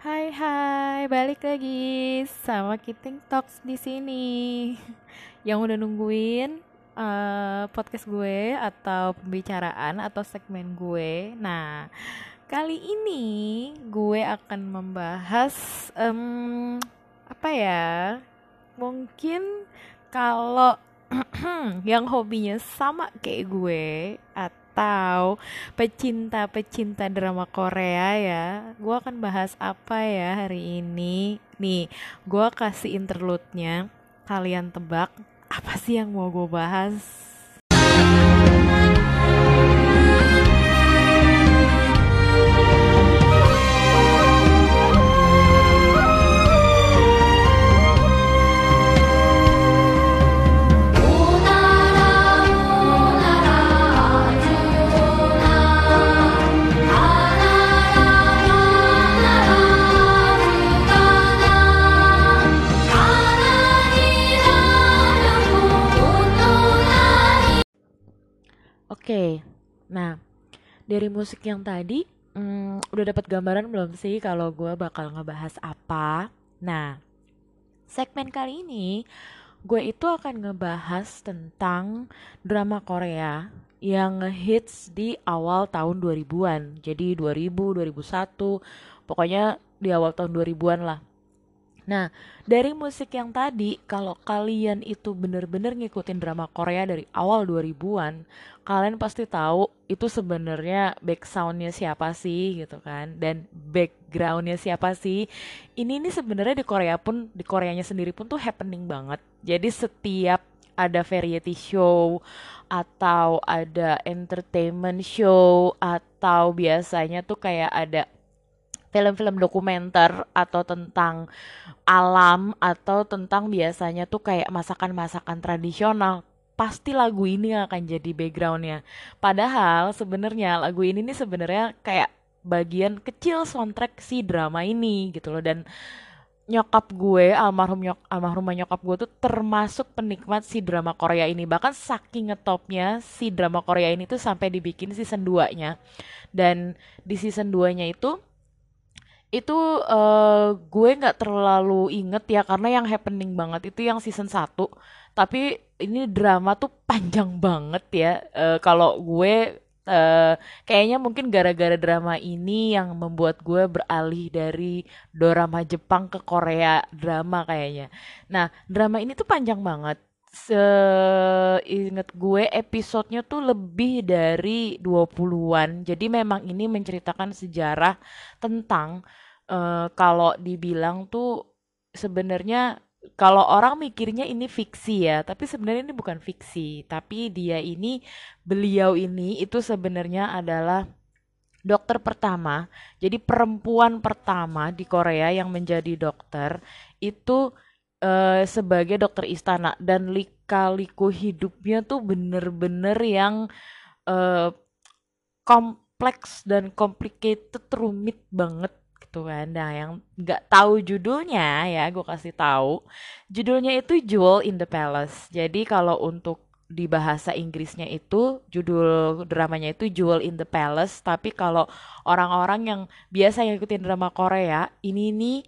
Hai hai, balik lagi sama Kiting Talks di sini. Yang udah nungguin uh, podcast gue atau pembicaraan atau segmen gue. Nah, kali ini gue akan membahas um, apa ya? Mungkin kalau yang hobinya sama kayak gue atau atau pecinta-pecinta drama Korea ya. Gue akan bahas apa ya hari ini. Nih, gue kasih interlude-nya. Kalian tebak apa sih yang mau gue bahas? Oke, nah dari musik yang tadi hmm, udah dapat gambaran belum sih kalau gue bakal ngebahas apa? Nah, segmen kali ini gue itu akan ngebahas tentang drama Korea yang hits di awal tahun 2000-an. Jadi 2000, 2001, pokoknya di awal tahun 2000-an lah. Nah, dari musik yang tadi, kalau kalian itu bener-bener ngikutin drama Korea dari awal 2000-an, kalian pasti tahu itu sebenarnya back soundnya siapa sih gitu kan? Dan backgroundnya siapa sih? Ini ini sebenarnya di Korea pun di Koreanya sendiri pun tuh happening banget. Jadi setiap ada variety show atau ada entertainment show atau biasanya tuh kayak ada film-film dokumenter atau tentang alam atau tentang biasanya tuh kayak masakan-masakan tradisional pasti lagu ini akan jadi backgroundnya. Padahal sebenarnya lagu ini nih sebenarnya kayak bagian kecil soundtrack si drama ini gitu loh. Dan nyokap gue almarhum nyok almarhumah nyokap gue tuh termasuk penikmat si drama Korea ini. Bahkan saking ngetopnya si drama Korea ini tuh sampai dibikin season 2 nya dan di season 2 nya itu itu uh, gue nggak terlalu inget ya karena yang happening banget itu yang season 1 tapi ini drama tuh panjang banget ya. Uh, kalau gue uh, kayaknya mungkin gara-gara drama ini yang membuat gue beralih dari drama Jepang ke Korea drama kayaknya. Nah drama ini tuh panjang banget seinget gue episodenya tuh lebih dari 20-an. Jadi memang ini menceritakan sejarah tentang uh, kalau dibilang tuh sebenarnya kalau orang mikirnya ini fiksi ya, tapi sebenarnya ini bukan fiksi, tapi dia ini beliau ini itu sebenarnya adalah dokter pertama. Jadi perempuan pertama di Korea yang menjadi dokter itu uh, sebagai dokter istana. Dan lika-liku hidupnya tuh bener-bener yang uh, kompleks dan complicated rumit banget gitu kan. Nah yang nggak tahu judulnya ya gue kasih tahu. Judulnya itu Jewel in the Palace. Jadi kalau untuk di bahasa Inggrisnya itu judul dramanya itu Jewel in the Palace. Tapi kalau orang-orang yang biasa ngikutin drama Korea ini nih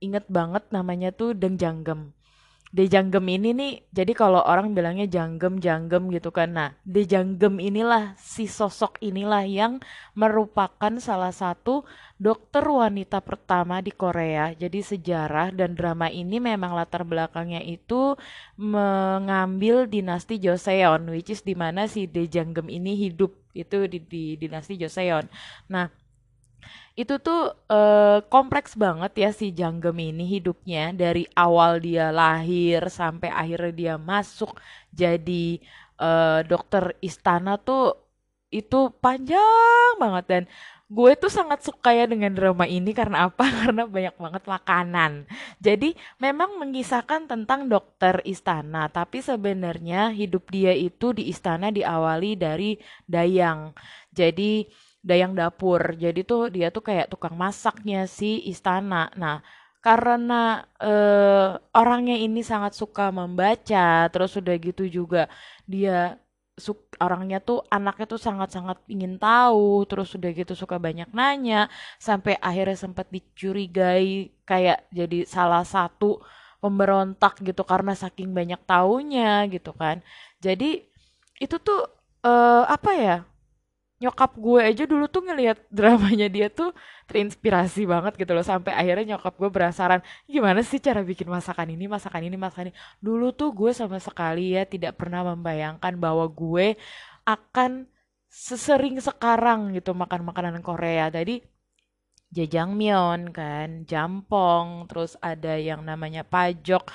inget banget namanya tuh Deng Janggem. Janggem ini nih, jadi kalau orang bilangnya janggem janggem gitu kan. Nah, Janggem inilah si sosok inilah yang merupakan salah satu dokter wanita pertama di Korea. Jadi sejarah dan drama ini memang latar belakangnya itu mengambil dinasti Joseon, which is di mana si Janggem ini hidup itu di, di dinasti Joseon. Nah, itu tuh uh, kompleks banget ya si Janggem ini hidupnya dari awal dia lahir sampai akhirnya dia masuk jadi uh, dokter istana tuh itu panjang banget dan gue tuh sangat suka ya dengan drama ini karena apa? Karena banyak banget makanan. Jadi memang mengisahkan tentang dokter istana, tapi sebenarnya hidup dia itu di istana diawali dari dayang. Jadi dayang dapur. Jadi tuh dia tuh kayak tukang masaknya si istana. Nah, karena uh, orangnya ini sangat suka membaca, terus udah gitu juga dia orangnya tuh anaknya tuh sangat-sangat ingin tahu terus udah gitu suka banyak nanya sampai akhirnya sempat dicurigai kayak jadi salah satu pemberontak gitu karena saking banyak taunya gitu kan jadi itu tuh eh apa ya nyokap gue aja dulu tuh ngelihat dramanya dia tuh terinspirasi banget gitu loh. Sampai akhirnya nyokap gue penasaran gimana sih cara bikin masakan ini masakan ini masakan ini? Dulu tuh gue sama sekali ya tidak pernah membayangkan bahwa gue akan sesering sekarang gitu makan makanan Korea. Tadi jajangmyeon kan jampong terus ada yang namanya pajok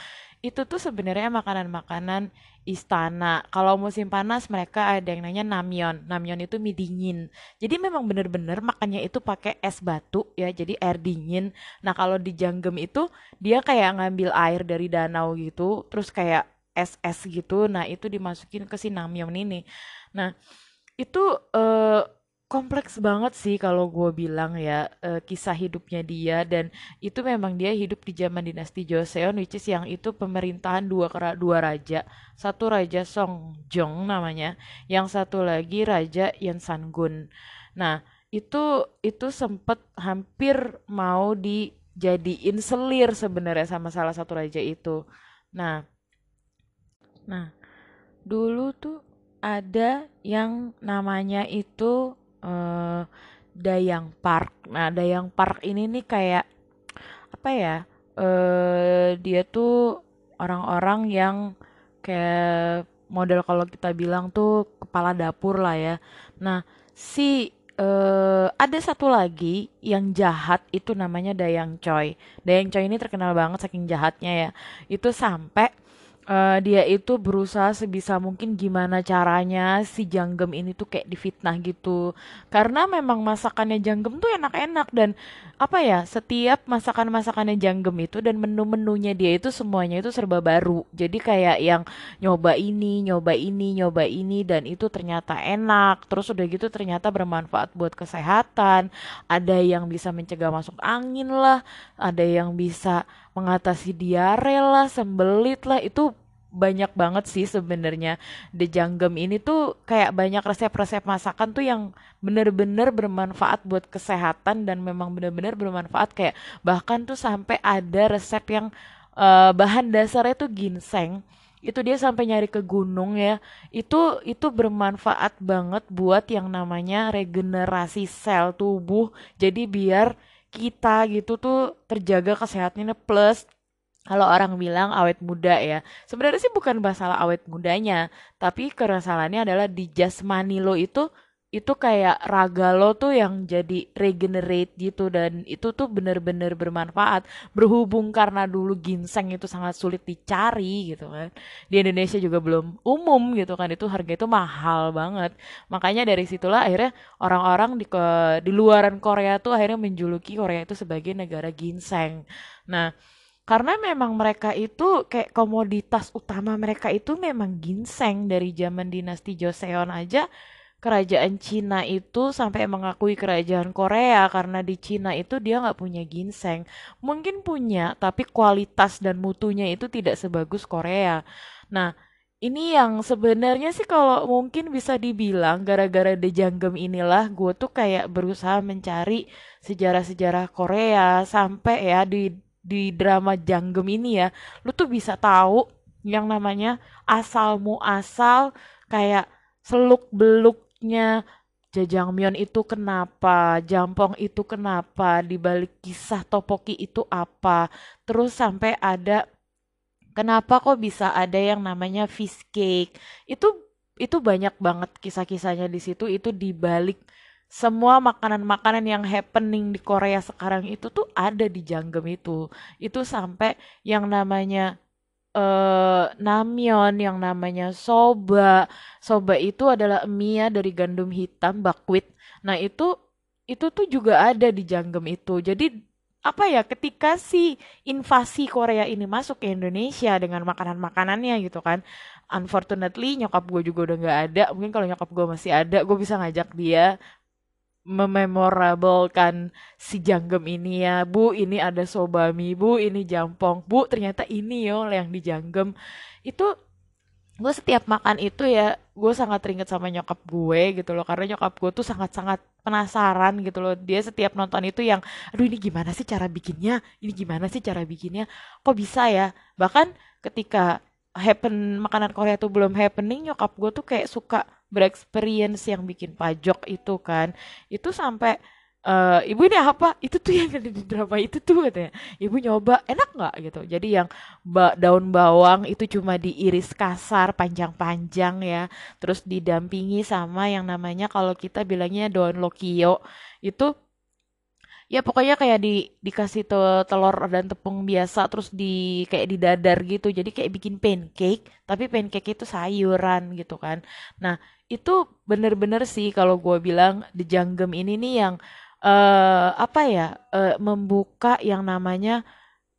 itu tuh sebenarnya makanan-makanan istana. Kalau musim panas mereka ada yang namanya namyeon. Namyeon itu mie dingin. Jadi memang bener-bener makannya itu pakai es batu ya, jadi air dingin. Nah kalau di Janggem itu dia kayak ngambil air dari danau gitu, terus kayak es-es gitu. Nah itu dimasukin ke si namyeon ini. Nah itu eh, kompleks banget sih kalau gue bilang ya eh, kisah hidupnya dia. Dan itu memang dia hidup di zaman dinasti Joseon which is yang itu pemerintahan dua dua raja. Satu raja Songjong namanya yang satu lagi raja Yeonsangun nah itu itu sempet hampir mau dijadiin selir sebenarnya sama salah satu raja itu. Nah nah dulu tuh ada yang namanya itu eh, Dayang Park. Nah, Dayang Park ini nih kayak apa ya? Eh dia tuh orang-orang yang kayak model kalau kita bilang tuh kepala dapur lah ya. Nah, si eh ada satu lagi yang jahat itu namanya Dayang Choi. Dayang Choi ini terkenal banget saking jahatnya ya. Itu sampai eh, dia itu berusaha sebisa mungkin gimana caranya si Janggem ini tuh kayak difitnah gitu. Karena memang masakannya Janggem tuh enak-enak dan apa ya, setiap masakan-masakannya Janggem itu dan menu-menunya dia itu semuanya itu serba baru. Jadi kayak yang nyoba ini, nyoba ini, nyoba ini dan itu ternyata enak. Terus udah gitu ternyata bermanfaat buat kesehatan. Ada yang bisa mencegah masuk angin lah, ada yang bisa mengatasi diare lah, sembelit lah. Itu banyak banget sih sebenarnya. The Janggem ini tuh kayak banyak resep-resep masakan tuh yang bener-bener bermanfaat buat kesehatan dan memang bener-bener bermanfaat. Kayak bahkan tuh sampai ada resep yang eh, bahan dasarnya tuh ginseng. Itu dia sampai nyari ke gunung ya. Itu itu bermanfaat banget buat yang namanya regenerasi sel tubuh. Jadi biar kita gitu tuh terjaga kesehatannya plus kalau orang bilang awet muda ya, sebenarnya sih bukan masalah awet mudanya, tapi keresalannya adalah di jasmani lo itu itu kayak raga lo tuh yang jadi regenerate gitu dan itu tuh bener-bener bermanfaat. Berhubung karena dulu ginseng itu sangat sulit dicari gitu kan. Di Indonesia juga belum umum gitu kan. Itu harga itu mahal banget. Makanya dari situlah akhirnya orang-orang di ke di luaran Korea tuh akhirnya menjuluki Korea itu sebagai negara ginseng. Nah, karena memang mereka itu kayak komoditas utama mereka itu memang ginseng dari zaman dinasti Joseon aja kerajaan Cina itu sampai mengakui kerajaan Korea karena di Cina itu dia nggak punya ginseng. Mungkin punya, tapi kualitas dan mutunya itu tidak sebagus Korea. Nah, ini yang sebenarnya sih kalau mungkin bisa dibilang gara-gara The Janggem inilah gue tuh kayak berusaha mencari sejarah-sejarah Korea sampai ya di di drama Janggem ini ya, lu tuh bisa tahu yang namanya asal muasal kayak seluk Jajangmyeon itu kenapa, Jampong itu kenapa, di balik kisah topoki itu apa, terus sampai ada kenapa kok bisa ada yang namanya fish cake, itu itu banyak banget kisah-kisahnya di situ, itu di balik semua makanan-makanan yang happening di Korea sekarang itu tuh ada di Janggem itu. Itu sampai yang namanya namyeon, yang namanya soba. Soba itu adalah mie dari gandum hitam buckwheat. Nah, itu itu tuh juga ada di Janggem itu. Jadi apa ya ketika si invasi Korea ini masuk ke Indonesia dengan makanan-makanannya gitu kan unfortunately nyokap gue juga udah nggak ada mungkin kalau nyokap gue masih ada gue bisa ngajak dia mememorablekan si Janggem ini ya. Bu ini ada sobami. Bu ini jampong. Bu ternyata ini yo yang di Janggem. Itu gue setiap makan itu ya gue sangat teringat sama nyokap gue gitu loh. Karena nyokap gue tuh sangat-sangat penasaran gitu loh. Dia setiap nonton itu yang aduh ini gimana sih cara bikinnya? Ini gimana sih cara bikinnya? Kok bisa ya? Bahkan ketika happen makanan Korea tuh belum happening nyokap gue tuh kayak suka berexperience yang bikin pajok itu kan. Itu sampai eh ibu ini apa? Itu tuh yang ada di drama itu tuh katanya. Ibu nyoba enak nggak gitu? Jadi yang ba daun bawang itu cuma diiris kasar panjang-panjang ya. Terus didampingi sama yang namanya kalau kita bilangnya daun lokio itu ya pokoknya kayak di dikasih te- telur dan tepung biasa terus di kayak didadar gitu. Jadi kayak bikin pancake tapi pancake itu sayuran gitu kan. Nah itu bener-bener sih kalau gue bilang The Janggem ini nih yang eh apa ya eh, membuka yang namanya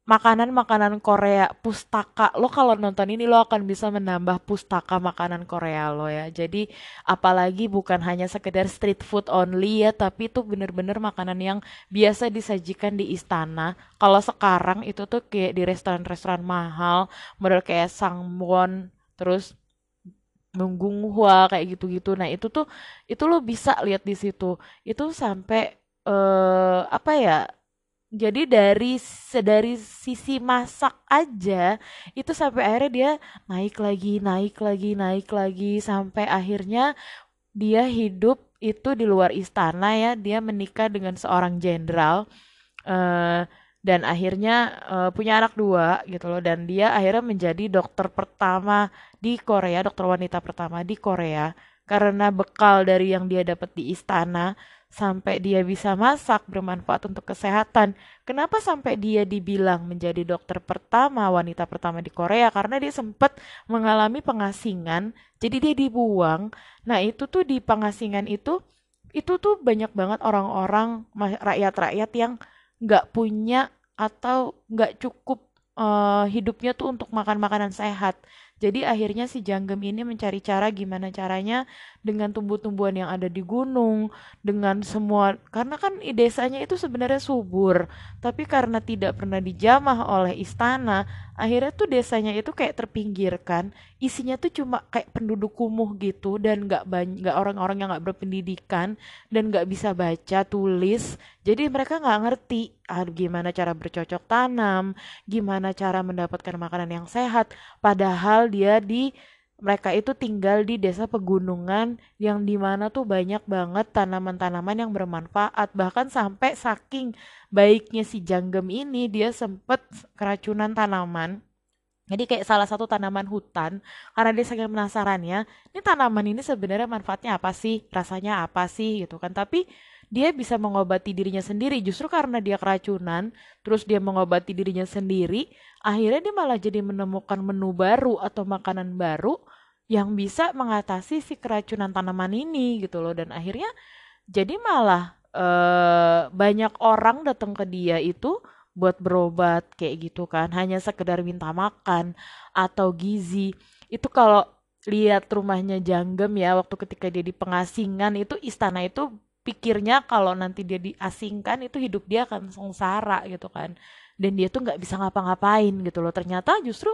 makanan-makanan Korea pustaka. Lo kalau nonton ini lo akan bisa menambah pustaka makanan Korea lo ya. Jadi apalagi bukan hanya sekedar street food only ya, tapi itu bener-bener makanan yang biasa disajikan di istana. Kalau sekarang itu tuh kayak di restoran-restoran mahal, model kayak Sangwon, terus Nunggunghwa kayak gitu-gitu. Nah, itu tuh itu lo bisa lihat di situ. Itu sampai eh apa ya? Jadi dari dari sisi masak aja itu sampai akhirnya dia naik lagi, naik lagi, naik lagi sampai akhirnya dia hidup itu di luar istana ya. Dia menikah dengan seorang jenderal eh, dan akhirnya eh, punya anak dua gitu loh dan dia akhirnya menjadi dokter pertama di Korea, dokter wanita pertama di Korea karena bekal dari yang dia dapat di istana sampai dia bisa masak bermanfaat untuk kesehatan. Kenapa sampai dia dibilang menjadi dokter pertama, wanita pertama di Korea? Karena dia sempat mengalami pengasingan, jadi dia dibuang. Nah, itu tuh di pengasingan itu itu tuh banyak banget orang-orang rakyat-rakyat yang nggak punya atau nggak cukup eh, hidupnya tuh untuk makan makanan sehat. Jadi akhirnya si Janggem ini mencari cara gimana caranya dengan tumbuh-tumbuhan yang ada di gunung, dengan semua karena kan desanya itu sebenarnya subur, tapi karena tidak pernah dijamah oleh istana, akhirnya tuh desanya itu kayak terpinggirkan, isinya tuh cuma kayak penduduk kumuh gitu dan nggak nggak orang-orang yang nggak berpendidikan dan nggak bisa baca tulis, jadi mereka nggak ngerti ah, gimana cara bercocok tanam, gimana cara mendapatkan makanan yang sehat. Padahal dia di mereka itu tinggal di desa pegunungan yang di mana tuh banyak banget tanaman-tanaman yang bermanfaat. Bahkan sampai saking baiknya si janggem ini dia sempet keracunan tanaman. Jadi kayak salah satu tanaman hutan, karena dia saking penasarannya, ini tanaman ini sebenarnya manfaatnya apa sih, rasanya apa sih gitu kan. Tapi dia bisa mengobati dirinya sendiri justru karena dia keracunan, terus dia mengobati dirinya sendiri, akhirnya dia malah jadi menemukan menu baru atau makanan baru yang bisa mengatasi si keracunan tanaman ini gitu loh. Dan akhirnya jadi malah eh, banyak orang datang ke dia itu buat berobat kayak gitu kan, hanya sekedar minta makan atau gizi. Itu kalau lihat rumahnya Janggem ya waktu ketika dia di pengasingan itu istana itu pikirnya kalau nanti dia diasingkan itu hidup dia akan sengsara gitu kan. Dan dia tuh nggak bisa ngapa-ngapain gitu loh. Ternyata justru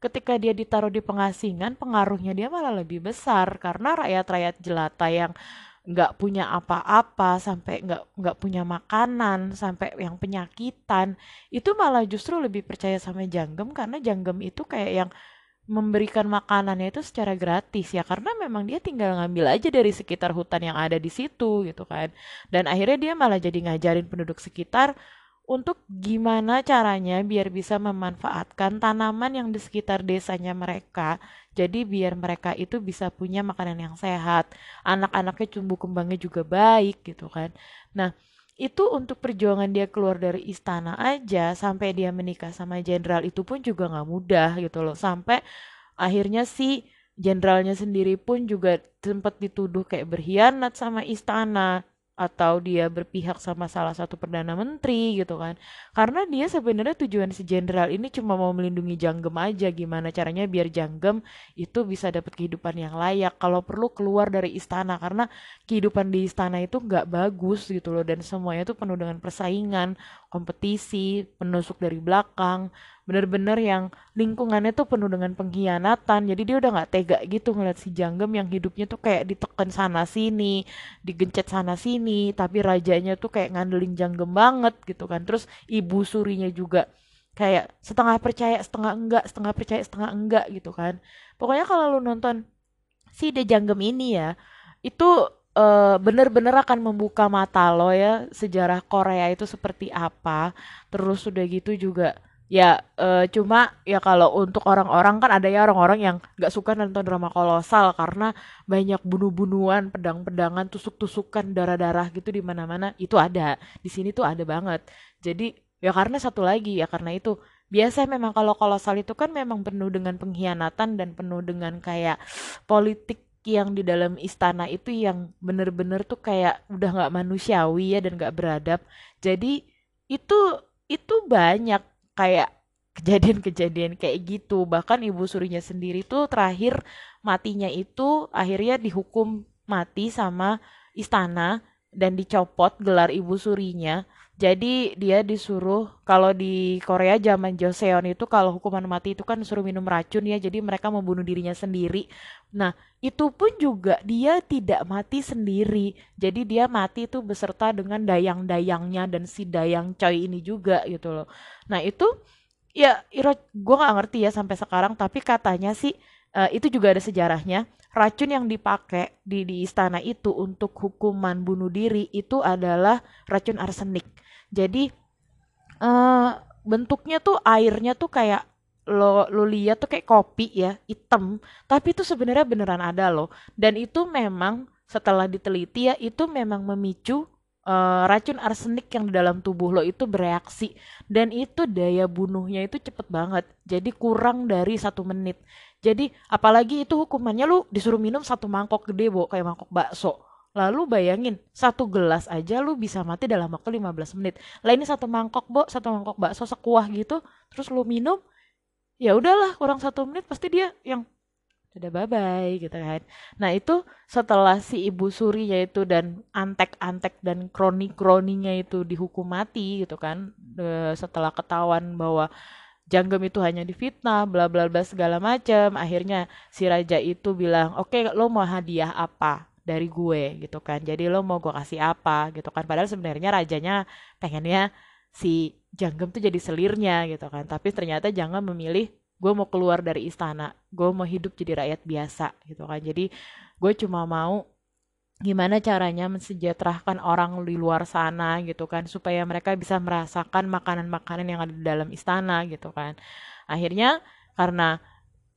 ketika dia ditaruh di pengasingan pengaruhnya dia malah lebih besar karena rakyat-rakyat jelata yang nggak punya apa-apa sampai nggak nggak punya makanan sampai yang penyakitan itu malah justru lebih percaya sama Janggem karena Janggem itu kayak yang memberikan makanannya itu secara gratis ya karena memang dia tinggal ngambil aja dari sekitar hutan yang ada di situ gitu kan dan akhirnya dia malah jadi ngajarin penduduk sekitar untuk gimana caranya biar bisa memanfaatkan tanaman yang di sekitar desanya mereka. Jadi biar mereka itu bisa punya makanan yang sehat. Anak-anaknya tumbuh kembangnya juga baik gitu kan. Nah, itu untuk perjuangan dia keluar dari istana aja sampai dia menikah sama jenderal itu pun juga nggak mudah gitu loh. Sampai akhirnya si jenderalnya sendiri pun juga sempat dituduh kayak berkhianat sama istana atau dia berpihak sama salah satu perdana menteri gitu kan. Karena dia sebenarnya tujuan si jenderal ini cuma mau melindungi Janggem aja gimana caranya biar Janggem itu bisa dapat kehidupan yang layak kalau perlu keluar dari istana. Karena kehidupan di istana itu nggak bagus gitu loh dan semuanya itu penuh dengan persaingan kompetisi penusuk dari belakang bener-bener yang lingkungannya tuh penuh dengan pengkhianatan. Jadi dia udah nggak tega gitu ngeliat si Janggem yang hidupnya tuh kayak ditekan sana sini digencet sana sini tapi rajanya tuh kayak ngandelin Janggem banget gitu kan. Terus ibu surinya juga kayak setengah percaya setengah enggak setengah percaya setengah enggak gitu kan. Pokoknya kalau lu nonton si The Janggem ini ya itu uh, bener-bener akan membuka mata lo ya sejarah Korea itu seperti apa. Terus udah gitu juga ya uh, cuma ya kalau untuk orang-orang kan ada ya orang-orang yang nggak suka nonton drama kolosal karena banyak bunuh-bunuhan pedang-pedangan tusuk-tusukan darah-darah gitu di mana-mana. Itu ada di sini tuh ada banget. Jadi ya karena satu lagi ya karena itu. Biasa memang kalau kolosal itu kan memang penuh dengan pengkhianatan dan penuh dengan kayak politik yang di dalam istana itu yang bener-bener tuh kayak udah nggak manusiawi ya dan nggak beradab. Jadi itu itu banyak kayak kejadian-kejadian kayak gitu. Bahkan ibu surinya sendiri tuh terakhir matinya itu akhirnya dihukum mati sama istana dan dicopot gelar ibu surinya jadi dia disuruh kalau di Korea zaman Joseon itu kalau hukuman mati itu kan suruh minum racun ya. Jadi mereka membunuh dirinya sendiri. Nah, itu pun juga dia tidak mati sendiri. Jadi dia mati itu beserta dengan dayang-dayangnya dan si dayang coy ini juga gitu loh. Nah, itu ya gue gak ngerti ya sampai sekarang tapi katanya sih uh, itu juga ada sejarahnya racun yang dipakai di di istana itu untuk hukuman bunuh diri itu adalah racun arsenik jadi uh, bentuknya tuh airnya tuh kayak lo lo lihat tuh kayak kopi ya hitam. Tapi itu sebenarnya beneran ada loh. Dan itu memang setelah diteliti ya itu memang memicu uh, racun arsenik yang di dalam tubuh lo itu bereaksi. Dan itu daya bunuhnya itu cepet banget. Jadi kurang dari satu menit. Jadi apalagi itu hukumannya lu disuruh minum satu mangkok gede bo kayak mangkok bakso Lalu bayangin, satu gelas aja lu bisa mati dalam waktu 15 menit. Lah ini satu mangkok, Bo, satu mangkok bakso sekuah gitu, terus lu minum, ya udahlah kurang satu menit pasti dia yang udah bye-bye gitu kan. Nah itu setelah si ibu suri yaitu dan antek-antek dan kroni-kroninya itu dihukum mati gitu kan. setelah ketahuan bahwa Janggem itu hanya difitnah, bla bla bla segala macam. Akhirnya si raja itu bilang, oke okay, lo mau hadiah apa? Dari gue gitu kan. Jadi lo mau gue kasih apa gitu kan. Padahal sebenarnya rajanya pengennya si Janggem tuh jadi selirnya gitu kan. Tapi ternyata Janggem memilih gue mau keluar dari istana. Gue mau hidup jadi rakyat biasa gitu kan. Jadi gue cuma mau gimana caranya mensejahterakan orang di luar sana gitu kan. Supaya mereka bisa merasakan makanan-makanan yang ada di dalam istana gitu kan. Akhirnya karena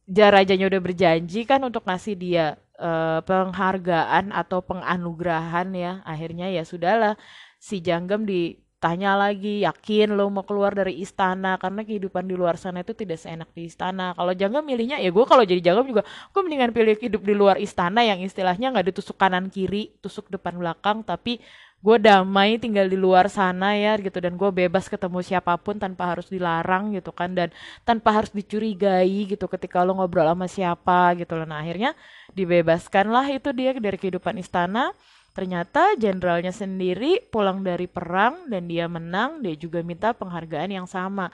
rajanya udah berjanji kan untuk ngasih dia uh, penghargaan atau penganugerahan ya. Akhirnya ya sudahlah si Janggem ditanya lagi yakin lo mau keluar dari istana? Karena kehidupan di luar sana itu tidak seenak di istana. Kalau Janggem milihnya ya gue kalau jadi Janggem juga gue mendingan pilih hidup di luar istana yang istilahnya nggak ditusuk kanan kiri tusuk depan belakang tapi gue damai tinggal di luar sana ya gitu. Dan gue bebas ketemu siapa pun tanpa harus dilarang gitu kan. Dan tanpa harus dicurigai gitu ketika lo ngobrol sama siapa gitu loh. Nah akhirnya dibebaskan lah itu dia dari kehidupan istana. Ternyata jenderalnya sendiri pulang dari perang dan dia menang. Dia juga minta penghargaan yang sama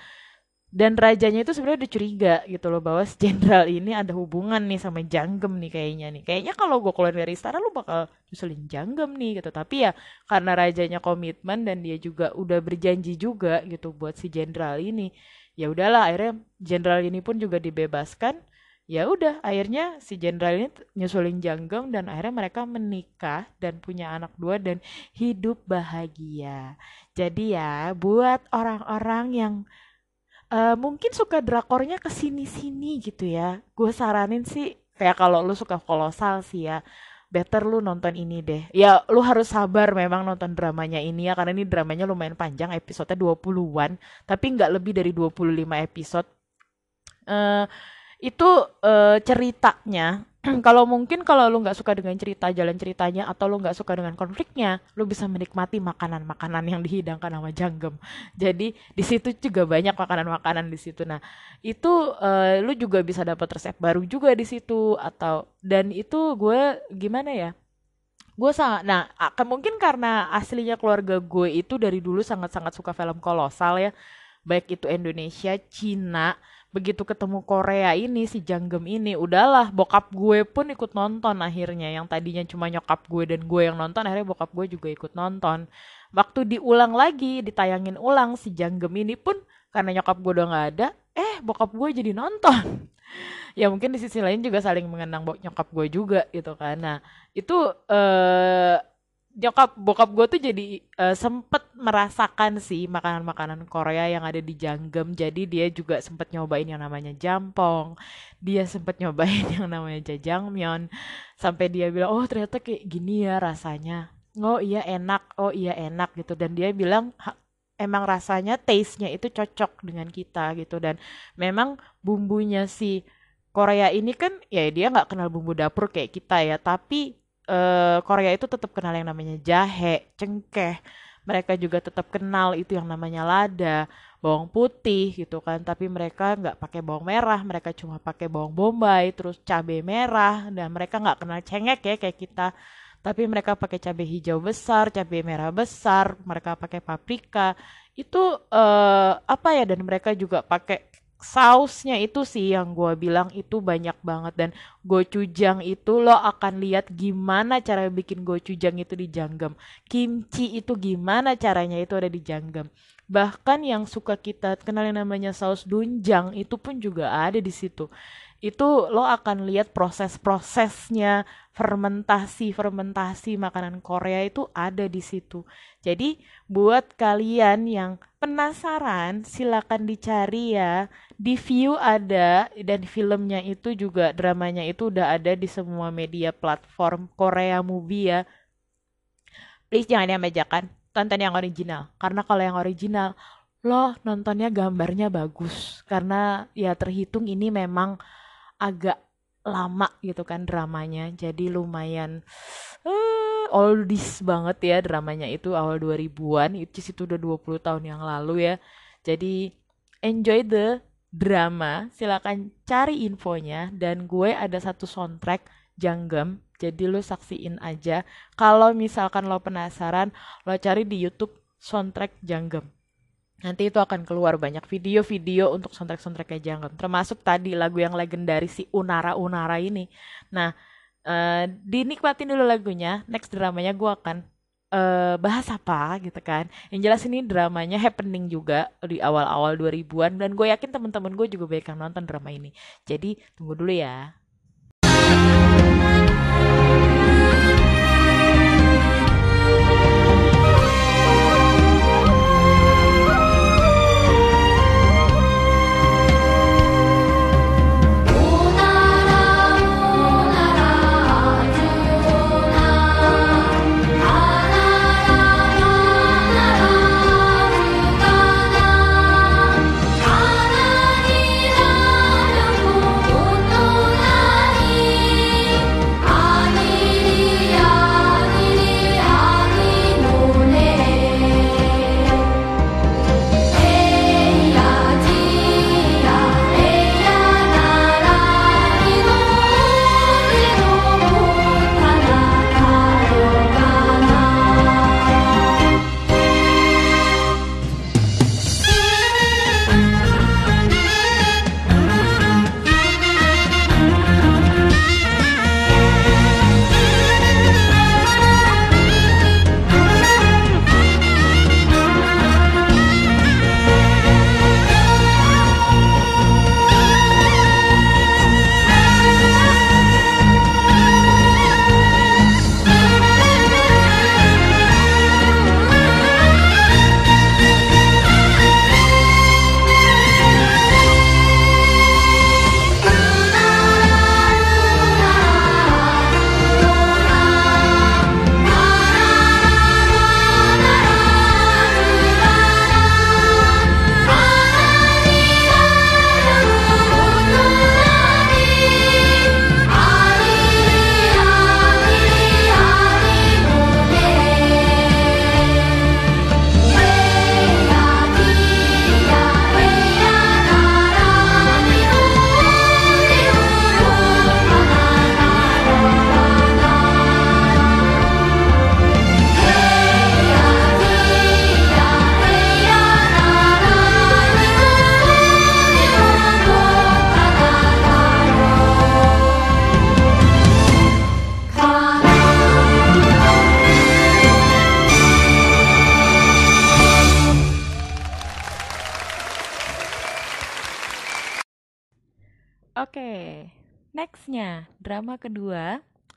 dan rajanya itu sebenarnya udah curiga gitu loh bahwa jenderal ini ada hubungan nih sama Janggem nih kayaknya nih. Kayaknya kalau gue keluar dari istana lu bakal nyusulin Janggem nih gitu. Tapi ya karena rajanya komitmen dan dia juga udah berjanji juga gitu buat si jenderal ini ya udahlah akhirnya jenderal ini pun juga dibebaskan. Ya udah akhirnya si jenderal ini nyusulin Janggem dan akhirnya mereka menikah dan punya anak dua dan hidup bahagia. Jadi ya buat orang-orang yang uh, mungkin suka drakornya ke sini-sini gitu ya. Gue saranin sih kayak kalau lu suka kolosal sih ya, better lu nonton ini deh. Ya lu harus sabar memang nonton dramanya ini ya karena ini dramanya lumayan panjang, episodenya 20-an, tapi nggak lebih dari 25 episode. Uh, itu uh, ceritanya kalau mungkin kalau lu nggak suka dengan cerita jalan ceritanya atau lu nggak suka dengan konfliknya, lu bisa menikmati makanan-makanan yang dihidangkan sama Janggem. Jadi di situ juga banyak makanan-makanan di situ. Nah itu uh, lu juga bisa dapat resep baru juga di situ atau dan itu gue gimana ya? Gue sangat, nah akan mungkin karena aslinya keluarga gue itu dari dulu sangat-sangat suka film kolosal ya baik itu Indonesia, Cina, begitu ketemu Korea ini si Janggem ini udahlah bokap gue pun ikut nonton akhirnya. Yang tadinya cuma nyokap gue dan gue yang nonton akhirnya bokap gue juga ikut nonton. Waktu diulang lagi ditayangin ulang si Janggem ini pun karena nyokap gue udah nggak ada eh bokap gue jadi nonton. Ya mungkin di sisi lain juga saling mengenang nyokap gue juga gitu kan. Nah itu eh nyokap bokap gue tuh jadi uh, sempet merasakan sih makanan-makanan Korea yang ada di Janggem. Jadi dia juga sempet nyobain yang namanya jampong. Dia sempet nyobain yang namanya jajangmyeon. Sampai dia bilang oh ternyata kayak gini ya rasanya. Oh iya enak. Oh iya enak gitu. Dan dia bilang emang rasanya taste-nya itu cocok dengan kita gitu. Dan memang bumbunya si Korea ini kan ya dia nggak kenal bumbu dapur kayak kita ya. Tapi uh, Korea itu tetap kenal yang namanya jahe, cengkeh. Mereka juga tetap kenal itu yang namanya lada, bawang putih gitu kan. Tapi mereka nggak pakai bawang merah, mereka cuma pakai bawang bombay, terus cabai merah. Dan mereka nggak kenal cengek ya kayak kita. Tapi mereka pakai cabai hijau besar, cabai merah besar, mereka pakai paprika. Itu uh, apa ya? Dan mereka juga pakai sausnya itu sih yang gue bilang itu banyak banget. Dan gochujang itu lo akan lihat gimana cara bikin gochujang itu di Janggem. Kimchi itu gimana caranya itu ada di Janggem. Bahkan yang suka kita kenal yang namanya saus dunjang itu pun juga ada di situ itu lo akan lihat proses-prosesnya fermentasi-fermentasi makanan Korea itu ada di situ. Jadi buat kalian yang penasaran silakan dicari ya. Di view ada dan filmnya itu juga dramanya itu udah ada di semua media platform Korea movie ya. Please jangan yang bajakan, tonton yang original. Karena kalau yang original lo nontonnya gambarnya bagus karena ya terhitung ini memang agak lama gitu kan dramanya. Jadi lumayan uh, oldies banget ya dramanya itu awal 2000-an itu itu udah 20 tahun yang lalu ya. Jadi enjoy the drama. Silakan cari infonya dan gue ada satu soundtrack Janggem. Jadi lo saksiin aja. Kalau misalkan lo penasaran lo cari di YouTube soundtrack Janggem nanti itu akan keluar banyak video-video untuk soundtrack-soundtracknya Jangan termasuk tadi lagu yang legendaris si Unara Unara ini. Nah uh, dinikmatin dulu lagunya. Next dramanya gue akan uh, bahas apa gitu kan. Yang jelas ini dramanya happening juga di awal-awal 2000-an dan gue yakin teman-teman gue juga banyak yang nonton drama ini. Jadi tunggu dulu ya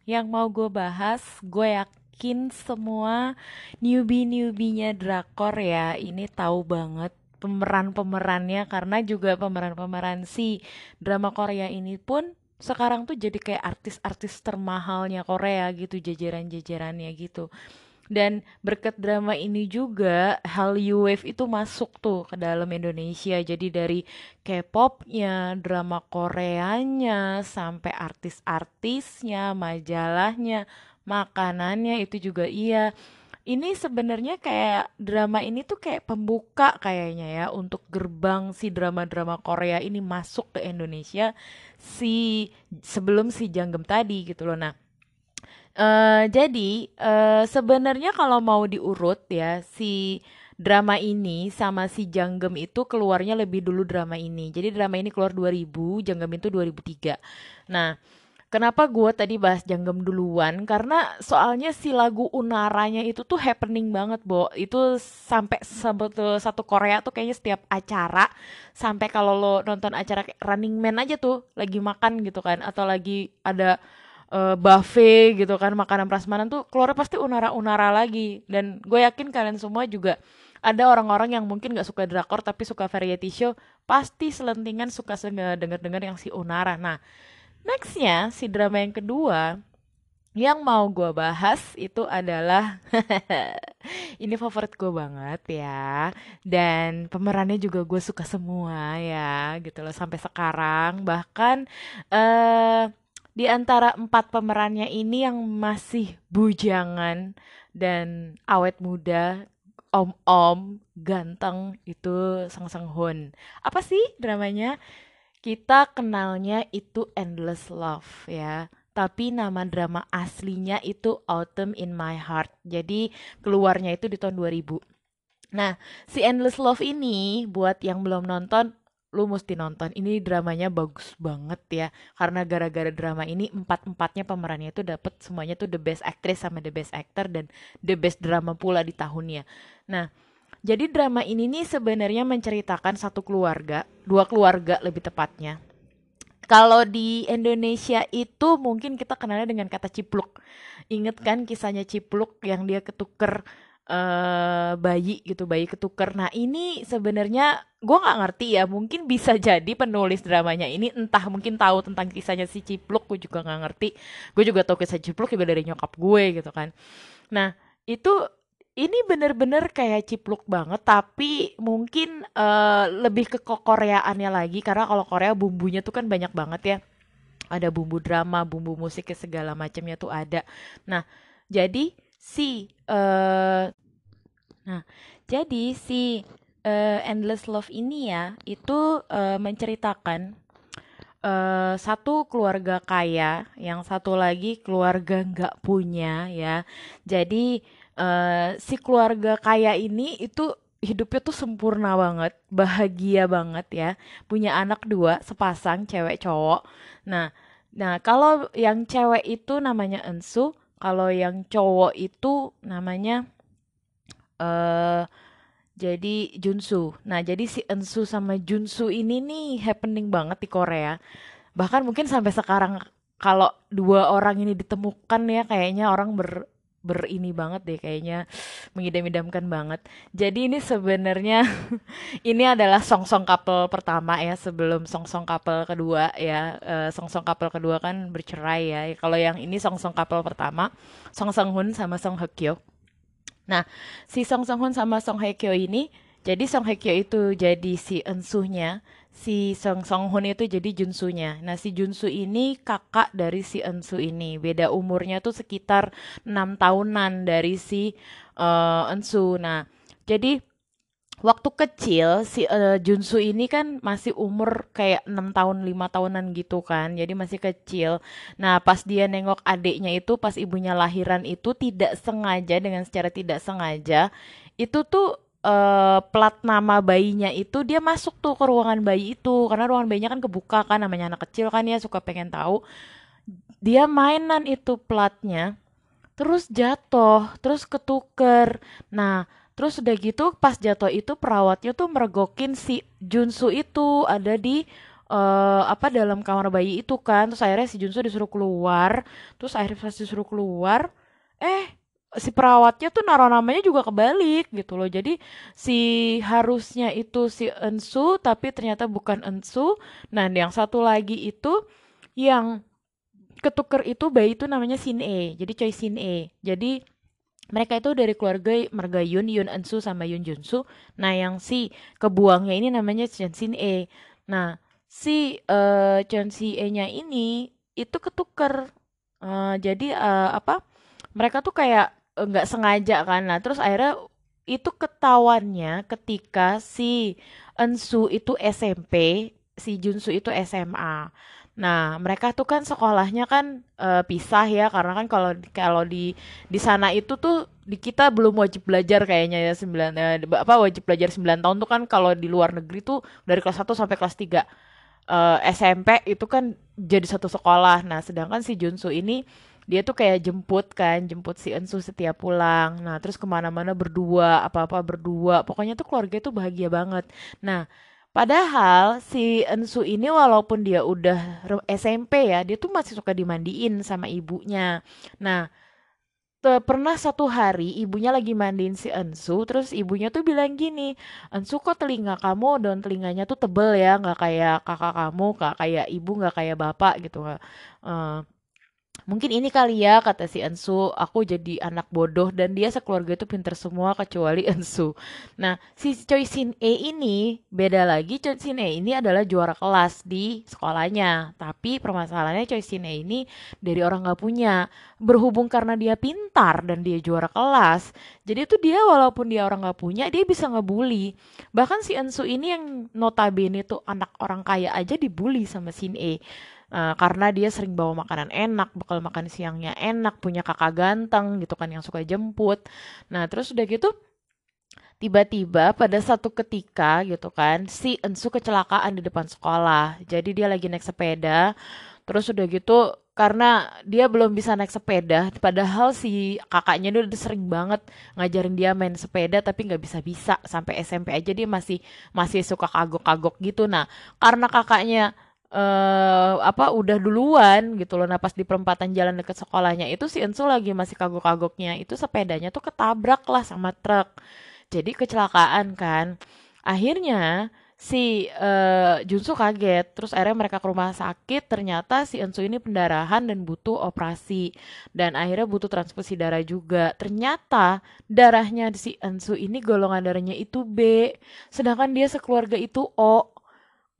yang mau gue bahas, gue yakin semua newbie-newbinya drakor ya. Ini tahu banget pemeran-pemerannya karena juga pemeran-pemeran si drama Korea ini pun sekarang tuh jadi kayak artis-artis termahalnya Korea gitu jajaran-jajarannya gitu dan berkat drama ini juga Hallyu Wave itu masuk tuh ke dalam Indonesia. Jadi dari K-popnya, drama Koreanya, sampai artis-artisnya, majalahnya, makanannya itu juga iya. Ini sebenarnya kayak drama ini tuh kayak pembuka kayaknya ya untuk gerbang si drama-drama Korea ini masuk ke Indonesia si sebelum si Janggem tadi gitu loh. Nah, Eh, jadi, uh, sebenarnya kalau mau diurut ya, si drama ini sama si Janggem itu keluarnya lebih dulu drama ini. Jadi drama ini keluar 2000, Janggem itu 2003. Nah, kenapa gue tadi bahas Janggem duluan? Karena soalnya si lagu Unaranya itu tuh happening banget, Bo. Itu sampai sebetul satu Korea tuh kayaknya setiap acara, sampai kalau lo nonton acara Running Man aja tuh, lagi makan gitu kan, atau lagi ada uh, buffet gitu kan makanan prasmanan tuh keluar pasti unara-unara lagi. Dan gue yakin kalian semua juga ada orang-orang yang mungkin gak suka drakor tapi suka variety show pasti selentingan suka denger-denger yang si unara. Nah nextnya si drama yang kedua yang mau gue bahas itu adalah ini favorit gue banget ya. Dan pemerannya juga gue suka semua ya gitu loh sampai sekarang. Bahkan eh uh, di antara empat pemerannya ini yang masih bujangan dan awet muda, om-om, ganteng itu Sang Sang Hun. Apa sih dramanya? Kita kenalnya itu Endless Love ya. Tapi nama drama aslinya itu Autumn in My Heart. Jadi keluarnya itu di tahun 2000. Nah, si Endless Love ini buat yang belum nonton lu mesti nonton. Ini dramanya bagus banget ya. Karena gara-gara drama ini empat empatnya pemerannya itu dapat semuanya tuh the best actress sama the best actor dan the best drama pula di tahunnya. Nah jadi drama ini nih sebenarnya menceritakan satu keluarga dua keluarga lebih tepatnya. Kalau di Indonesia itu mungkin kita kenalnya dengan kata cipluk. Inget kan kisahnya cipluk yang dia ketuker uh, bayi gitu bayi ketuker. Nah ini sebenarnya gue nggak ngerti ya mungkin bisa jadi penulis dramanya ini entah mungkin tahu tentang kisahnya si Cipluk gue juga nggak ngerti. Gue juga tahu kisah Cipluk juga dari nyokap gue gitu kan. Nah itu ini bener-bener kayak cipluk banget tapi mungkin uh, lebih ke koreaannya lagi. Karena kalau Korea bumbunya tuh kan banyak banget ya. Ada bumbu drama bumbu musik segala macamnya tuh ada. Nah jadi si uh, nah jadi si uh, Endless Love ini ya itu uh, menceritakan uh, satu keluarga kaya yang satu lagi keluarga nggak punya ya. Jadi uh, si keluarga kaya ini itu hidupnya tuh sempurna banget bahagia banget ya. Punya anak dua sepasang cewek cowok. Nah nah kalau yang cewek itu namanya Ensu kalau yang cowok itu namanya uh, jadi Junsu. Nah, jadi si Ensu sama Junsu ini nih happening banget di Korea. Bahkan mungkin sampai sekarang kalau dua orang ini ditemukan ya kayaknya orang ber berini banget deh kayaknya mengidam-idamkan banget. Jadi ini sebenarnya ini adalah song-song couple pertama ya sebelum song-song couple kedua ya. Uh, song-song couple kedua kan bercerai ya. Kalau yang ini song-song couple pertama Song Song Hun sama Song Hye Kyo. Nah, si Song Song Hun sama Song Hye Kyo ini jadi Song Hye Kyo itu jadi si ensuhnya, si Song Song Hun itu jadi Junsunya. Nah, si Junsu ini kakak dari si Ensu ini. Beda umurnya tuh sekitar enam tahunan dari si uh, Ensu. Nah, jadi waktu kecil si uh, Junsu ini kan masih umur kayak enam tahun lima tahunan gitu kan jadi masih kecil nah pas dia nengok adiknya itu pas ibunya lahiran itu tidak sengaja dengan secara tidak sengaja itu tuh uh, plat nama bayinya itu dia masuk tuh ke ruangan bayi itu. Karena ruangan bayinya kan kebuka kan namanya anak kecil kan ya suka pengen tahu. Dia mainan itu platnya terus jatuh terus ketuker. Nah terus udah gitu pas jatuh itu perawatnya tuh meregokin si Junsu itu ada di uh, apa dalam kamar bayi itu kan. Terus akhirnya si Junso disuruh keluar terus akhirnya disuruh keluar eh si perawatnya tuh naruh namanya juga kebalik gitu loh jadi si harusnya itu si Ensu tapi ternyata bukan Ensu nah yang satu lagi itu yang ketuker itu bayi itu namanya Sin E jadi Choi Sin E jadi mereka itu dari keluarga marga Yun, Yun Ensu sama Yun Junsu. Nah, yang si kebuangnya ini namanya Chen Sin E. Nah, si uh, Chen Si E-nya ini itu ketuker. Uh, jadi uh, apa? Mereka tuh kayak nggak sengaja kan. Nah, terus akhirnya itu ketahuannya ketika si Ensu itu SMP, si Junsu itu SMA. Nah, mereka tuh kan sekolahnya kan uh, pisah ya karena kan kalau kalau di di sana itu tuh di kita belum wajib belajar kayaknya ya 9 eh, apa wajib belajar 9 tahun tuh kan kalau di luar negeri tuh dari kelas 1 sampai kelas 3. Uh, SMP itu kan jadi satu sekolah. Nah, sedangkan si Junsu ini dia tuh kayak jemput kan, jemput si Ensu setiap pulang. Nah, terus ke mana-mana berdua, apa-apa berdua. Pokoknya tuh keluarga itu bahagia banget. Nah, Padahal si Ensu ini walaupun dia udah SMP ya, dia tuh masih suka dimandiin sama ibunya. Nah, pernah satu hari ibunya lagi mandiin si Ensu, terus ibunya tuh bilang gini, Ensu kok telinga kamu dan telinganya tuh tebel ya, nggak kayak kakak kamu, nggak kayak ibu, nggak kayak bapak gitu. Uh, Mungkin ini kali ya kata si Ensu, aku jadi anak bodoh dan dia sekeluarga itu pinter semua kecuali Ensu. Nah, si Choi Sin E ini beda lagi. Choi Sin E ini adalah juara kelas di sekolahnya. Tapi permasalahannya Choi Sin E ini dari orang gak punya. Berhubung karena dia pintar dan dia juara kelas, jadi itu dia walaupun dia orang gak punya, dia bisa ngebully. Bahkan si Ensu ini yang notabene tuh anak orang kaya aja dibully sama Sin E Uh, karena dia sering bawa makanan enak, bakal makan siangnya enak, punya kakak ganteng gitu kan yang suka jemput. Nah, terus udah gitu tiba-tiba pada satu ketika gitu kan si Ensu kecelakaan di depan sekolah. Jadi dia lagi naik sepeda. Terus udah gitu karena dia belum bisa naik sepeda padahal si kakaknya dia udah sering banget ngajarin dia main sepeda tapi nggak bisa bisa sampai SMP aja dia masih masih suka kagok-kagok gitu nah karena kakaknya uh, apa udah duluan gitu loh. Nah pas di perempatan jalan deket sekolahnya itu si Ensu lagi masih kagok-kagoknya. Itu sepedanya tuh ketabrak lah sama truk. Jadi kecelakaan kan. Akhirnya si uh, Junsu kaget. Terus akhirnya mereka ke rumah sakit. Ternyata si Ensu ini pendarahan dan butuh operasi. Dan akhirnya butuh transfusi darah juga. Ternyata darahnya si Ensu ini golongan darahnya itu B. Sedangkan dia sekeluarga itu O.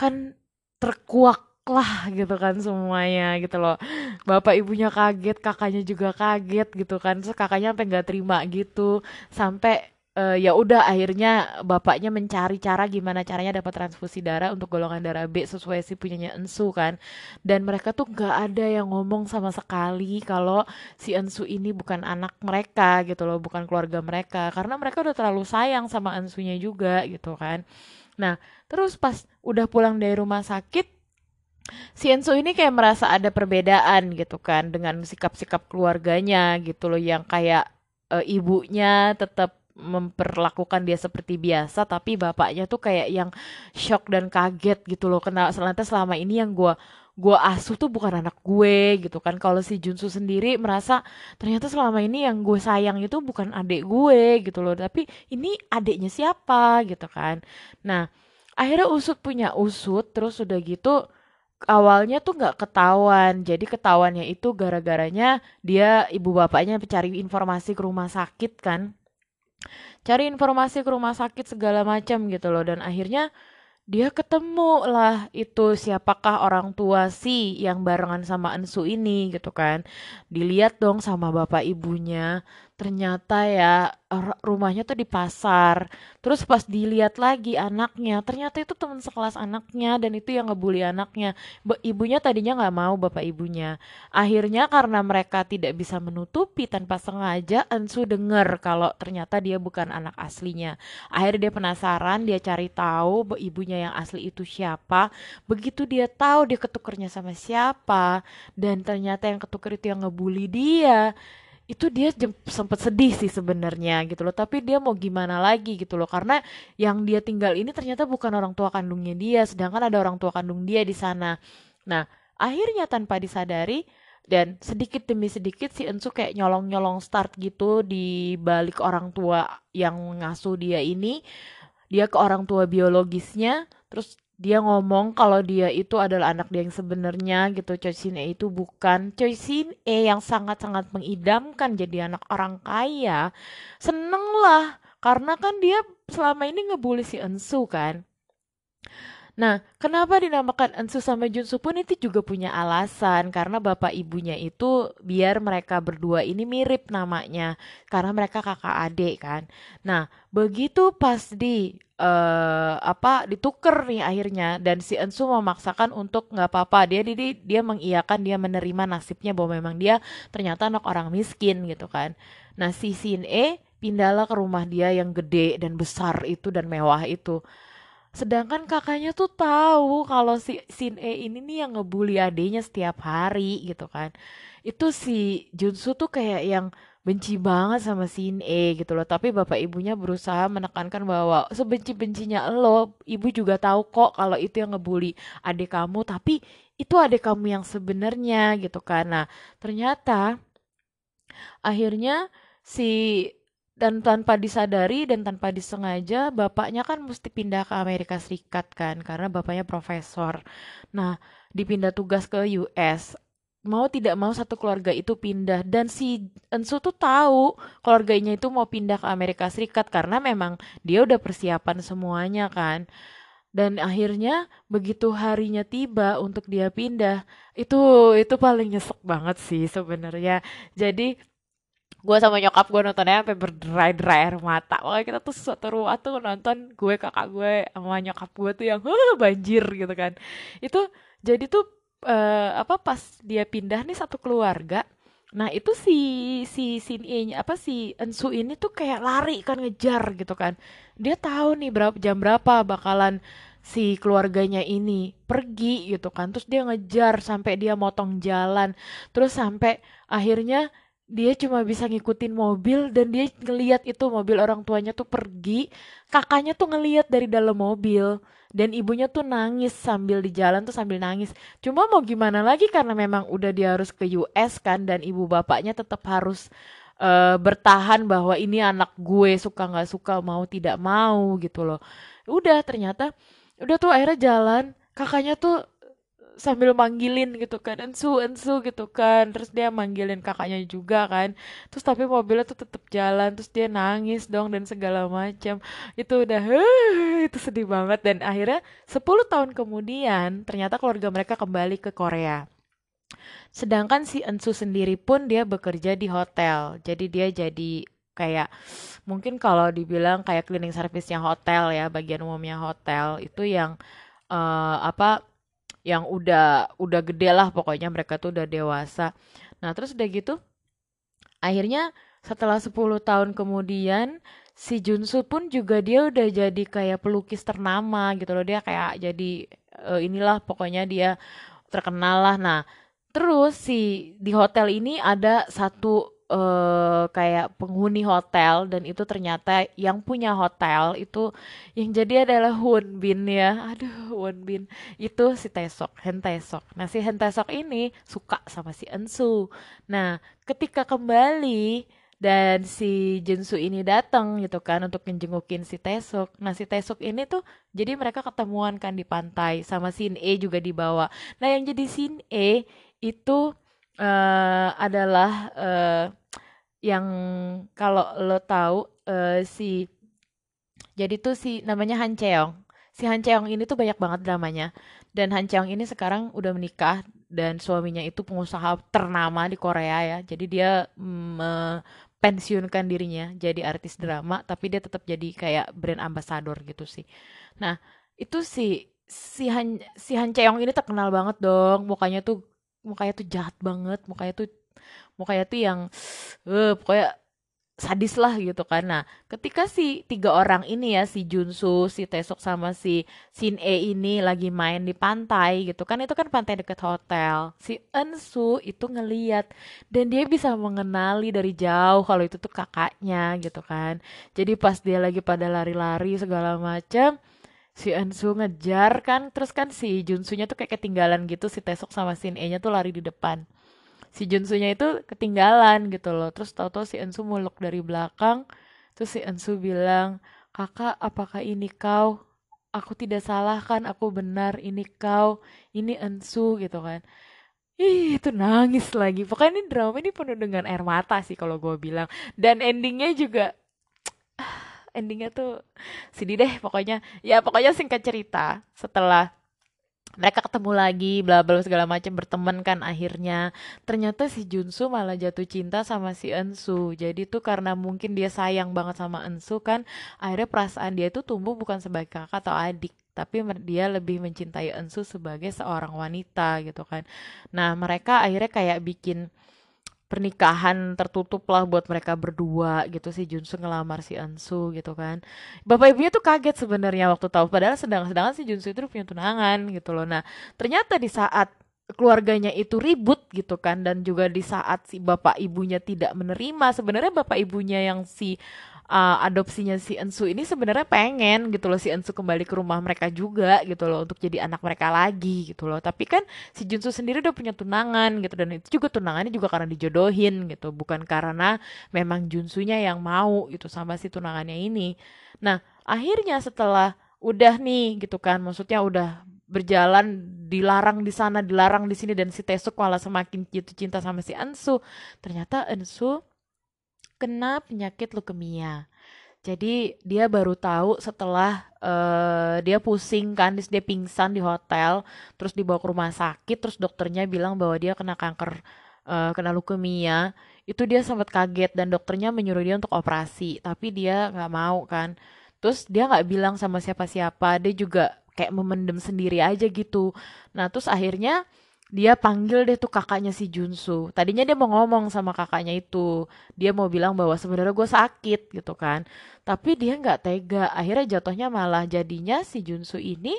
Kan terkuak lah gitu kan semuanya gitu loh. Bapak ibunya kaget kakaknya juga kaget gitu kan. Terus kakaknya sampai nggak terima gitu. Sampai uh, ya udah akhirnya bapaknya mencari cara gimana caranya dapat transfusi darah untuk golongan darah B sesuai si punyanya Ensu kan. Dan mereka tuh nggak ada yang ngomong sama sekali kalau si Ensu ini bukan anak mereka gitu loh bukan keluarga mereka. Karena mereka udah terlalu sayang sama Ensunya juga gitu kan. Nah terus pas udah pulang dari rumah sakit si Enzo ini kayak merasa ada perbedaan gitu kan dengan sikap-sikap keluarganya gitu loh yang kayak e, ibunya tetap memperlakukan dia seperti biasa tapi bapaknya tuh kayak yang shock dan kaget gitu loh. Kenal selama selama ini yang gue gue asuh tuh bukan anak gue gitu kan. Kalau si Junsu sendiri merasa ternyata selama ini yang gue sayang itu bukan adik gue gitu loh tapi ini adiknya siapa gitu kan. Nah akhirnya usut punya usut terus udah gitu awalnya tuh nggak ketahuan. Jadi ketahuannya itu gara-garanya dia ibu bapaknya cari informasi ke rumah sakit kan. Cari informasi ke rumah sakit segala macam gitu loh. Dan akhirnya dia ketemu lah itu siapakah orang tua si yang barengan sama Ensu ini gitu kan. Dilihat dong sama bapak ibunya ternyata ya rumahnya tuh di pasar. Terus pas dilihat lagi anaknya, ternyata itu teman sekelas anaknya dan itu yang ngebully anaknya. Ibunya tadinya nggak mau bapak ibunya. Akhirnya karena mereka tidak bisa menutupi tanpa sengaja, Ensu denger kalau ternyata dia bukan anak aslinya. Akhirnya dia penasaran, dia cari tahu ibunya yang asli itu siapa. Begitu dia tahu dia ketukernya sama siapa dan ternyata yang ketuker itu yang ngebully dia itu dia sempat sedih sih sebenarnya gitu loh. Tapi dia mau gimana lagi gitu loh. Karena yang dia tinggal ini ternyata bukan orang tua kandungnya dia sedangkan ada orang tua kandung dia di sana. Nah akhirnya tanpa disadari dan sedikit demi sedikit si Ensu kayak nyolong-nyolong start gitu di balik orang tua yang ngasuh dia ini. Dia ke orang tua biologisnya terus dia ngomong kalau dia itu adalah anak dia yang sebenarnya gitu. Choi Sin E itu bukan. Choi Sin E yang sangat-sangat mengidamkan jadi anak orang kaya seneng lah. Karena kan dia selama ini ngebully si Ensu kan. Nah, kenapa dinamakan Ensu sama Junsu pun itu juga punya alasan. Karena bapak ibunya itu biar mereka berdua ini mirip namanya. Karena mereka kakak adik kan. Nah, begitu pas di uh, apa dituker nih akhirnya dan si Ensu memaksakan untuk nggak apa-apa dia dia dia mengiyakan dia menerima nasibnya bahwa memang dia ternyata anak orang miskin gitu kan. Nah, si Sin E pindahlah ke rumah dia yang gede dan besar itu dan mewah itu Sedangkan kakaknya tuh tahu kalau si Sin E ini nih yang ngebully adenya setiap hari gitu kan. Itu si Junsu tuh kayak yang benci banget sama Sin E gitu loh. Tapi bapak ibunya berusaha menekankan bahwa sebenci-bencinya lo, ibu juga tahu kok kalau itu yang ngebully adik kamu. Tapi itu adik kamu yang sebenarnya gitu kan. Nah ternyata akhirnya si dan tanpa disadari dan tanpa disengaja bapaknya kan mesti pindah ke Amerika Serikat kan karena bapaknya profesor. Nah, dipindah tugas ke US. Mau tidak mau satu keluarga itu pindah dan si Ensu tuh tahu keluarganya itu mau pindah ke Amerika Serikat karena memang dia udah persiapan semuanya kan. Dan akhirnya begitu harinya tiba untuk dia pindah, itu itu paling nyesek banget sih sebenarnya. Jadi gue sama nyokap gue nontonnya sampai berderai-derai air mata makanya kita tuh suatu ruang tuh nonton gue kakak gue sama nyokap gue tuh yang banjir gitu kan itu jadi tuh uh, apa pas dia pindah nih satu keluarga nah itu si si si nya apa si Ensu ini tuh kayak lari kan ngejar gitu kan. Dia tahu nih berapa jam berapa bakalan si keluarganya ini pergi gitu kan. Terus dia ngejar sampai dia motong jalan. Terus sampai akhirnya dia cuma bisa ngikutin mobil dan dia ngeliat itu mobil orang tuanya tuh pergi. Kakaknya tuh ngeliat dari dalam mobil dan ibunya tuh nangis sambil di jalan tuh sambil nangis. Cuma mau gimana lagi karena memang udah dia harus ke US kan dan ibu bapaknya tetap harus uh, bertahan bahwa ini anak gue suka nggak suka mau tidak mau gitu loh. Udah ternyata udah tuh akhirnya jalan. Kakaknya tuh sambil manggilin gitu kan ensu ensu gitu kan. Terus dia manggilin kakaknya juga kan. Terus tapi mobilnya tuh tetap jalan terus dia nangis dong dan segala macam. Itu udah itu sedih banget. Dan akhirnya 10 tahun kemudian ternyata keluarga mereka kembali ke Korea. Sedangkan si Ensu sendiri pun dia bekerja di hotel. Jadi dia jadi kayak mungkin kalau dibilang kayak cleaning service-nya hotel ya bagian umumnya hotel. Itu yang uh, apa yang udah udah gede lah pokoknya mereka tuh udah dewasa. Nah, terus udah gitu akhirnya setelah 10 tahun kemudian si Junsu pun juga dia udah jadi kayak pelukis ternama gitu loh. Dia kayak jadi uh, inilah pokoknya dia terkenal lah. Nah, terus si di hotel ini ada satu uh, kayak penghuni hotel dan itu ternyata yang punya hotel itu yang jadi adalah Won Bin ya. Aduh, Won Bin itu si Taesok, Hen Taesok. Nah, si Hen Taesok ini suka sama si Ensu. Nah, ketika kembali dan si Junsu ini datang gitu kan untuk menjengukin si Taesok. Nah si Taesok ini tuh jadi mereka ketemuan kan di pantai sama Sin E juga dibawa. Nah yang jadi Sin E itu uh, adalah uh, yang kalau lo tahu uh, si jadi tuh si namanya Han Cheong. Si Han Cheong ini tuh banyak banget dramanya. Dan Han Cheong ini sekarang udah menikah dan suaminya itu pengusaha ternama di Korea ya. Jadi dia pensiunkan dirinya jadi artis drama, tapi dia tetap jadi kayak brand ambassador gitu sih. Nah, itu si si Han si Han Cheong ini terkenal banget dong. Mukanya tuh mukanya tuh jahat banget, mukanya tuh mukanya tuh yang uh, pokoknya sadis lah gitu kan. Nah, ketika si tiga orang ini ya, si Junsu, si Taesuk sama si Shin E ini lagi main di pantai gitu kan, itu kan pantai deket hotel. Si Ensu itu ngeliat dan dia bisa mengenali dari jauh kalau itu tuh kakaknya gitu kan. Jadi pas dia lagi pada lari-lari segala macam, si Ensu ngejar kan, terus kan si Junsunya tuh kayak ketinggalan gitu, si Taesuk sama Shin E-nya tuh lari di depan si Junsunya itu ketinggalan gitu loh terus tahu-tahu si Ensu muluk dari belakang terus si Ensu bilang kakak apakah ini kau aku tidak salah kan aku benar ini kau ini Ensu gitu kan Ih, itu nangis lagi. Pokoknya ini drama ini penuh dengan air mata sih kalau gue bilang. Dan endingnya juga, endingnya tuh sedih deh pokoknya. Ya pokoknya singkat cerita, setelah mereka ketemu lagi bla bla segala macam berteman kan akhirnya. Ternyata si Junsu malah jatuh cinta sama si Ensu. Jadi tuh karena mungkin dia sayang banget sama Ensu kan akhirnya perasaan dia itu tumbuh bukan sebagai kakak atau adik tapi dia lebih mencintai Ensu sebagai seorang wanita gitu kan. Nah mereka akhirnya kayak bikin pernikahan tertutup lah buat mereka berdua gitu si Junsu ngelamar si Ansu gitu kan. Bapak ibunya tuh kaget sebenarnya waktu tahu. Padahal sedang-sedangkan si Junsu itu punya tunangan gitu loh. Nah ternyata di saat keluarganya itu ribut gitu kan dan juga di saat si bapak ibunya tidak menerima sebenarnya bapak ibunya yang si uh, adopsinya si Ensu ini sebenarnya pengen gitu loh si Ensu kembali ke rumah mereka juga gitu loh untuk jadi anak mereka lagi gitu loh. Tapi kan si Junsu sendiri udah punya tunangan gitu dan itu juga tunangannya juga karena dijodohin gitu bukan karena memang Junsunya yang mau gitu sama si tunangannya ini. Nah akhirnya setelah udah nih gitu kan maksudnya udah berjalan dilarang di sana dilarang di sini dan si Tesuk malah semakin jatuh cinta sama si Ensu ternyata Ensu kena penyakit leukemia. Jadi dia baru tahu setelah uh, dia pusing kan, dia pingsan di hotel, terus dibawa ke rumah sakit, terus dokternya bilang bahwa dia kena kanker, uh, kena leukemia. Itu dia sempat kaget dan dokternya menyuruh dia untuk operasi, tapi dia nggak mau kan. Terus dia nggak bilang sama siapa-siapa, dia juga kayak memendam sendiri aja gitu. Nah terus akhirnya dia panggil deh tuh kakaknya si Junsu. Tadinya dia mau ngomong sama kakaknya itu. Dia mau bilang bahwa sebenarnya gue sakit gitu kan. Tapi dia nggak tega. Akhirnya jatuhnya malah jadinya si Junsu ini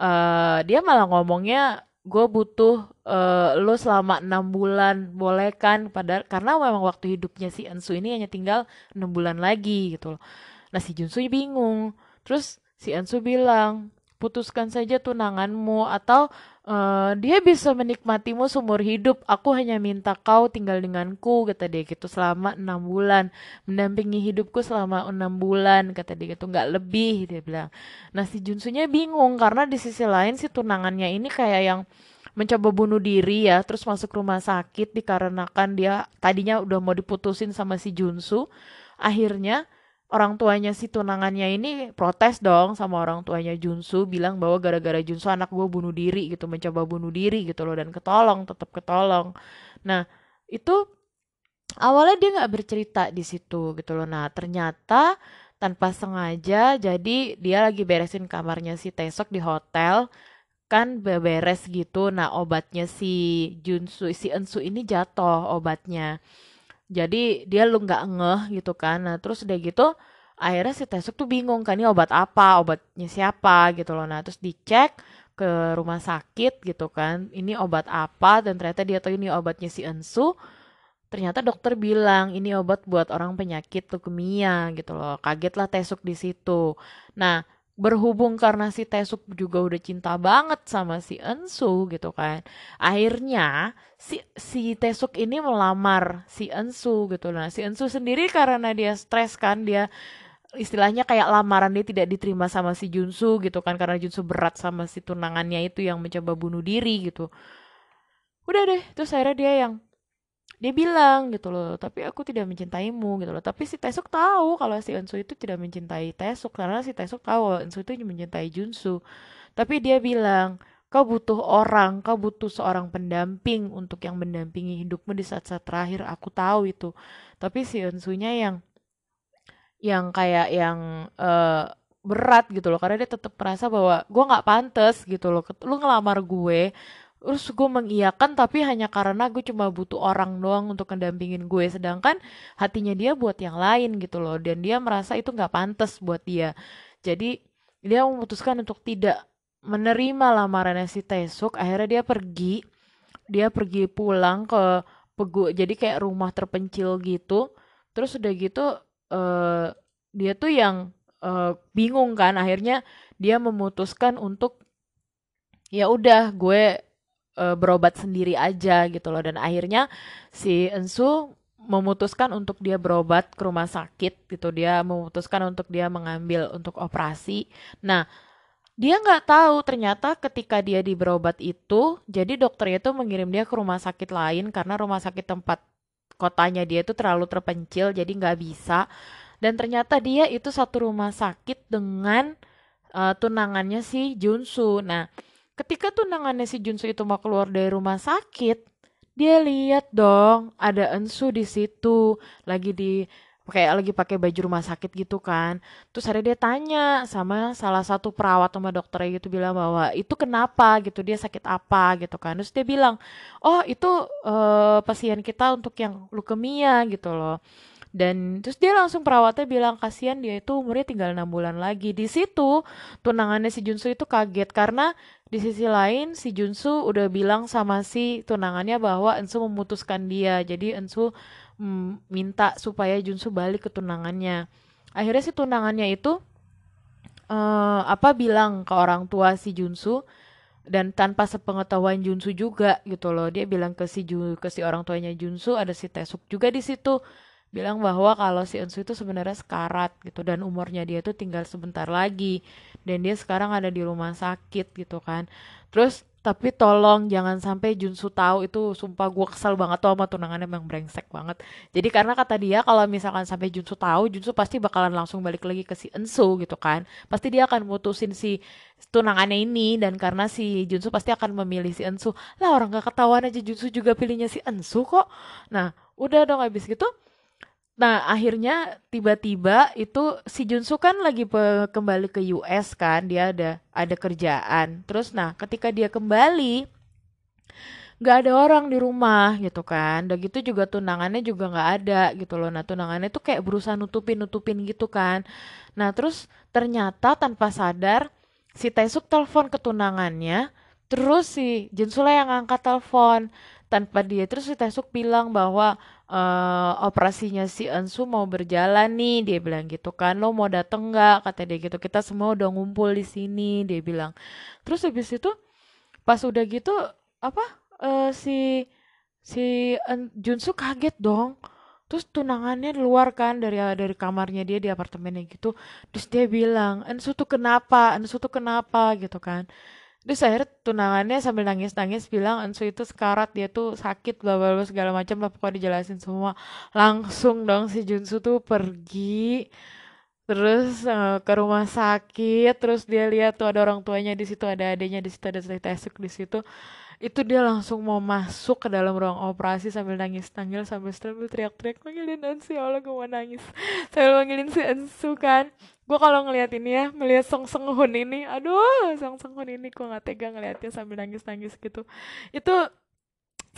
uh, dia malah ngomongnya gue butuh uh, lo selama enam bulan boleh kan padahal karena memang waktu hidupnya si Ensu ini hanya tinggal enam bulan lagi gitu loh. Nah si Junsu bingung. Terus si Ensu bilang putuskan saja tunanganmu atau uh, dia bisa menikmatimu seumur hidup. Aku hanya minta kau tinggal denganku, kata dia gitu selama enam bulan, mendampingi hidupku selama enam bulan, kata dia gitu nggak lebih dia bilang. Nah si Junsunya bingung karena di sisi lain si tunangannya ini kayak yang mencoba bunuh diri ya, terus masuk rumah sakit dikarenakan dia tadinya udah mau diputusin sama si Junsu, akhirnya orang tuanya si tunangannya ini protes dong sama orang tuanya Junsu bilang bahwa gara-gara Junsu anak gue bunuh diri gitu mencoba bunuh diri gitu loh dan ketolong tetap ketolong. Nah itu awalnya dia nggak bercerita di situ gitu loh. Nah ternyata tanpa sengaja jadi dia lagi beresin kamarnya si Tesok di hotel kan beres gitu. Nah obatnya si Junsu si Ensu ini jatuh obatnya jadi dia lu nggak ngeh gitu kan. Nah terus udah gitu akhirnya si Tesuk tuh bingung kan ini obat apa? Obatnya siapa? gitu loh. Nah terus dicek ke rumah sakit gitu kan ini obat apa? Dan ternyata dia tahu ini obatnya si Ensu. Ternyata dokter bilang ini obat buat orang penyakit leukemia gitu loh. Kaget lah Tesuk di situ. Nah berhubung karena si Tesuk juga udah cinta banget sama si Ensu gitu kan. Akhirnya si si Tesuk ini melamar si Ensu gitu. Nah si Ensu sendiri karena dia stres kan dia istilahnya kayak lamaran dia tidak diterima sama si Junsu gitu kan karena Junsu berat sama si tunangannya itu yang mencoba bunuh diri gitu. Udah deh terus akhirnya dia yang dia bilang gitu loh tapi aku tidak mencintaimu gitu loh. Tapi si Taesuk tahu kalau si Ensu itu tidak mencintai Taesuk karena si Taesuk tahu Ensu itu mencintai Junsu tapi dia bilang kau butuh orang kau butuh seorang pendamping untuk yang mendampingi hidupmu di saat-saat terakhir. Aku tahu itu. Tapi si Ensunya yang yang kayak yang uh, berat gitu loh karena dia tetap merasa bahwa gue nggak pantas gitu loh. Lu ngelamar gue terus gue mengiyakan tapi hanya karena gue cuma butuh orang doang untuk mendampingin gue. Sedangkan hatinya dia buat yang lain gitu loh. Dan dia merasa itu nggak pantas buat dia. Jadi dia memutuskan untuk tidak menerima lamarannya si Taesuk. Akhirnya dia pergi. Dia pergi pulang ke pegu jadi kayak rumah terpencil gitu. Terus udah gitu uh, dia tuh yang uh, bingung kan. Akhirnya dia memutuskan untuk ya udah gue uh, berobat sendiri aja gitu loh. Dan akhirnya si Ensu memutuskan untuk dia berobat ke rumah sakit gitu. Dia memutuskan untuk dia mengambil untuk operasi. Nah dia nggak tahu ternyata ketika dia di berobat itu jadi dokternya itu mengirim dia ke rumah sakit lain karena rumah sakit tempat kotanya dia itu terlalu terpencil jadi nggak bisa. Dan ternyata dia itu satu rumah sakit dengan uh, tunangannya si Junsu. Nah ketika tunangannya si Junsu itu mau keluar dari rumah sakit dia lihat dong ada Ensu di situ lagi di kayak lagi pakai baju rumah sakit gitu kan. Terus ada dia tanya sama salah satu perawat sama dokternya gitu bilang bahwa itu kenapa? gitu dia sakit apa? gitu kan. Terus dia bilang oh itu uh, pasien kita untuk yang leukemia gitu loh. Dan terus dia langsung perawatnya bilang kasihan dia itu umurnya tinggal enam bulan lagi. Di situ tunangannya si Junsu itu kaget karena di sisi lain si Junsu udah bilang sama si tunangannya bahwa Ensu memutuskan dia jadi Ensu minta supaya Junsu balik ke tunangannya. Akhirnya si tunangannya itu uh, apa bilang ke orang tua si Junsu dan tanpa sepengetahuan Junsu juga gitu loh. Dia bilang ke si ke si orang tuanya Junsu ada si Tesuk juga di situ bilang bahwa kalau si Ensu itu sebenarnya sekarat gitu dan umurnya dia tuh tinggal sebentar lagi dan dia sekarang ada di rumah sakit gitu kan. Terus tapi tolong jangan sampai Junsu tahu itu sumpah gue kesel banget tuh sama tunangannya emang brengsek banget. Jadi karena kata dia kalau misalkan sampai Junsu tahu Junsu pasti bakalan langsung balik lagi ke si Ensu gitu kan. Pasti dia akan mutusin si tunangannya ini dan karena si Junsu pasti akan memilih si Ensu lah orang gak ketahuan aja Junsu juga pilihnya si Ensu kok. Nah udah dong habis gitu Nah, akhirnya tiba-tiba itu si Junsu kan lagi kembali ke US kan, dia ada ada kerjaan. Terus nah, ketika dia kembali nggak ada orang di rumah gitu kan. Dan gitu juga tunangannya juga nggak ada gitu loh. Nah, tunangannya tuh kayak berusaha nutupin-nutupin gitu kan. Nah, terus ternyata tanpa sadar si Taesuk telepon ke tunangannya, terus si Junsu lah yang angkat telepon tanpa dia terus si Taesuk bilang bahwa uh, operasinya si Ansu mau berjalan nih. Dia bilang gitu kan lo mau dateng nggak? Kata dia gitu. Kita semua udah ngumpul di sini dia bilang. Terus habis itu pas udah gitu apa uh, si si Junsu kaget dong. Terus tunangannya luar kan dari dari kamarnya dia di apartemennya gitu. Terus dia bilang Ansu tuh kenapa? Ansu tuh kenapa? Gitu kan Terus akhirnya tunangannya sambil nangis-nangis bilang Ansu itu sekarat dia tuh sakit bla bla bla segala macam lah pokoknya dijelasin semua. Langsung dong si Junsu tuh pergi terus uh, ke rumah sakit terus dia lihat tuh ada orang tuanya di situ ada adanya di situ ada Taesuk di situ itu dia langsung mau masuk ke dalam ruang operasi sambil nangis nangis sambil sambil teriak-teriak manggilin Ansu ya Allah gue mau nangis. Sambil manggilin si Ansu kan. Gue kalau ngeliat ini ya melihat Song Seng Hun ini aduh Song Seng Hun ini gue nggak tega ngeliatnya sambil nangis nangis gitu. Itu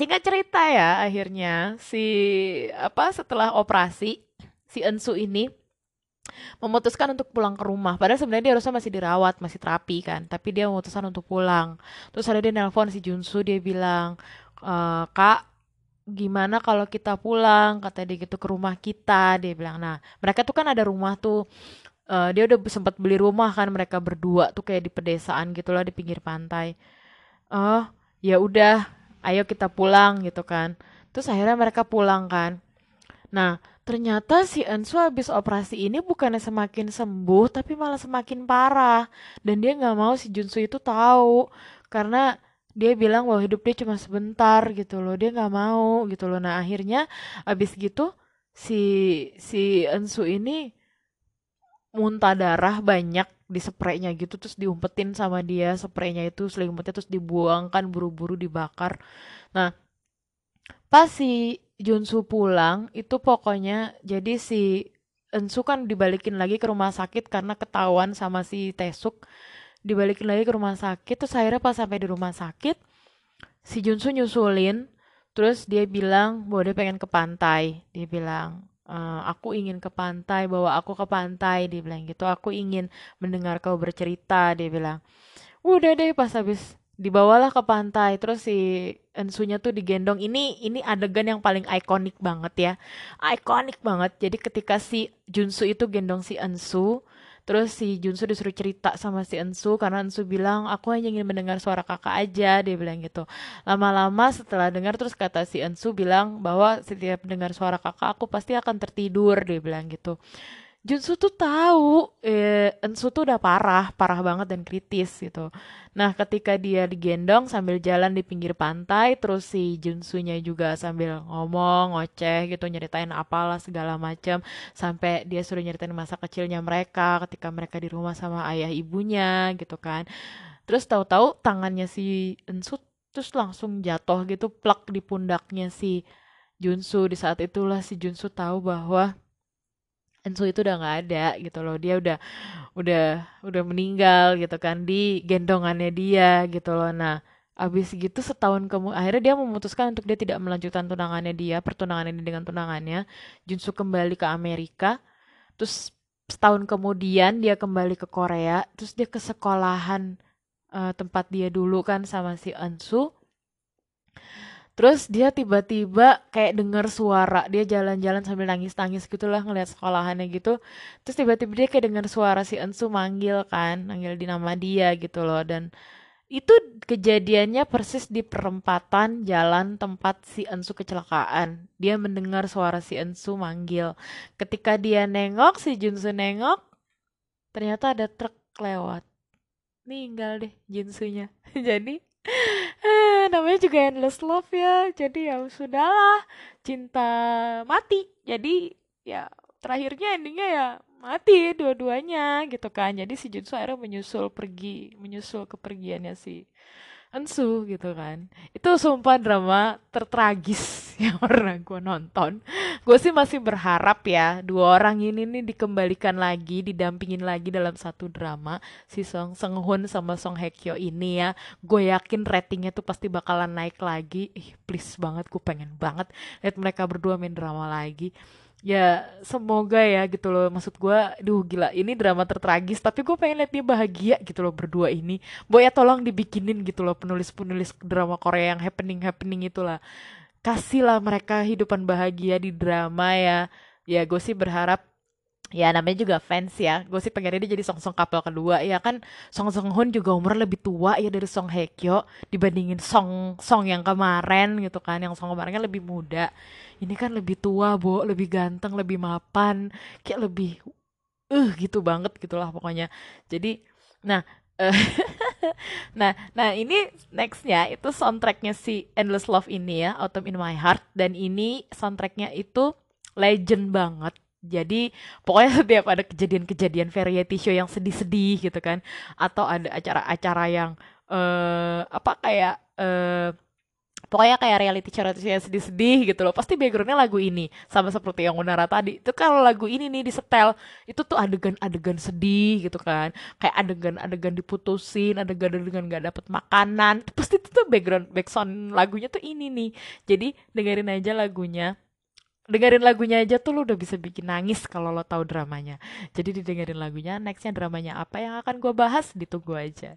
singkat cerita ya akhirnya si apa setelah operasi si Ensu ini memutuskan untuk pulang ke rumah. Padahal sebenarnya dia harusnya masih dirawat, masih terapi kan. Tapi dia memutuskan untuk pulang. Terus ada dia nelpon si Junsu, dia bilang, e, kak gimana kalau kita pulang? Kata dia gitu ke rumah kita. Dia bilang. Nah mereka tuh kan ada rumah tuh. Uh, dia udah sempat beli rumah kan mereka berdua tuh kayak di pedesaan gitulah di pinggir pantai. Oh ya udah ayo kita pulang gitu kan. Terus akhirnya mereka pulang kan. Nah Ternyata si Ensu habis operasi ini bukannya semakin sembuh, tapi malah semakin parah. Dan dia nggak mau si Junsu itu tahu, karena dia bilang bahwa hidup dia cuma sebentar gitu loh. Dia nggak mau gitu loh. Nah akhirnya habis gitu si si Ensu ini muntah darah banyak di spraynya gitu terus diumpetin sama dia spraynya itu selimutnya terus dibuangkan buru-buru dibakar nah pas si Junsu pulang itu pokoknya jadi si Ensu kan dibalikin lagi ke rumah sakit karena ketahuan sama si Tesuk. Dibalikin lagi ke rumah sakit terus akhirnya pas sampai di rumah sakit si Junsu nyusulin terus dia bilang bahwa dia pengen ke pantai. Dia bilang e, aku ingin ke pantai bawa aku ke pantai. Dia bilang gitu aku ingin mendengar kau bercerita. Dia bilang udah deh pas habis dibawalah ke pantai terus si Ensunya tuh digendong ini ini adegan yang paling ikonik banget ya ikonik banget jadi ketika si Junsu itu gendong si Ensu Terus si Junsu disuruh cerita sama si Ensu karena Ensu bilang aku hanya ingin mendengar suara kakak aja dia bilang gitu. Lama-lama setelah dengar terus kata si Ensu bilang bahwa setiap dengar suara kakak aku pasti akan tertidur dia bilang gitu. Junsu tuh tahu eh, Ensu tuh udah parah, parah banget dan kritis gitu. Nah, ketika dia digendong sambil jalan di pinggir pantai, terus si Junsunya juga sambil ngomong, ngoceh gitu, nyeritain apalah segala macam, sampai dia suruh nyeritain masa kecilnya mereka ketika mereka di rumah sama ayah ibunya gitu kan. Terus tahu-tahu tangannya si Ensu terus langsung jatuh gitu plak di pundaknya si Junsu. Di saat itulah si Junsu tahu bahwa Ensu itu udah nggak ada gitu loh. Dia udah udah udah meninggal gitu kan di gendongannya dia gitu loh. Nah abis gitu setahun kemudian akhirnya dia memutuskan untuk dia tidak melanjutkan tunangannya dia pertunangan ini dengan tunangannya. Junsu kembali ke Amerika. Terus setahun kemudian dia kembali ke Korea. Terus dia ke sekolahan uh, tempat dia dulu kan sama si Ensu Terus dia tiba-tiba kayak denger suara, dia jalan-jalan sambil nangis-nangis gitu lah ngeliat sekolahannya gitu. Terus tiba-tiba dia kayak denger suara si Ensu manggil kan, manggil di nama dia gitu loh. Dan itu kejadiannya persis di perempatan jalan tempat si Ensu kecelakaan. Dia mendengar suara si Ensu manggil. Ketika dia nengok, si Junsu nengok, ternyata ada truk lewat. Ninggal deh Junsunya. Jadi Namanya juga endless love ya. Jadi ya sudahlah cinta mati. Jadi ya terakhirnya endingnya ya mati dua-duanya gitu kan. Jadi si Junsu akhirnya menyusul pergi menyusul kepergiannya si Ensu gitu kan. Itu sumpah drama tertragis yang pernah gue nonton. Gue sih masih berharap ya dua orang ini nih dikembalikan lagi didampingin lagi dalam satu drama. Si Song Seung Hoon sama Song Hye Kyo ini ya gue yakin ratingnya tuh pasti bakalan naik lagi. Ih please banget gue pengen banget lihat mereka berdua main drama lagi ya semoga ya gitu loh. Maksud gue duh gila ini drama tertragis tapi gue pengen lihat dia bahagia gitu loh berdua ini. Boy ya tolong dibikinin gitu loh penulis penulis drama Korea yang happening happening itulah kasihlah mereka hidupan bahagia di drama ya. Ya gue sih berharap ya namanya juga fans ya. Gue sih pengennya dia jadi song song couple kedua. Ya kan Song Song Hoon juga umur lebih tua ya dari Song Hye Kyo dibandingin Song Song yang kemarin gitu kan. Yang Song kemarin kan lebih muda. Ini kan lebih tua bo. Lebih ganteng lebih mapan. Kayak lebih eh uh, gitu banget gitulah pokoknya. Jadi nah uh, nah nah ini nextnya itu soundtracknya si Endless Love ini ya Autumn in My Heart. Dan ini soundtracknya itu legend banget jadi pokoknya setiap ada kejadian-kejadian variety show yang sedih-sedih gitu kan, atau ada acara-acara yang uh, apa kayak uh, pokoknya kayak reality show yang sedih-sedih gitu loh. Pasti backgroundnya lagu ini sama seperti yang Unara tadi. Itu kalau lagu ini nih disetel itu tuh adegan-adegan sedih gitu kan. Kayak adegan-adegan diputusin adegan-adegan gak dapet makanan. Itu pasti itu tuh background background lagunya tuh ini nih. Jadi dengerin aja lagunya dengerin lagunya aja tuh lo udah bisa bikin nangis kalau lo tahu dramanya. Jadi didengerin lagunya, nextnya dramanya apa yang akan gue bahas, ditunggu aja.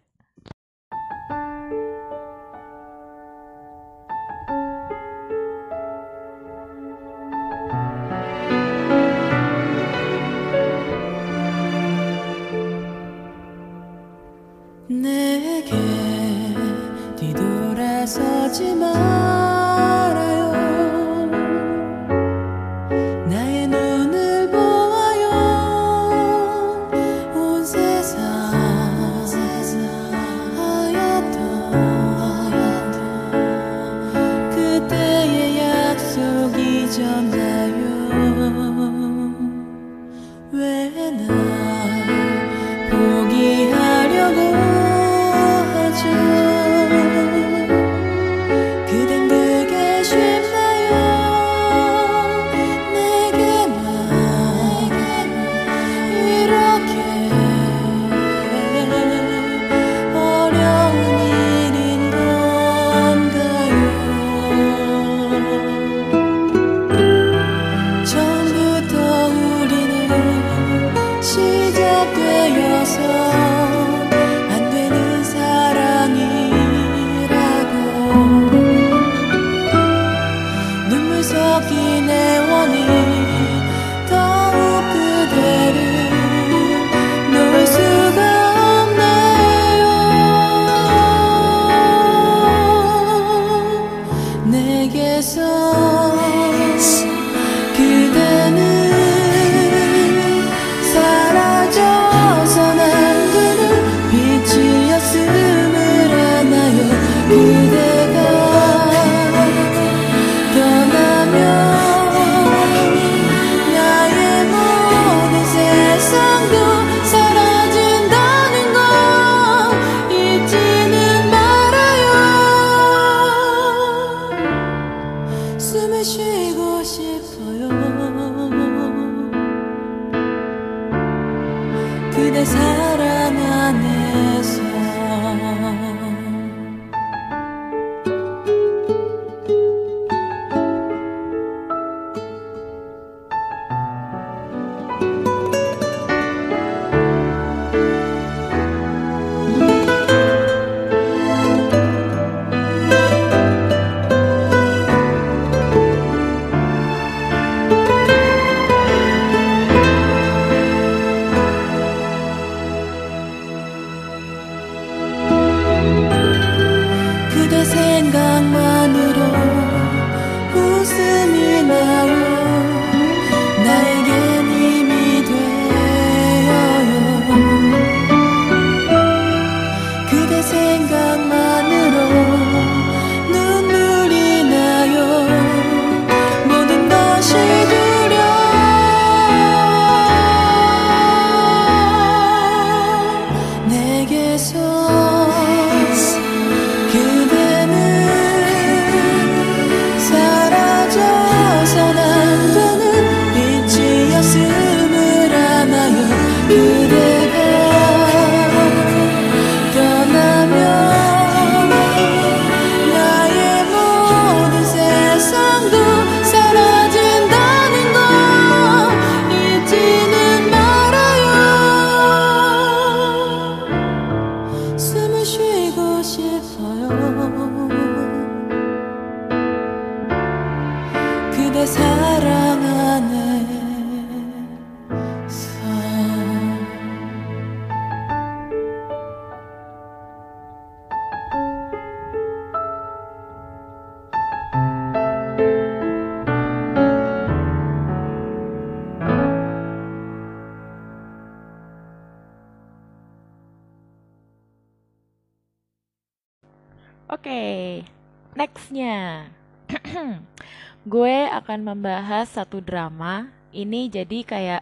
Satu drama. Ini jadi kayak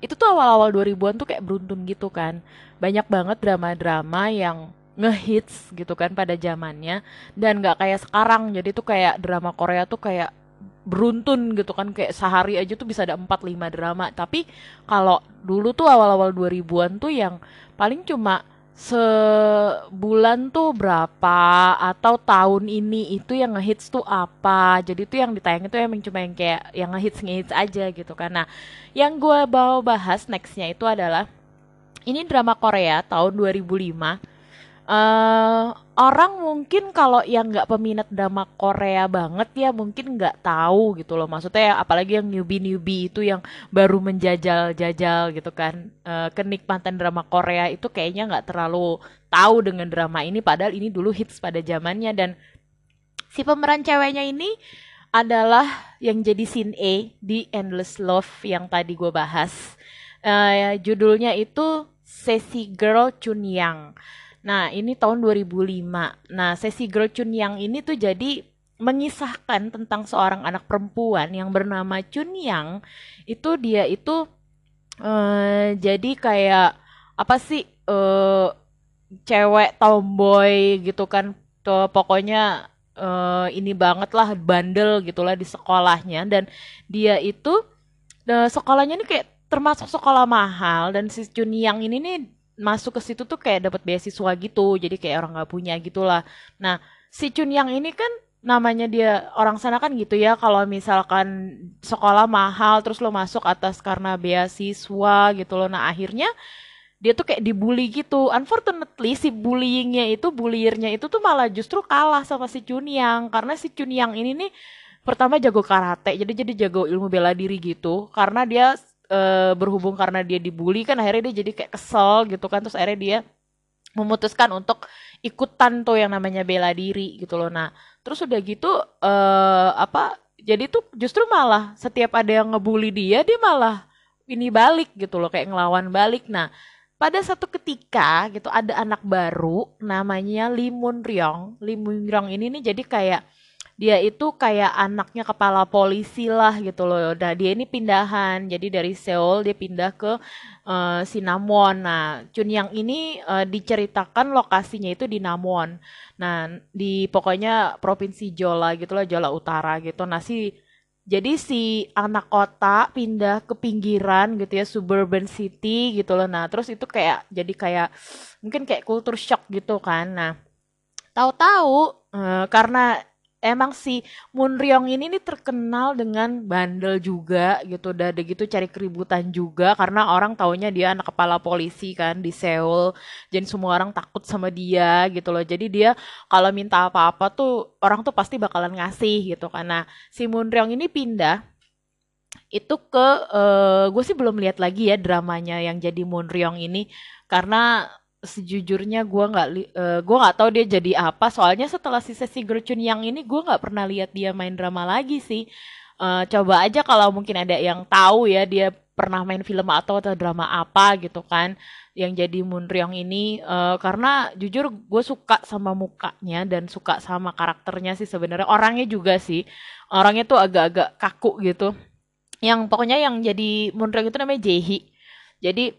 itu tuh awal-awal 2000-an tuh kayak beruntun gitu kan. Banyak banget drama-drama yang ngehits gitu kan pada zamannya dan nggak kayak sekarang. Jadi tuh kayak drama Korea tuh kayak beruntun gitu kan kayak sehari aja tuh bisa ada 4 5 drama. Tapi kalau dulu tuh awal-awal 2000-an tuh yang paling cuma sebulan tuh berapa? Atau tahun ini itu yang ngehits tuh apa? Jadi tuh yang ditayang itu emang cuma yang kayak yang ngehits ngehits aja gitu karena yang gue bawa bahas nextnya itu adalah ini drama Korea tahun 2005 uh, orang mungkin kalau yang nggak peminat drama Korea banget ya mungkin nggak tahu gitu loh. Maksudnya apalagi yang newbie newbie itu yang baru menjajal-jajal gitu kan. Uh, kenikmatan drama Korea itu kayaknya nggak terlalu tahu dengan drama ini padahal ini dulu hits pada zamannya. Dan si pemeran ceweknya ini adalah yang jadi scene A di Endless Love yang tadi gue bahas. Uh, judulnya itu Sesi Girl Chunyang. Nah, ini tahun 2005. Nah, sesi Girl Chun Yang ini tuh jadi mengisahkan tentang seorang anak perempuan yang bernama Chun Yang. Itu dia itu uh, jadi kayak apa sih uh, cewek tomboy gitu kan. Tuh pokoknya uh, ini banget lah bandel gitulah di sekolahnya dan dia itu uh, sekolahnya ini kayak termasuk sekolah mahal dan si Chun Yang ini nih masuk ke situ tuh kayak dapat beasiswa gitu jadi kayak orang nggak punya gitulah. Nah si Chun Yang ini kan namanya dia orang sana kan gitu ya kalau misalkan sekolah mahal terus lo masuk atas karena beasiswa gitu loh. Nah akhirnya dia tuh kayak dibully gitu. Unfortunately si bullyingnya itu bulliernya itu tuh malah justru kalah sama si Chun Yang karena si Chun Yang ini nih pertama jago karate jadi jadi jago ilmu bela diri gitu karena dia uh, berhubung karena dia dibully kan akhirnya dia jadi kayak kesel gitu kan. Terus akhirnya dia memutuskan untuk ikutan tuh yang namanya bela diri gitu loh nah terus udah gitu uh, apa jadi tuh justru malah setiap ada yang ngebully dia dia malah ini balik gitu loh kayak ngelawan balik. Nah pada satu ketika gitu ada anak baru namanya Limun Ryong. Limun Ryong ini nih jadi kayak dia itu kayak anaknya kepala polisi lah gitu loh. Nah dia ini pindahan, jadi dari Seoul dia pindah ke uh, Sinamon. Nah Chunyang ini uh, diceritakan lokasinya itu di Namwon. Nah di pokoknya provinsi Jola gitu loh, Jola Utara gitu. Nah si jadi si anak kota pindah ke pinggiran gitu ya suburban city gitu loh. Nah terus itu kayak jadi kayak mungkin kayak culture shock gitu kan. Nah tahu-tahu uh, karena emang si Munryong ini nih terkenal dengan bandel juga gitu udah ada gitu cari keributan juga karena orang taunya dia anak kepala polisi kan di Seoul jadi semua orang takut sama dia gitu loh. Jadi dia kalau minta apa-apa tuh orang tuh pasti bakalan ngasih gitu karena si Munryong ini pindah itu ke uh, gue sih belum lihat lagi ya dramanya yang jadi Munryong ini karena sejujurnya gue nggak uh, gue nggak tahu dia jadi apa. Soalnya setelah si sesi Gerchun yang ini gue nggak pernah lihat dia main drama lagi sih. Uh, coba aja kalau mungkin ada yang tahu ya dia pernah main film atau atau drama apa gitu kan yang jadi Munryong ini. Uh, karena jujur gue suka sama mukanya dan suka sama karakternya sih sebenarnya. Orangnya juga sih orangnya tuh agak-agak kaku gitu. Yang pokoknya yang jadi Munryong itu namanya Jehi jadi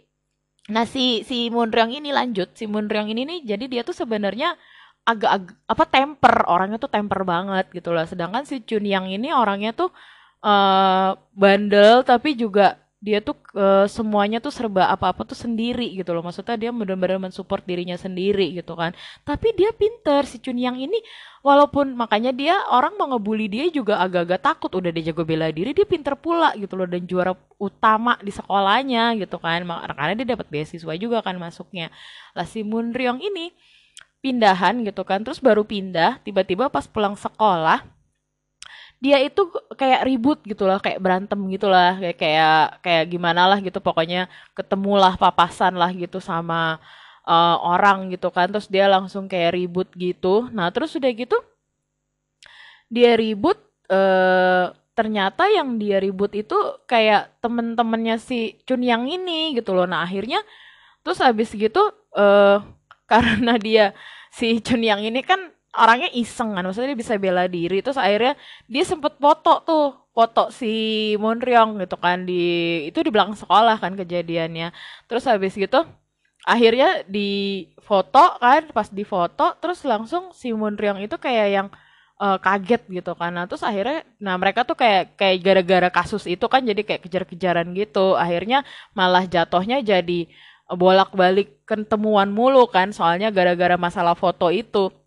nah si si Munryong ini lanjut. Si Munryong ini nih jadi dia tuh sebenarnya agak-agak apa temper. Orangnya tuh temper banget gitu loh. Sedangkan si Chun Yang ini orangnya tuh uh, bandel tapi juga dia tuh uh, semuanya tuh serba apa-apa tuh sendiri gitu loh. Maksudnya dia benar-benar mensupport dirinya sendiri gitu kan. Tapi dia pinter si Chunyang ini walaupun makanya dia orang mau ngebully dia juga agak-agak takut udah dia jago bela diri dia pinter pula gitu loh dan juara utama di sekolahnya gitu kan. Karena dia dapat beasiswa juga kan masuknya. Lah si Munryong ini pindahan gitu kan terus baru pindah tiba-tiba pas pulang sekolah dia itu kayak ribut gitu lah, kayak berantem gitu lah, kayak kayak kayak gimana lah gitu pokoknya ketemulah papasan lah gitu sama uh, orang gitu kan, terus dia langsung kayak ribut gitu. Nah terus udah gitu dia ribut, uh, ternyata yang dia ribut itu kayak temen-temennya si Chun Yang ini gitu loh. Nah akhirnya terus habis gitu uh, karena dia si Chun Yang ini kan orangnya iseng kan maksudnya dia bisa bela diri. Terus akhirnya dia sempet foto tuh foto si Monryong gitu kan di itu di belakang sekolah kan kejadiannya. Terus habis gitu akhirnya di foto kan pas di foto terus langsung si Monryong itu kayak yang uh, kaget gitu kan. Nah terus akhirnya nah mereka tuh kayak kayak gara-gara kasus itu kan jadi kayak kejar-kejaran gitu. Akhirnya malah jatuhnya jadi bolak-balik ketemuan mulu kan soalnya gara-gara masalah foto itu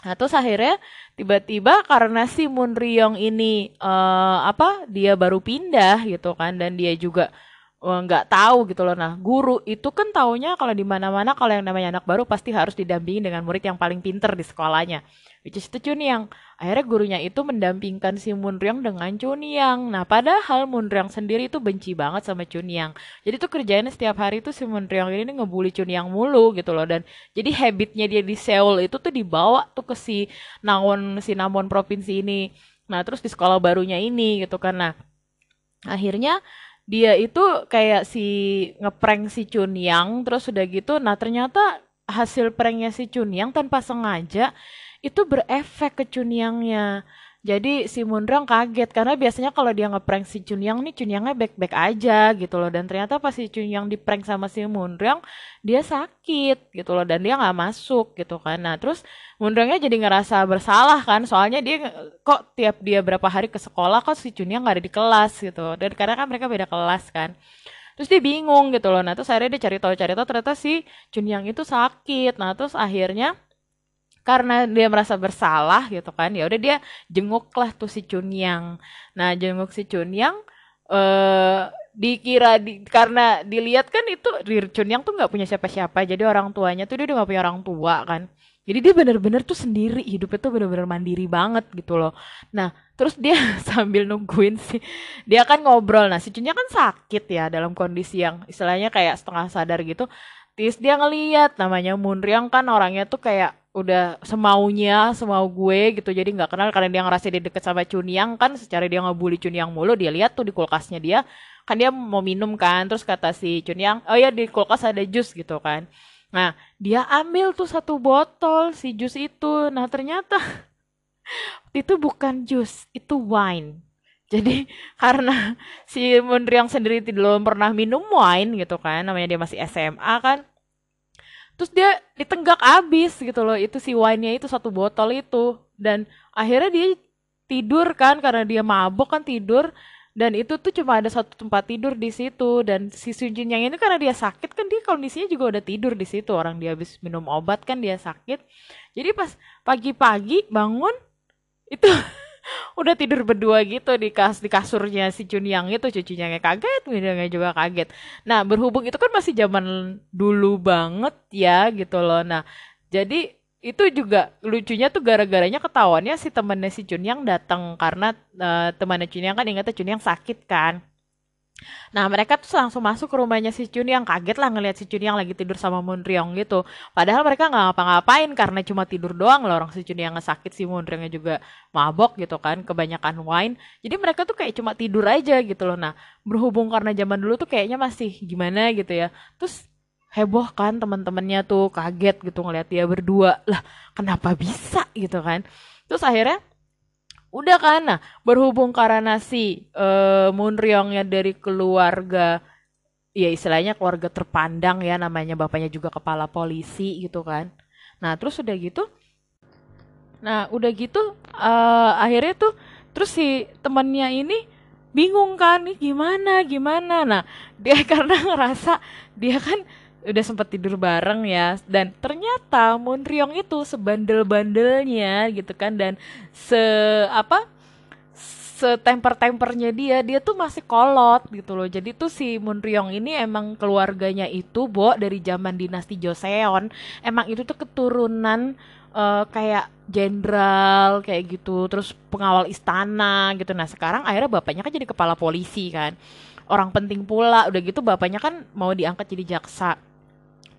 Nah, terus akhirnya tiba-tiba karena si Moon Ryong ini uh, apa dia baru pindah gitu kan dan dia juga eh, nggak uh, tahu gitu loh. Nah, guru itu kan taunya kalau di mana-mana kalau yang namanya anak baru pasti harus didampingi dengan murid yang paling pinter di sekolahnya which is itu Chunyang. Akhirnya gurunya itu mendampingkan si Munryang dengan Chunyang. Nah, padahal Munryang sendiri itu benci banget sama Chunyang. Jadi tuh kerjanya setiap hari tuh si Munryang ini ngebully Chunyang mulu gitu loh dan jadi habitnya dia di Seoul itu tuh dibawa tuh ke si Nawon si Namon provinsi ini. Nah, terus di sekolah barunya ini gitu kan. Nah, akhirnya dia itu kayak si ngeprank si Chunyang terus udah gitu nah ternyata hasil pranknya si Chunyang tanpa sengaja itu berefek ke Chunyangnya. Jadi si Mundrang kaget karena biasanya kalau dia ngeprank si Chunyang nih Chunyangnya baik-baik aja gitu loh dan ternyata pas si Chunyang diprank sama si Mundrang dia sakit gitu loh dan dia nggak masuk gitu kan. Nah terus Mundrangnya jadi ngerasa bersalah kan soalnya dia kok tiap dia berapa hari ke sekolah kok si Chunyang nggak ada di kelas gitu dan karena kan mereka beda kelas kan. Terus dia bingung gitu loh. Nah terus akhirnya dia cari tahu cari tahu ternyata si Chunyang itu sakit. Nah terus akhirnya karena dia merasa bersalah gitu kan ya udah dia jenguklah tuh si Chunyang nah jenguk si Chunyang eh dikira di, karena dilihat kan itu Chunyang tuh nggak punya siapa-siapa jadi orang tuanya tuh dia udah nggak punya orang tua kan. Jadi dia bener-bener tuh sendiri hidupnya tuh bener-bener mandiri banget gitu loh. Nah terus dia sambil nungguin sih dia kan ngobrol. Nah si Chunyang kan sakit ya dalam kondisi yang istilahnya kayak setengah sadar gitu. Terus dia ngeliat namanya Munriang kan orangnya tuh kayak udah semaunya semau gue gitu. Jadi nggak kenal karena dia ngerasa dia deket sama Chunyang kan secara dia ngebully Chunyang mulu dia lihat tuh di kulkasnya dia kan dia mau minum kan terus kata si Chunyang oh ya di kulkas ada jus gitu kan. Nah dia ambil tuh satu botol si jus itu. Nah ternyata itu bukan jus itu wine. Jadi karena si Munriang sendiri belum pernah minum wine gitu kan namanya dia masih SMA kan terus dia ditenggak abis gitu loh. Itu si wine-nya itu satu botol itu. Dan akhirnya dia tidur kan karena dia mabok kan tidur. Dan itu tuh cuma ada satu tempat tidur di situ. Dan si Sunjin yang ini karena dia sakit kan dia kondisinya juga udah tidur di situ. Orang dia habis minum obat kan dia sakit. Jadi pas pagi-pagi bangun itu udah tidur berdua gitu di kas di kasurnya si Chunyang itu cucunya kaget Minangnya juga kaget. Nah berhubung itu kan masih zaman dulu banget ya gitu loh. Nah jadi itu juga lucunya tuh gara-garanya ketahuannya si temennya si Chunyang datang karena uh, temannya Chunyang kan ingatnya Chunyang sakit kan Nah, mereka tuh langsung masuk ke rumahnya si Chun yang kaget lah ngelihat si Chun yang lagi tidur sama Moon Ryong gitu. Padahal mereka nggak ngapa-ngapain karena cuma tidur doang loh orang si Chun yang sakit si Moon Ryongnya juga mabok gitu kan, kebanyakan wine. Jadi mereka tuh kayak cuma tidur aja gitu loh. Nah, berhubung karena zaman dulu tuh kayaknya masih gimana gitu ya. Terus heboh kan teman-temannya tuh kaget gitu ngeliat dia berdua. Lah, kenapa bisa gitu kan? Terus akhirnya udah kan? Nah berhubung karena si uh, Munryongnya dari keluarga ya istilahnya keluarga terpandang ya namanya bapaknya juga kepala polisi gitu kan. Nah terus udah gitu nah udah gitu uh, akhirnya tuh terus si temennya ini bingung kan nih gimana gimana? Nah dia karena ngerasa dia kan udah sempat tidur bareng ya. Dan ternyata Munryong itu sebandel-bandelnya gitu kan. Dan se apa setemper-tempernya dia dia tuh masih kolot gitu loh. Jadi tuh si Munryong ini emang keluarganya itu bo dari zaman dinasti Joseon emang itu tuh keturunan uh, kayak jenderal kayak gitu. Terus pengawal istana gitu. Nah sekarang akhirnya bapaknya kan jadi kepala polisi kan. Orang penting pula udah gitu bapaknya kan mau diangkat jadi jaksa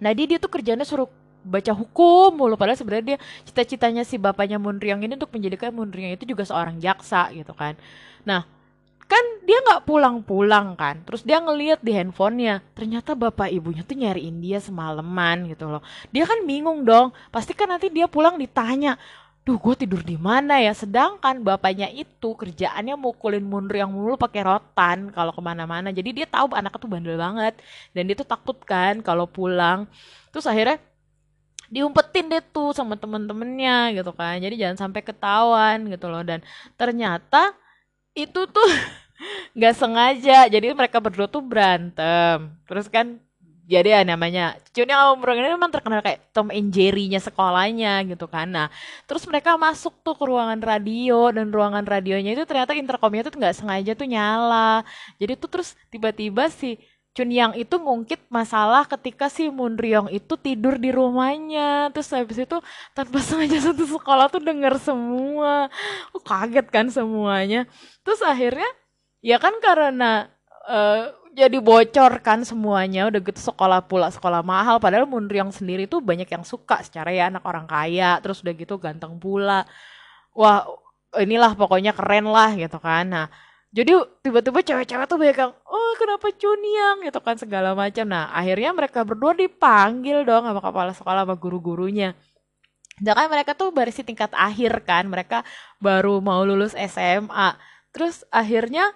Nah dia, dia tuh kerjanya suruh baca hukum mulu. Padahal sebenarnya dia cita-citanya si bapaknya Munriang ini untuk menjadikan Munriang itu juga seorang jaksa gitu kan. Nah kan dia nggak pulang-pulang kan. Terus dia ngeliat di handphonenya ternyata bapak ibunya tuh nyariin dia semalaman gitu loh. Dia kan bingung dong. Pasti kan nanti dia pulang ditanya duh gue tidur di mana ya? Sedangkan bapaknya itu kerjaannya mukulin mundur yang mulu pakai rotan kalau ke mana-mana. Jadi dia tahu anaknya tuh bandel banget. Dan dia tuh takut kan kalau pulang. Terus akhirnya diumpetin deh tuh sama temen-temennya gitu kan. Jadi jangan sampai ketahuan gitu loh. Dan ternyata itu tuh nggak sengaja. Jadi mereka berdua tuh berantem. Terus kan jadi ya namanya Cunya Ombrong ini memang terkenal kayak Tom and Jerry-nya sekolahnya gitu kan. Nah, terus mereka masuk tuh ke ruangan radio dan ruangan radionya itu ternyata intercomnya tuh nggak sengaja tuh nyala. Jadi tuh terus tiba-tiba si Chun Yang itu ngungkit masalah ketika si Moon Ryong itu tidur di rumahnya. Terus habis itu tanpa sengaja satu sekolah tuh denger semua. Oh, kaget kan semuanya. Terus akhirnya ya kan karena uh, jadi bocor kan semuanya. Udah gitu sekolah pula sekolah mahal. Padahal yang sendiri tuh banyak yang suka secara ya anak orang kaya. Terus udah gitu ganteng pula. Wah inilah pokoknya keren lah gitu kan. Nah jadi tiba-tiba cewek-cewek tuh banyak yang oh kenapa Cuniang? gitu kan segala macam. Nah akhirnya mereka berdua dipanggil dong sama kepala sekolah sama guru-gurunya. Jangan mereka tuh baru si tingkat akhir kan. Mereka baru mau lulus SMA terus akhirnya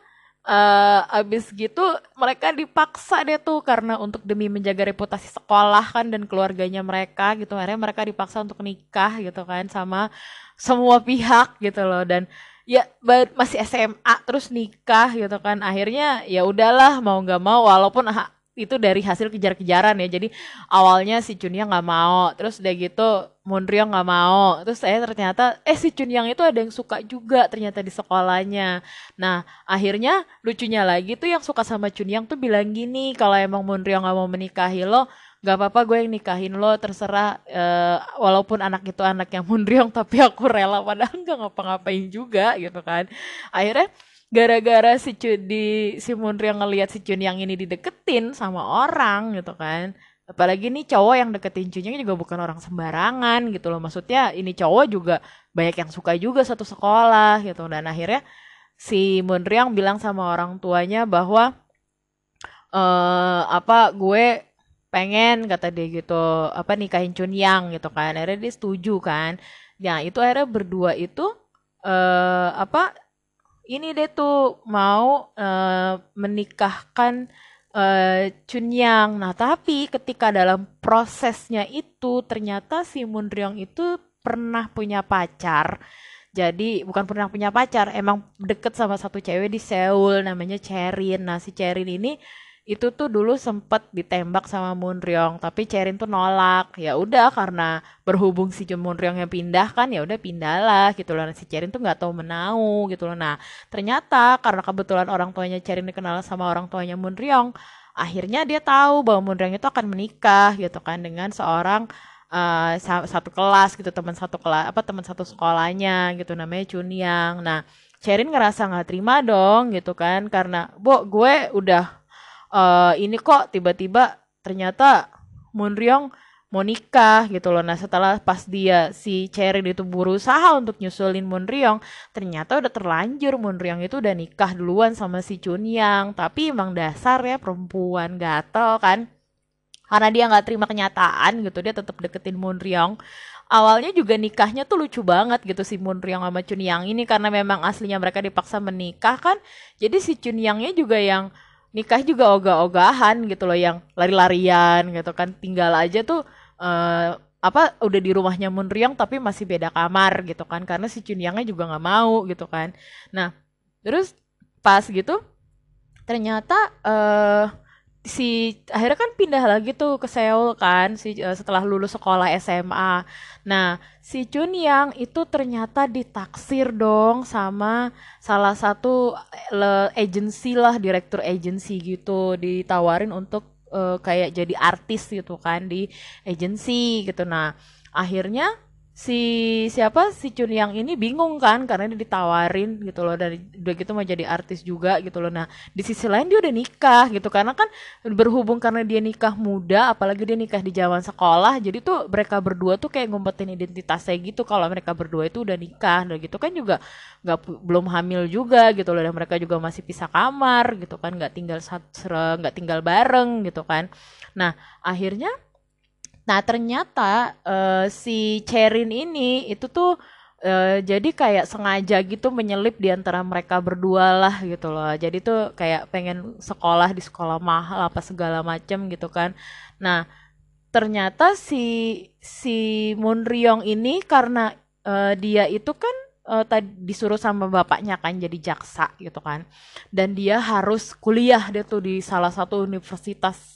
uh, abis gitu mereka dipaksa deh tuh karena untuk demi menjaga reputasi sekolah kan dan keluarganya mereka gitu. Akhirnya mereka dipaksa untuk nikah gitu kan sama semua pihak gitu loh. Dan ya masih SMA terus nikah gitu kan. Akhirnya ya udahlah mau nggak mau walaupun itu dari hasil kejar-kejaran ya. Jadi awalnya si Chunya nggak mau terus udah gitu Monryong nggak mau. Terus saya ternyata eh si Chunyang itu ada yang suka juga ternyata di sekolahnya. Nah akhirnya lucunya lagi tuh yang suka sama Chunyang tuh bilang gini kalau emang Monryong nggak mau menikahi lo gak apa-apa gue yang nikahin lo terserah uh, walaupun anak itu anak yang Monryong tapi aku rela padahal nggak ngapa-ngapain juga gitu kan. Akhirnya gara-gara si Chun di si Munri yang ngelihat si Chun yang ini dideketin sama orang gitu kan. Apalagi nih cowok yang deketin Chunnya juga bukan orang sembarangan gitu loh. Maksudnya ini cowok juga banyak yang suka juga satu sekolah gitu. Dan akhirnya si Munri yang bilang sama orang tuanya bahwa eh apa gue pengen kata dia gitu apa nikahin Chun Yang gitu kan. Akhirnya dia setuju kan. Ya itu akhirnya berdua itu eh apa ini deh tuh mau uh, menikahkan uh, Chunyang. Nah, tapi ketika dalam prosesnya itu ternyata si Munryong itu pernah punya pacar. Jadi bukan pernah punya pacar, emang deket sama satu cewek di Seoul namanya Cherin. Nah, si Cherin ini itu tuh dulu sempet ditembak sama Moon Ryong tapi Cherin tuh nolak. Ya udah karena berhubung si Moon Ryong yang pindah kan ya udah pindahlah gitu loh. Nah, si Cherin tuh nggak tahu menau gitu loh. Nah ternyata karena kebetulan orang tuanya Cherin dikenal sama orang tuanya Moon Ryong akhirnya dia tahu bahwa Moon Ryong itu akan menikah gitu kan dengan seorang uh, satu kelas gitu teman satu kelas apa teman satu sekolahnya gitu namanya Chunyang nah Cherin ngerasa nggak terima dong gitu kan karena bo gue udah uh, ini kok tiba-tiba ternyata Munryong mau nikah gitu loh. Nah setelah pas dia si Cherin itu berusaha untuk nyusulin Munryong, ternyata udah terlanjur Munryong itu udah nikah duluan sama si Chunyang. Tapi emang dasar ya perempuan gatel kan. Karena dia nggak terima kenyataan gitu, dia tetap deketin Munryong awalnya juga nikahnya tuh lucu banget gitu si Munryong sama Chunyang ini karena memang aslinya mereka dipaksa menikah kan jadi si Chunyangnya juga yang nikah juga ogah-ogahan gitu loh yang lari-larian gitu kan. Tinggal aja tuh uh, apa udah di rumahnya Munryong tapi masih beda kamar gitu kan karena si Chunyangnya juga nggak mau gitu kan. Nah terus pas gitu ternyata uh, si akhirnya kan pindah lagi tuh ke Seoul kan si uh, setelah lulus sekolah SMA. Nah, si Chun Yang itu ternyata ditaksir dong sama salah satu le, agency lah, direktur agency gitu, ditawarin untuk uh, kayak jadi artis gitu kan di agency gitu. Nah, akhirnya si siapa? Si Chun yang ini bingung kan karena dia ditawarin gitu loh dari udah gitu mau jadi artis juga gitu loh. Nah di sisi lain dia udah nikah gitu karena kan berhubung karena dia nikah muda apalagi dia nikah di zaman sekolah jadi tuh mereka berdua tuh kayak ngumpetin identitasnya gitu. Kalau mereka berdua itu udah nikah dan gitu kan juga nggak belum hamil juga gitu loh dan mereka juga masih pisah kamar gitu kan nggak tinggal nggak tinggal bareng gitu kan. Nah akhirnya Nah, ternyata uh, si Cherin ini itu tuh uh, jadi kayak sengaja gitu menyelip di antara mereka berdua lah gitu loh. Jadi tuh kayak pengen sekolah di sekolah mahal apa segala macem gitu kan. Nah, ternyata si si Munryong ini karena uh, dia itu kan uh, tadi disuruh sama bapaknya kan jadi jaksa gitu kan. Dan dia harus kuliah dia tuh di salah satu universitas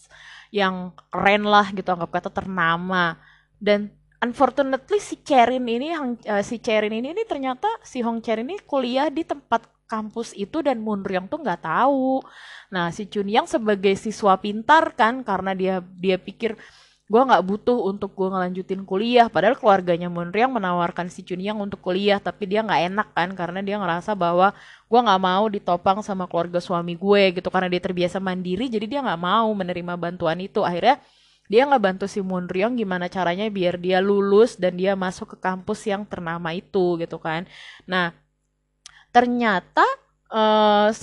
yang keren lah gitu anggap kata ternama dan unfortunately si Cherin ini uh, si Cherin ini, ini ternyata si Hong Cherin ini kuliah di tempat kampus itu dan Munryong tuh nggak tahu. Nah si Chun Yang sebagai siswa pintar kan karena dia dia pikir gue nggak butuh untuk gue ngelanjutin kuliah. Padahal keluarganya Munriang menawarkan si Chunyang untuk kuliah tapi dia nggak enak kan karena dia ngerasa bahwa gue nggak mau ditopang sama keluarga suami gue gitu karena dia terbiasa mandiri jadi dia nggak mau menerima bantuan itu. Akhirnya dia nggak bantu si Munryong gimana caranya biar dia lulus dan dia masuk ke kampus yang ternama itu gitu kan. Nah ternyata uh,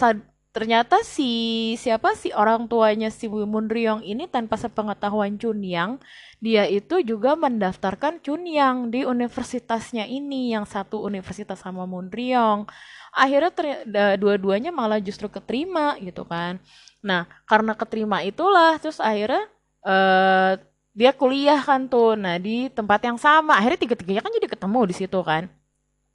ternyata si siapa? Si orang tuanya si Mun Ryong ini tanpa sepengetahuan Chunyang dia itu juga mendaftarkan Chunyang di universitasnya ini yang satu universitas sama Mun Ryong. Akhirnya dua-duanya malah justru keterima gitu kan. Nah karena keterima itulah terus akhirnya uh, dia kuliah kan tuh nah di tempat yang sama. Akhirnya tiga-tiganya kan jadi ketemu di situ kan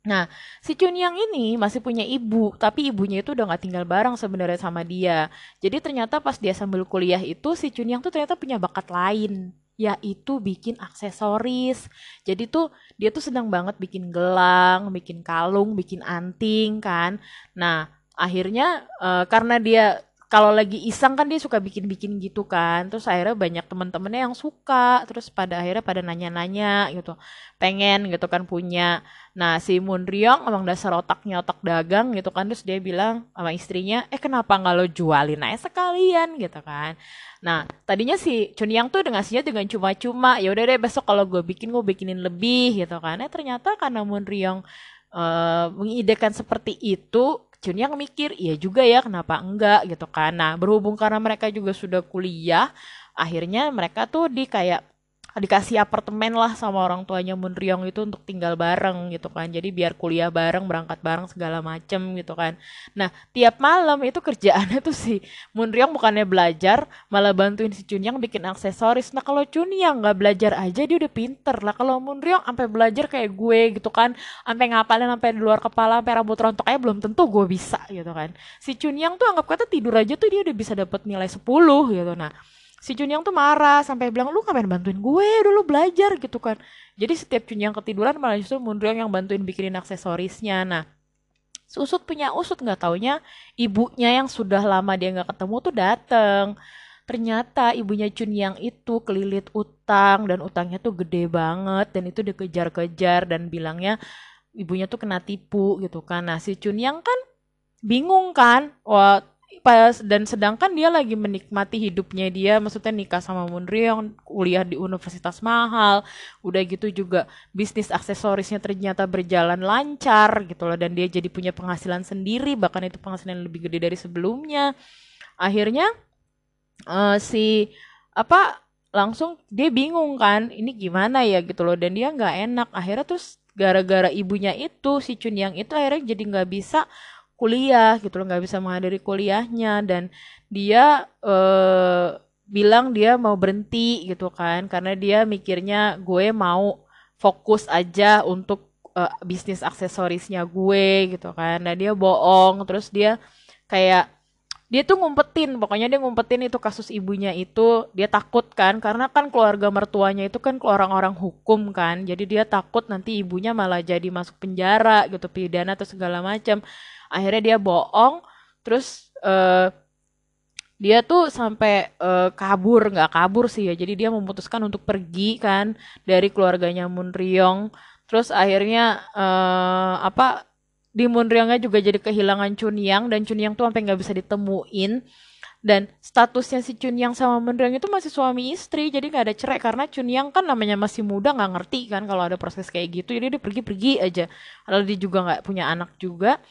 Nah, si Chunyang ini masih punya ibu, tapi ibunya itu udah gak tinggal bareng sebenarnya sama dia. Jadi ternyata pas dia sambil kuliah itu, si Chunyang tuh ternyata punya bakat lain, yaitu bikin aksesoris. Jadi tuh dia tuh sedang banget bikin gelang, bikin kalung, bikin anting kan. Nah, akhirnya uh, karena dia kalau lagi iseng kan dia suka bikin-bikin gitu kan. Terus akhirnya banyak temen-temennya yang suka. Terus pada akhirnya pada nanya-nanya gitu. Pengen gitu kan punya. Nah si Moon Ryong emang dasar otaknya otak dagang gitu kan. Terus dia bilang sama istrinya eh kenapa nggak lo jualin aja sekalian? gitu kan. Nah tadinya si Chun Yang tuh ngasihnya dengan cuma-cuma ya udah deh besok kalau gue bikin gue bikinin lebih gitu kan. Eh ternyata karena Moon Ryong uh, mengidekan seperti itu yang mikir, iya juga ya kenapa enggak gitu kan. Nah berhubung karena mereka juga sudah kuliah, akhirnya mereka tuh di kayak dikasih apartemen lah sama orang tuanya Munryong itu untuk tinggal bareng gitu kan. Jadi biar kuliah bareng berangkat bareng segala macem gitu kan. Nah tiap malam itu kerjaannya tuh si Munryong bukannya belajar malah bantuin si Chunyang bikin aksesoris. Nah kalau Chunyang nggak belajar aja dia udah pinter. Lah kalau Munryong sampai belajar kayak gue gitu kan sampai ngapalin sampai di luar kepala sampai rambut rontok aja belum tentu gue bisa gitu kan. Si Chunyang tuh anggap kata tidur aja tuh dia udah bisa dapat nilai 10 gitu. Nah si Chunyang tuh marah sampai bilang lu ngapain bantuin gue? Dulu belajar gitu kan. Jadi setiap Chunyang ketiduran malah justru Munryong yang bantuin bikinin aksesorisnya. Nah Usut punya usut nggak taunya ibunya yang sudah lama dia nggak ketemu tuh dateng. Ternyata ibunya Chunyang itu kelilit utang dan utangnya tuh gede banget dan itu dikejar-kejar dan bilangnya ibunya tuh kena tipu gitu kan. Nah si Chunyang kan bingung kan wah pas dan sedangkan dia lagi menikmati hidupnya dia maksudnya nikah sama Munryong kuliah di universitas mahal udah gitu juga bisnis aksesorisnya ternyata berjalan lancar gitu loh dan dia jadi punya penghasilan sendiri bahkan itu penghasilan lebih gede dari sebelumnya. Akhirnya uh, si apa langsung dia bingung kan ini gimana ya gitu loh dan dia nggak enak. Akhirnya terus gara-gara ibunya itu si Chun Yang itu akhirnya jadi nggak bisa kuliah gitu loh nggak bisa menghadiri kuliahnya. Dan dia eh, bilang dia mau berhenti gitu kan karena dia mikirnya gue mau fokus aja untuk uh, bisnis aksesorisnya gue gitu kan. Dan dia bohong terus dia kayak dia tuh ngumpetin pokoknya dia ngumpetin itu kasus ibunya itu. Dia takut kan karena kan keluarga mertuanya itu kan orang-orang hukum kan. Jadi dia takut nanti ibunya malah jadi masuk penjara gitu pidana atau segala macam akhirnya dia bohong terus uh, dia tuh sampai uh, kabur nggak kabur sih ya. Jadi dia memutuskan untuk pergi kan dari keluarganya Munryong terus akhirnya uh, apa di Munryongnya juga jadi kehilangan Chunyang dan Chunyang tuh sampai nggak bisa ditemuin. Dan statusnya si Chunyang sama Munryong itu masih suami istri jadi nggak ada cerai. Karena Chunyang kan namanya masih muda nggak ngerti kan kalau ada proses kayak gitu. Jadi dia pergi-pergi aja. Kalau dia juga nggak punya anak juga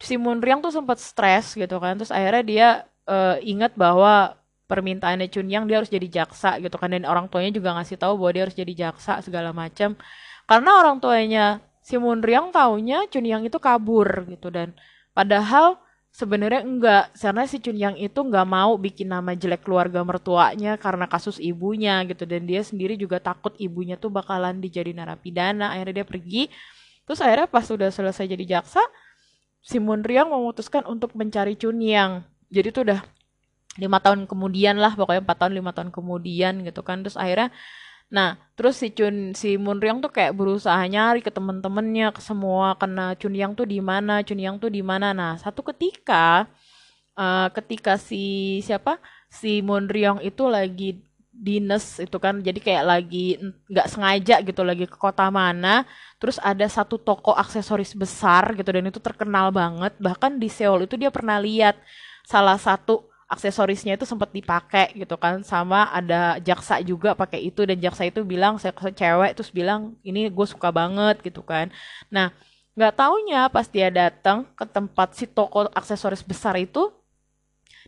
si Munriang tuh sempat stres gitu kan. Terus akhirnya dia uh, ingat bahwa permintaannya Chunyang dia harus jadi jaksa gitu kan. Dan orang tuanya juga ngasih tahu bahwa dia harus jadi jaksa segala macam karena orang tuanya si Munriang taunya Chunyang itu kabur gitu. Dan padahal sebenarnya enggak. Karena si Chunyang itu nggak mau bikin nama jelek keluarga mertuanya karena kasus ibunya gitu. Dan dia sendiri juga takut ibunya tuh bakalan dijadi narapidana. Akhirnya dia pergi. Terus akhirnya pas sudah selesai jadi jaksa si Munriang memutuskan untuk mencari Chunyang. Jadi itu udah lima tahun kemudian lah, pokoknya empat tahun lima tahun kemudian gitu kan. Terus akhirnya, nah terus si Chun si Munriang tuh kayak berusaha nyari ke temen-temennya, ke semua karena Chunyang tuh di mana, Chunyang tuh di mana. Nah satu ketika, uh, ketika si siapa si Munriang itu lagi dinas itu kan. Jadi kayak lagi nggak sengaja gitu lagi ke kota mana. Terus ada satu toko aksesoris besar gitu dan itu terkenal banget. Bahkan di Seoul itu dia pernah lihat salah satu aksesorisnya itu sempat dipakai gitu kan. Sama ada jaksa juga pakai itu dan jaksa itu bilang saya cewek terus bilang ini gue suka banget gitu kan. Nah nggak taunya pas dia datang ke tempat si toko aksesoris besar itu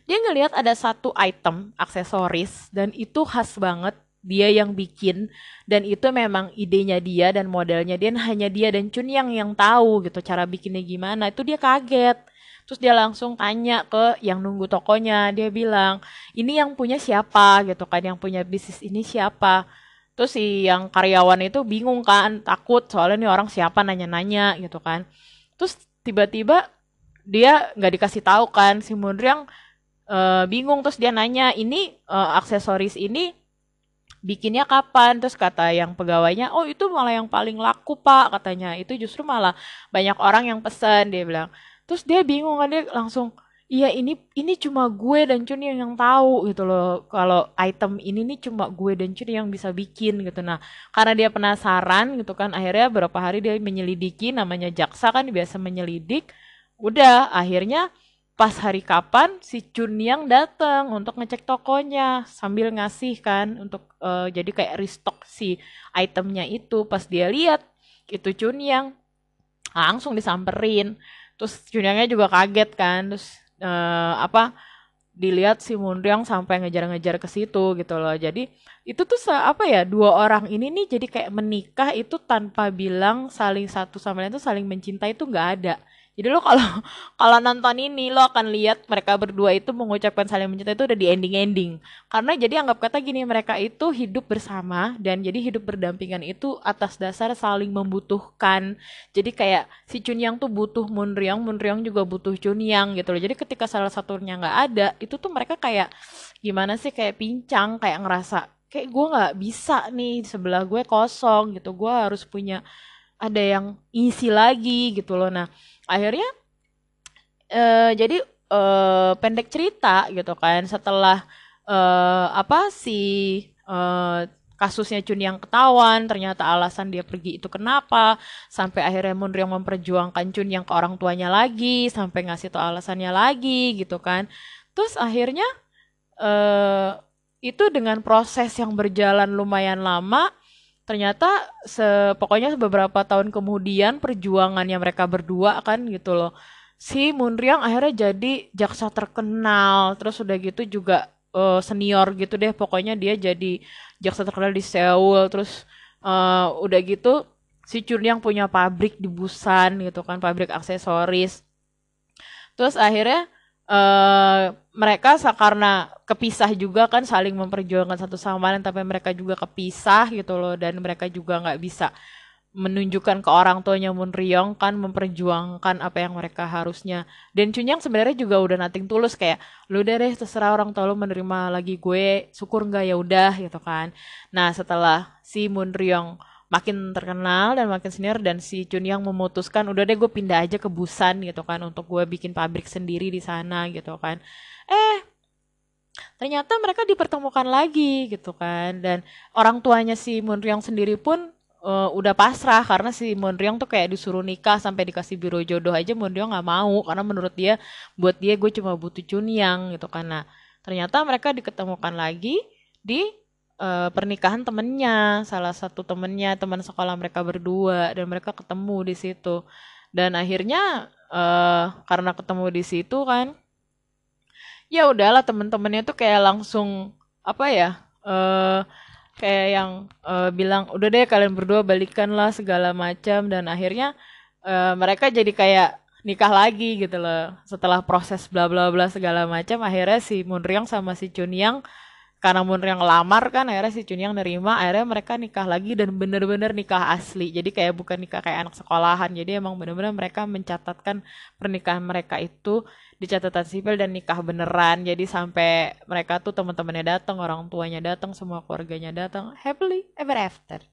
dia ngelihat ada satu item aksesoris dan itu khas banget. Dia yang bikin dan itu memang idenya dia dan modelnya. Dia hanya dia dan Chun yang yang tahu gitu cara bikinnya gimana. Itu dia kaget. Terus dia langsung tanya ke yang nunggu tokonya. Dia bilang ini yang punya siapa? gitu kan yang punya bisnis ini siapa? Terus si yang karyawan itu bingung kan takut soalnya nih orang siapa? nanya-nanya gitu kan. Terus tiba-tiba dia nggak dikasih tahu kan si Munriang uh, bingung terus dia nanya ini uh, aksesoris ini bikinnya kapan? Terus kata yang pegawainya oh itu malah yang paling laku pak katanya. Itu justru malah banyak orang yang pesen dia bilang. Terus dia bingung kan dia langsung iya ini ini cuma gue dan Chun yang yang tahu gitu loh. Kalau item ini nih cuma gue dan Chun yang bisa bikin gitu. Nah karena dia penasaran gitu kan akhirnya berapa hari dia menyelidiki namanya jaksa kan biasa menyelidik. Udah akhirnya pas hari kapan si Chunyang datang untuk ngecek tokonya sambil ngasih kan untuk uh, jadi kayak restock si itemnya itu. Pas dia lihat itu Chunyang langsung disamperin. Terus Chunyangnya juga kaget kan terus uh, apa dilihat si Munryang sampai ngejar-ngejar ke situ gitu loh. Jadi itu tuh apa ya dua orang ini nih jadi kayak menikah itu tanpa bilang saling satu sama lain itu saling mencintai itu nggak ada jadi lo kalau kalau nonton ini lo akan lihat mereka berdua itu mengucapkan saling mencinta itu udah di ending-ending. Karena jadi anggap kata gini mereka itu hidup bersama dan jadi hidup berdampingan itu atas dasar saling membutuhkan. Jadi kayak si Chunyang tuh butuh Munryang, Munryang juga butuh Chunyang gitu loh. Jadi ketika salah satunya nggak ada, itu tuh mereka kayak gimana sih kayak pincang, kayak ngerasa kayak gue nggak bisa nih sebelah gue kosong gitu. Gue harus punya ada yang isi lagi gitu loh. Nah, akhirnya uh, jadi uh, pendek cerita gitu kan setelah uh, apa si uh, kasusnya Chun yang ketahuan, ternyata alasan dia pergi itu kenapa, sampai akhirnya Moon yang memperjuangkan Chun yang ke orang tuanya lagi, sampai ngasih tau alasannya lagi gitu kan. Terus akhirnya uh, itu dengan proses yang berjalan lumayan lama, ternyata se pokoknya beberapa tahun kemudian perjuangannya mereka berdua kan gitu loh. Si Munriang akhirnya jadi jaksa terkenal terus udah gitu juga uh, senior gitu deh. Pokoknya dia jadi jaksa terkenal di Seoul terus uh, udah gitu si Chunyang punya pabrik di Busan gitu kan pabrik aksesoris. Terus akhirnya uh, mereka karena kepisah juga kan saling memperjuangkan satu sama lain tapi mereka juga kepisah gitu loh dan mereka juga nggak bisa menunjukkan ke orang tuanya Moon Ryong kan memperjuangkan apa yang mereka harusnya. Dan Chunyang sebenarnya juga udah nating tulus kayak lu deh deh terserah orang tua lu menerima lagi gue syukur nggak? Ya udah gitu kan. Nah setelah si Moon Ryong makin terkenal dan makin senior dan si Chunyang memutuskan udah deh gue pindah aja ke Busan gitu kan untuk gue bikin pabrik sendiri di sana gitu kan. Eh ternyata mereka dipertemukan lagi gitu kan. Dan orang tuanya si Moon Ryong sendiri pun uh, udah pasrah karena si Monryong tuh kayak disuruh nikah sampai dikasih biro jodoh aja Monryong nggak mau karena menurut dia buat dia gue cuma butuh Chunyang gitu karena ternyata mereka diketemukan lagi di uh, pernikahan temennya salah satu temennya teman sekolah mereka berdua dan mereka ketemu di situ. Dan akhirnya uh, karena ketemu di situ kan ya udahlah temen-temennya tuh kayak langsung apa ya uh, kayak yang uh, bilang udah deh kalian berdua balikan lah segala macam. Dan akhirnya uh, mereka jadi kayak nikah lagi gitu loh setelah proses bla bla bla segala macam. Akhirnya si Munryang sama si Chunyang karena Munryang lamar kan akhirnya si Chunyang nerima akhirnya mereka nikah lagi dan bener-bener nikah asli. Jadi kayak bukan nikah kayak anak sekolahan. Jadi emang bener-bener mereka mencatatkan pernikahan mereka itu di catatan sipil dan nikah beneran. Jadi sampai mereka tuh teman-temannya datang orang tuanya datang semua keluarganya datang happily ever after.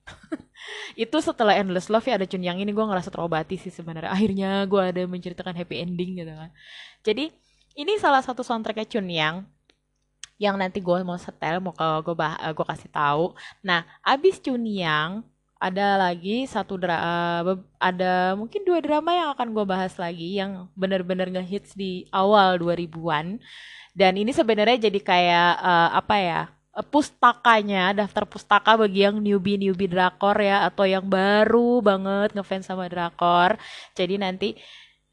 Itu setelah endless love ya ada Chun yang ini gue ngerasa terobati sih sebenarnya. Akhirnya gue ada menceritakan happy ending gitu kan. Jadi ini salah satu soundtracknya Chun Yang yang nanti gue mau setel mau ke gue bah gue kasih tahu. Nah abis Chun Yang ada lagi satu dra uh, ada mungkin dua drama yang akan gue bahas lagi yang benar-benar ngehits di awal 2000-an dan ini sebenarnya jadi kayak uh, apa ya eh, pustakanya daftar pustaka bagi yang newbie newbie drakor ya atau yang baru banget ngefans sama drakor. Jadi nanti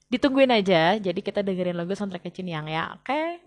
ditungguin aja. Jadi kita dengerin lagu soundtrack Chin yang ya oke? okay?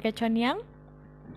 Soundtracknya Chun Yang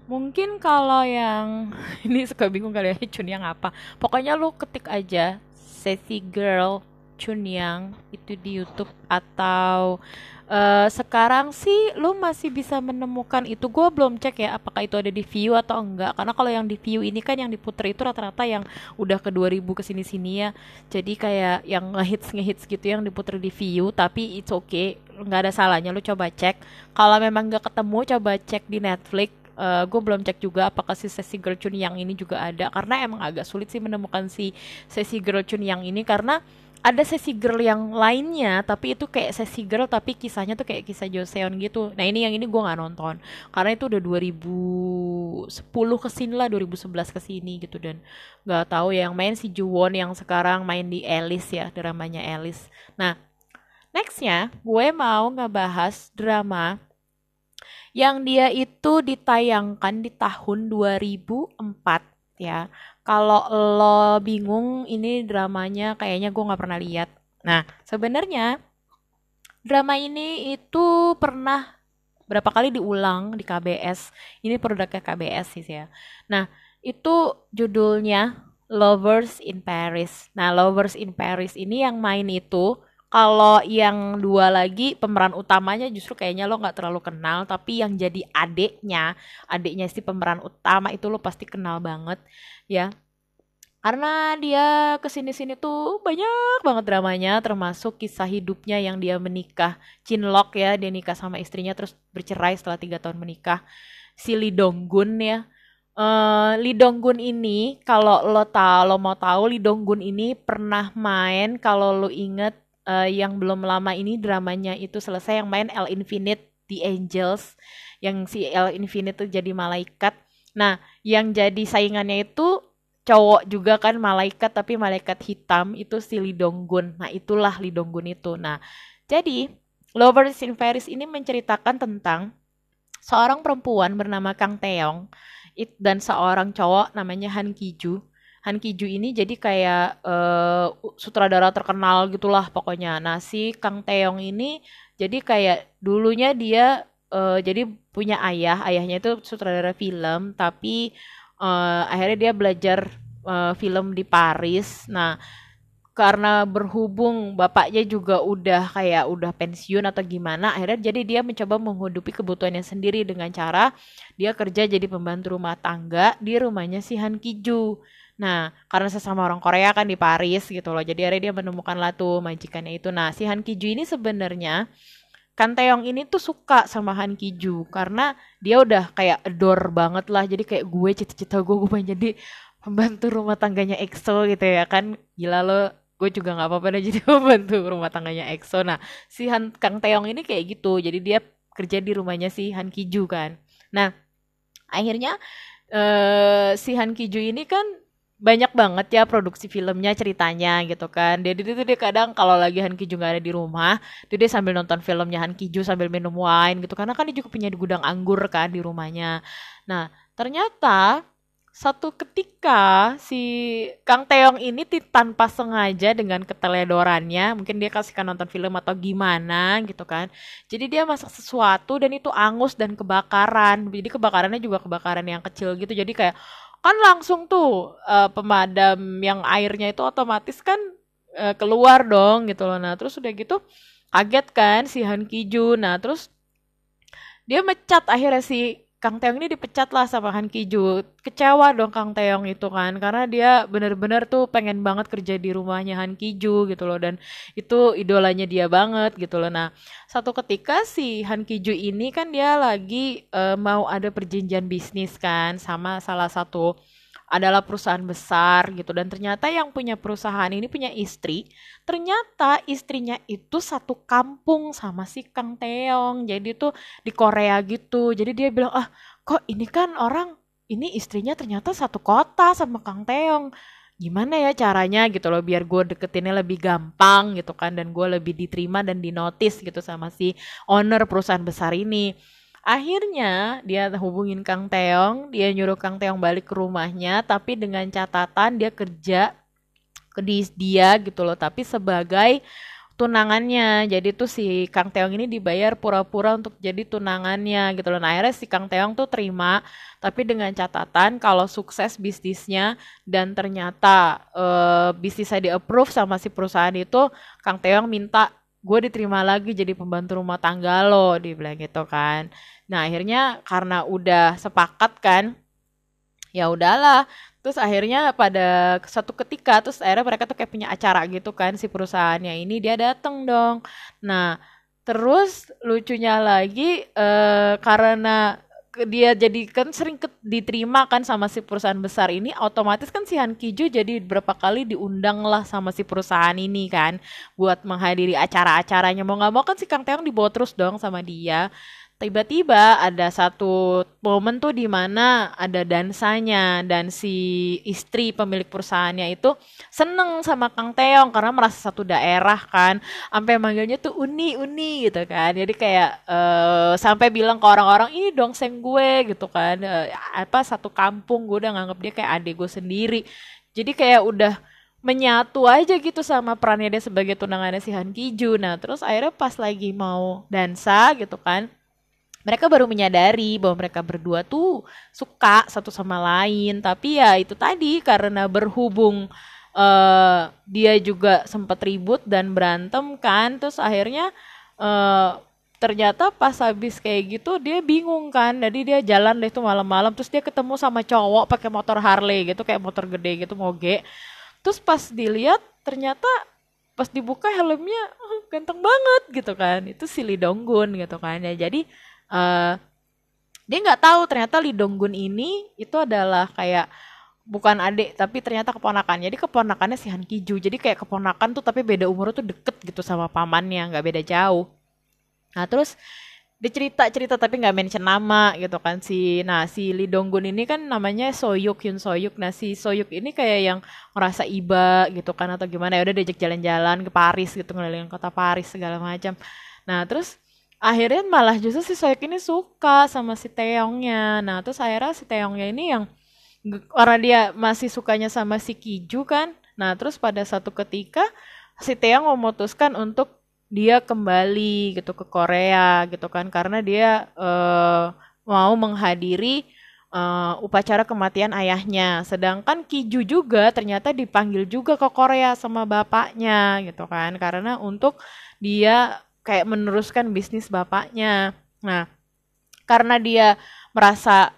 mungkin kalau yang ini suka bingung kali ya Chun Yang apa? Pokoknya lu ketik aja Sassy Girl Chun Yang itu di YouTube atau uh, sekarang sih lu masih bisa menemukan itu. Gue belum cek ya apakah itu ada di view atau enggak. Karena kalau yang di view ini kan yang diputer itu rata-rata yang udah ke 2000 ke sini-sini ya. Jadi kayak yang ngehits ngehits gitu yang diputer di view tapi it's okay. Nggak ada salahnya lu coba cek. Kalau memang nggak ketemu coba cek di Netflix. Uh, eh, gue belum cek juga apakah si sesi girl Chun yang ini juga ada. Karena emang agak sulit sih menemukan si sesi girl Chun yang ini. Karena ada sesi girl yang lainnya tapi itu kayak sesi girl tapi kisahnya tuh kayak kisah Joseon gitu. Nah ini yang ini gue nggak nonton. Karena itu udah 2010 ke sini lah 2011 ke sini gitu. Dan nggak tahu ya yang main si Juwon yang sekarang main di Alice ya dramanya Alice. Nah nextnya gue mau ngebahas drama yang dia itu ditayangkan di tahun 2004 ya kalau lo bingung ini dramanya kayaknya gue nggak pernah lihat. Nah, sebenarnya drama ini itu pernah berapa kali diulang di KBS. Ini produknya KBS sih ya. Nah, itu judulnya Lovers in Paris. Nah, Lovers in Paris ini yang main itu kalau yang dua lagi pemeran utamanya justru kayaknya lo nggak terlalu kenal tapi yang jadi adiknya adiknya si pemeran utama itu lo pasti kenal banget ya. Karena dia ke sini-sini tuh banyak banget dramanya termasuk kisah hidupnya yang dia menikah Chinlock ya dia nikah sama istrinya terus bercerai setelah tiga tahun menikah si Lee Donggun ya. Uh, Lee Donggun ini kalau lo tahu lo mau tahu Lee Donggun ini pernah main kalau lo inget uh, yang belum lama ini dramanya itu selesai yang main L Infinite The Angels yang si L Infinite tuh jadi malaikat. Nah, yang jadi saingannya itu cowok juga kan malaikat tapi malaikat hitam itu si Lidonggun. Nah, itulah Lidonggun itu. Nah, jadi Lovers in Paris ini menceritakan tentang seorang perempuan bernama Kang Taeyong dan seorang cowok namanya Han Kiju Han Kiju ini jadi kayak uh, sutradara terkenal gitulah pokoknya. Nah si Kang Taeyong ini jadi kayak dulunya dia uh, jadi punya ayah, ayahnya itu sutradara film, tapi uh, akhirnya dia belajar uh, film di Paris. Nah karena berhubung bapaknya juga udah kayak udah pensiun atau gimana akhirnya jadi dia mencoba menghidupi kebutuhannya sendiri dengan cara dia kerja jadi pembantu rumah tangga di rumahnya si Han Kiju Nah, karena sesama orang Korea kan di Paris gitu loh. Jadi akhirnya dia menemukan lah tuh majikannya itu. Nah, si Han Kiju ini sebenarnya Kan Taeyong ini tuh suka sama Han Kiju karena dia udah kayak adore banget lah. Jadi kayak gue cita-cita gue gue pengen jadi pembantu rumah tangganya EXO gitu ya kan. Gila lo gue juga nggak apa-apa deh jadi pembantu rumah tangganya EXO. Nah, si Han Kang Taeyong ini kayak gitu. Jadi dia kerja di rumahnya si Han Kiju kan. Nah, akhirnya uh, si Han Kiju ini kan banyak banget ya produksi filmnya ceritanya gitu kan. Dia itu dia kadang kalau lagi Han Kiju nggak ada di rumah itu dia sambil nonton filmnya Han Kiju sambil minum wine gitu. Karena kan dia juga punya gudang anggur kan di rumahnya. Nah ternyata satu ketika si Kang Teong ini tanpa sengaja dengan keteledorannya mungkin dia kasihkan nonton film atau gimana gitu kan. Jadi dia masak sesuatu dan itu angus dan kebakaran. Jadi kebakarannya juga kebakaran yang kecil gitu. Jadi kayak kan langsung tuh uh, pemadam yang airnya itu otomatis kan uh, keluar dong gitu loh. Nah, terus udah gitu kaget kan si Han Kiju. Nah, terus dia mecat akhirnya si Kang Teong ini dipecat lah sama Han Kiju. Kecewa dong Kang Teong itu kan karena dia bener-bener tuh pengen banget kerja di rumahnya Han Kiju gitu loh dan itu idolanya dia banget gitu loh. Nah, satu ketika si Han Kiju ini kan dia lagi uh, mau ada perjanjian bisnis kan sama salah satu adalah perusahaan besar gitu. Dan ternyata yang punya perusahaan ini punya istri ternyata istrinya itu satu kampung sama si Kang Teong. Jadi tuh di Korea gitu. Jadi dia bilang ah kok ini kan orang ini istrinya ternyata satu kota sama Kang Teong. Gimana ya caranya gitu loh biar gue deketinnya lebih gampang gitu kan dan gue lebih diterima dan dinotis gitu sama si owner perusahaan besar ini Akhirnya dia hubungin Kang Teong, dia nyuruh Kang Teong balik ke rumahnya, tapi dengan catatan dia kerja ke dia gitu loh, tapi sebagai tunangannya. Jadi tuh si Kang Teong ini dibayar pura-pura untuk jadi tunangannya gitu loh. Nah akhirnya si Kang Teong tuh terima, tapi dengan catatan kalau sukses bisnisnya dan ternyata uh, bisnisnya di approve sama si perusahaan itu, Kang Teong minta gue diterima lagi jadi pembantu rumah tangga lo, dibilang gitu kan. Nah akhirnya karena udah sepakat kan, ya udahlah terus akhirnya pada satu ketika terus akhirnya mereka tuh kayak punya acara gitu kan si perusahaannya ini dia dateng dong nah terus lucunya lagi uh, karena dia jadi kan sering ke, diterima kan sama si perusahaan besar ini otomatis kan si Han Kiju jadi berapa kali diundang lah sama si perusahaan ini kan buat menghadiri acara-acaranya. Mau nggak mau kan si Kang Teong dibawa terus dong sama dia tiba-tiba ada satu momen tuh di mana ada dansanya dan si istri pemilik perusahaannya itu seneng sama Kang Teong karena merasa satu daerah kan. Sampai manggilnya tuh Uni Uni gitu kan. Jadi kayak uh, sampai bilang ke orang-orang ini dong seng gue gitu kan. Uh, apa satu kampung gue udah nganggap dia kayak adik gue sendiri. Jadi kayak udah menyatu aja gitu sama perannya dia sebagai tunangannya si Han Kiju. Nah, terus akhirnya pas lagi mau dansa gitu kan, mereka baru menyadari bahwa mereka berdua tuh suka satu sama lain. Tapi ya itu tadi karena berhubung uh, dia juga sempat ribut dan berantem kan terus akhirnya uh, ternyata pas habis kayak gitu dia bingung kan. Jadi dia jalan deh tuh malam-malam terus dia ketemu sama cowok pakai motor Harley gitu kayak motor gede gitu moge. Terus pas dilihat ternyata pas dibuka helmnya ganteng banget gitu kan. Itu si Lee gitu kan ya. Jadi uh, dia nggak tahu ternyata Lee Donggun ini itu adalah kayak bukan adik tapi ternyata keponakan. Jadi keponakannya si Han Kiju. Jadi kayak keponakan tuh tapi beda umur tuh deket gitu sama pamannya nggak beda jauh. Nah terus dia cerita cerita tapi nggak mention nama gitu kan. Si nah si Lee Donggun ini kan namanya Soyuk Hyun Soyuk. Nah si Soyuk ini kayak yang ngerasa iba gitu kan atau gimana. Ya udah diajak jalan-jalan ke Paris gitu ngeliling kota Paris segala macam. Nah terus akhirnya malah justru si Soyek ini suka sama si Teongnya nah terus akhirnya si Teongnya ini yang karena dia masih sukanya sama si Kiju kan? Nah terus pada satu ketika si Teong memutuskan untuk dia kembali gitu ke Korea gitu kan? Karena dia uh, mau menghadiri uh, upacara kematian ayahnya. Sedangkan Kiju juga ternyata dipanggil juga ke Korea sama bapaknya gitu kan? Karena untuk dia kayak meneruskan bisnis bapaknya. Nah, karena dia merasa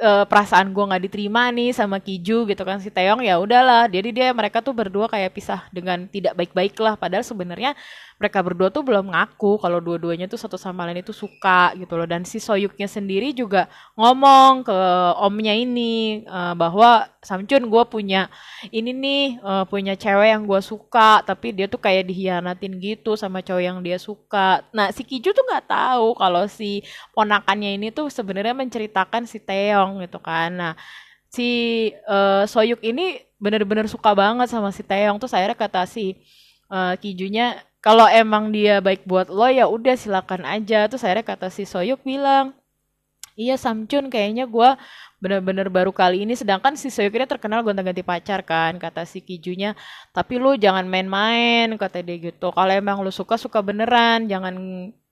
uh, perasaan gue nggak diterima nih sama Kiju gitu kan si Teong ya udahlah. Jadi dia mereka tuh berdua kayak pisah dengan tidak baik-baik lah. Padahal sebenarnya mereka berdua tuh belum ngaku kalau dua-duanya tuh satu sama lain itu suka gitu loh. Dan si Soyuknya sendiri juga ngomong ke omnya ini uh, bahwa Samchun gue punya ini nih uh, punya cewek yang gue suka tapi dia tuh kayak dihianatin gitu sama cowok yang dia suka. Nah si Kiju tuh nggak tahu kalau si ponakannya ini tuh sebenarnya menceritakan si Teong gitu kan. Nah si uh, Soyuk ini bener-bener suka banget sama si Teong tuh saya kata si uh, Kijunya kalau emang dia baik buat lo ya udah silakan aja. Tuh saya kata si Soyuk bilang iya Samchun kayaknya gue bener-bener baru kali ini sedangkan si Soyuk ini terkenal gonta-ganti pacar kan kata si Kijunya. Tapi lu jangan main-main kata dia gitu. Kalau emang lu suka suka beneran. Jangan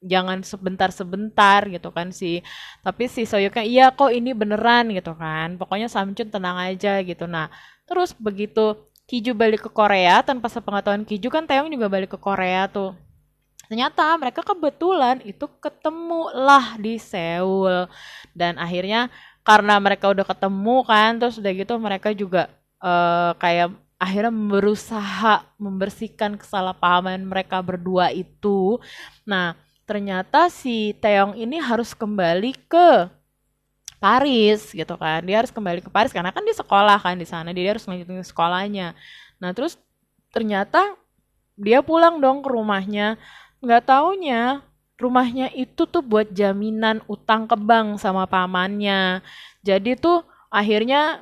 jangan sebentar-sebentar gitu kan si tapi si Soyuknya iya kok ini beneran gitu kan. Pokoknya Samchun tenang aja gitu. Nah terus begitu Kiju balik ke Korea tanpa sepengetahuan Kiju kan Taeyong juga balik ke Korea tuh. Ternyata mereka kebetulan itu ketemu lah di Seoul. Dan akhirnya karena mereka udah ketemu kan terus udah gitu mereka juga uh, kayak akhirnya berusaha membersihkan kesalahpahaman mereka berdua itu. Nah, ternyata si Taeyong ini harus kembali ke Paris gitu kan. Dia harus kembali ke Paris karena kan dia sekolah kan di sana dia harus melanjutkan sekolahnya. Nah terus ternyata dia pulang dong ke rumahnya nggak taunya rumahnya itu tuh buat jaminan utang ke bank sama pamannya. Jadi tuh akhirnya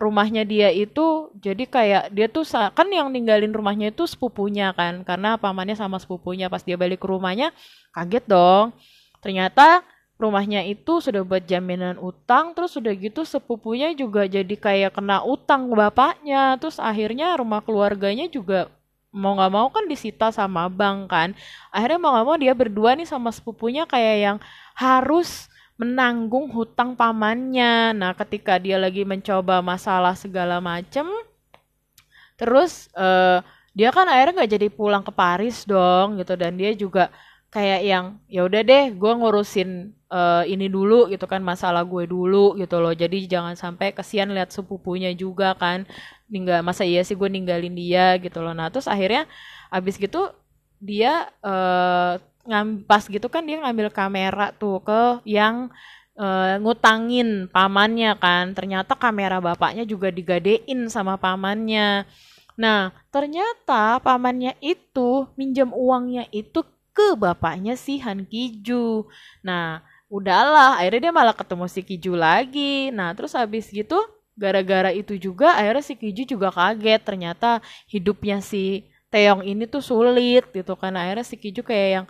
rumahnya dia itu jadi kayak dia tuh kan yang ninggalin rumahnya itu sepupunya kan karena pamannya sama sepupunya. Pas dia balik ke rumahnya kaget dong. Ternyata rumahnya itu sudah buat jaminan utang terus sudah gitu sepupunya juga jadi kayak kena utang bapaknya. Terus akhirnya rumah keluarganya juga mau nggak mau kan disita sama bank kan. Akhirnya mau nggak mau dia berdua nih sama sepupunya kayak yang harus menanggung hutang pamannya. Nah ketika dia lagi mencoba masalah segala macem terus uh, dia kan akhirnya nggak jadi pulang ke Paris dong gitu. Dan dia juga kayak yang ya udah deh gue ngurusin uh, ini dulu gitu kan masalah gue dulu gitu loh. Jadi jangan sampai kesian lihat sepupunya juga kan ninggal masa iya sih gue ninggalin dia gitu loh. Nah terus akhirnya abis gitu dia uh, ngam pas gitu kan dia ngambil kamera tuh ke yang uh, ngutangin pamannya kan. Ternyata kamera bapaknya juga digadein sama pamannya. Nah ternyata pamannya itu minjem uangnya itu ke bapaknya si Han Kiju. Nah udahlah akhirnya dia malah ketemu si Kiju lagi. Nah terus habis gitu gara-gara itu juga akhirnya si Kiju juga kaget. Ternyata hidupnya si Teong ini tuh sulit gitu kan. Akhirnya si Kiju kayak yang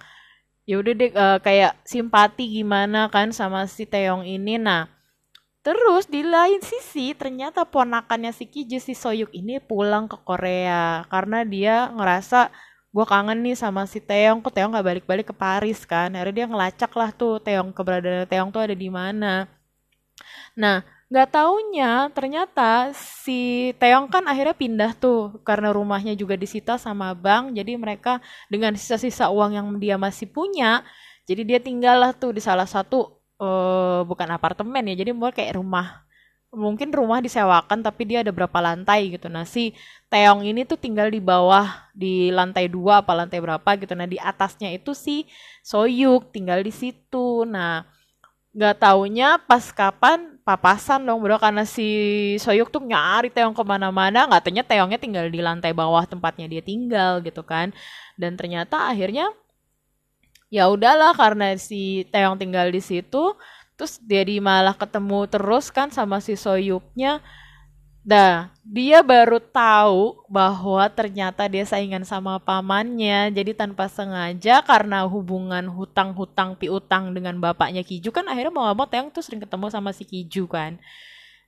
ya udah deh uh, kayak simpati gimana kan sama si Teong ini. Nah terus di lain sisi ternyata ponakannya si Kiju si Soyuk ini pulang ke Korea. Karena dia ngerasa gue kangen nih sama si Teong kok Teong gak balik-balik ke Paris kan? Akhirnya dia ngelacak lah tuh Teong keberadaan Teong tuh ada di mana. Nah Nggak taunya ternyata si Teong kan akhirnya pindah tuh karena rumahnya juga disita sama bank. Jadi mereka dengan sisa-sisa uang yang dia masih punya, jadi dia tinggal lah tuh di salah satu uh, bukan apartemen ya, jadi mau kayak rumah mungkin rumah disewakan tapi dia ada berapa lantai gitu. Nah si Teong ini tuh tinggal di bawah di lantai dua apa lantai berapa gitu. Nah di atasnya itu si Soyuk tinggal di situ. Nah nggak taunya pas kapan papasan dong bro. Karena si Soyuk tuh nyari Teong ke mana-mana nggak tanya Teongnya tinggal di lantai bawah tempatnya dia tinggal gitu kan. Dan ternyata akhirnya ya udahlah karena si Teong tinggal di situ terus jadi malah ketemu terus kan sama si Soyuknya Nah, dia baru tahu bahwa ternyata dia saingan sama pamannya. Jadi tanpa sengaja karena hubungan hutang-hutang piutang dengan bapaknya Kiju kan akhirnya mau mau Teong tuh sering ketemu sama si Kiju kan.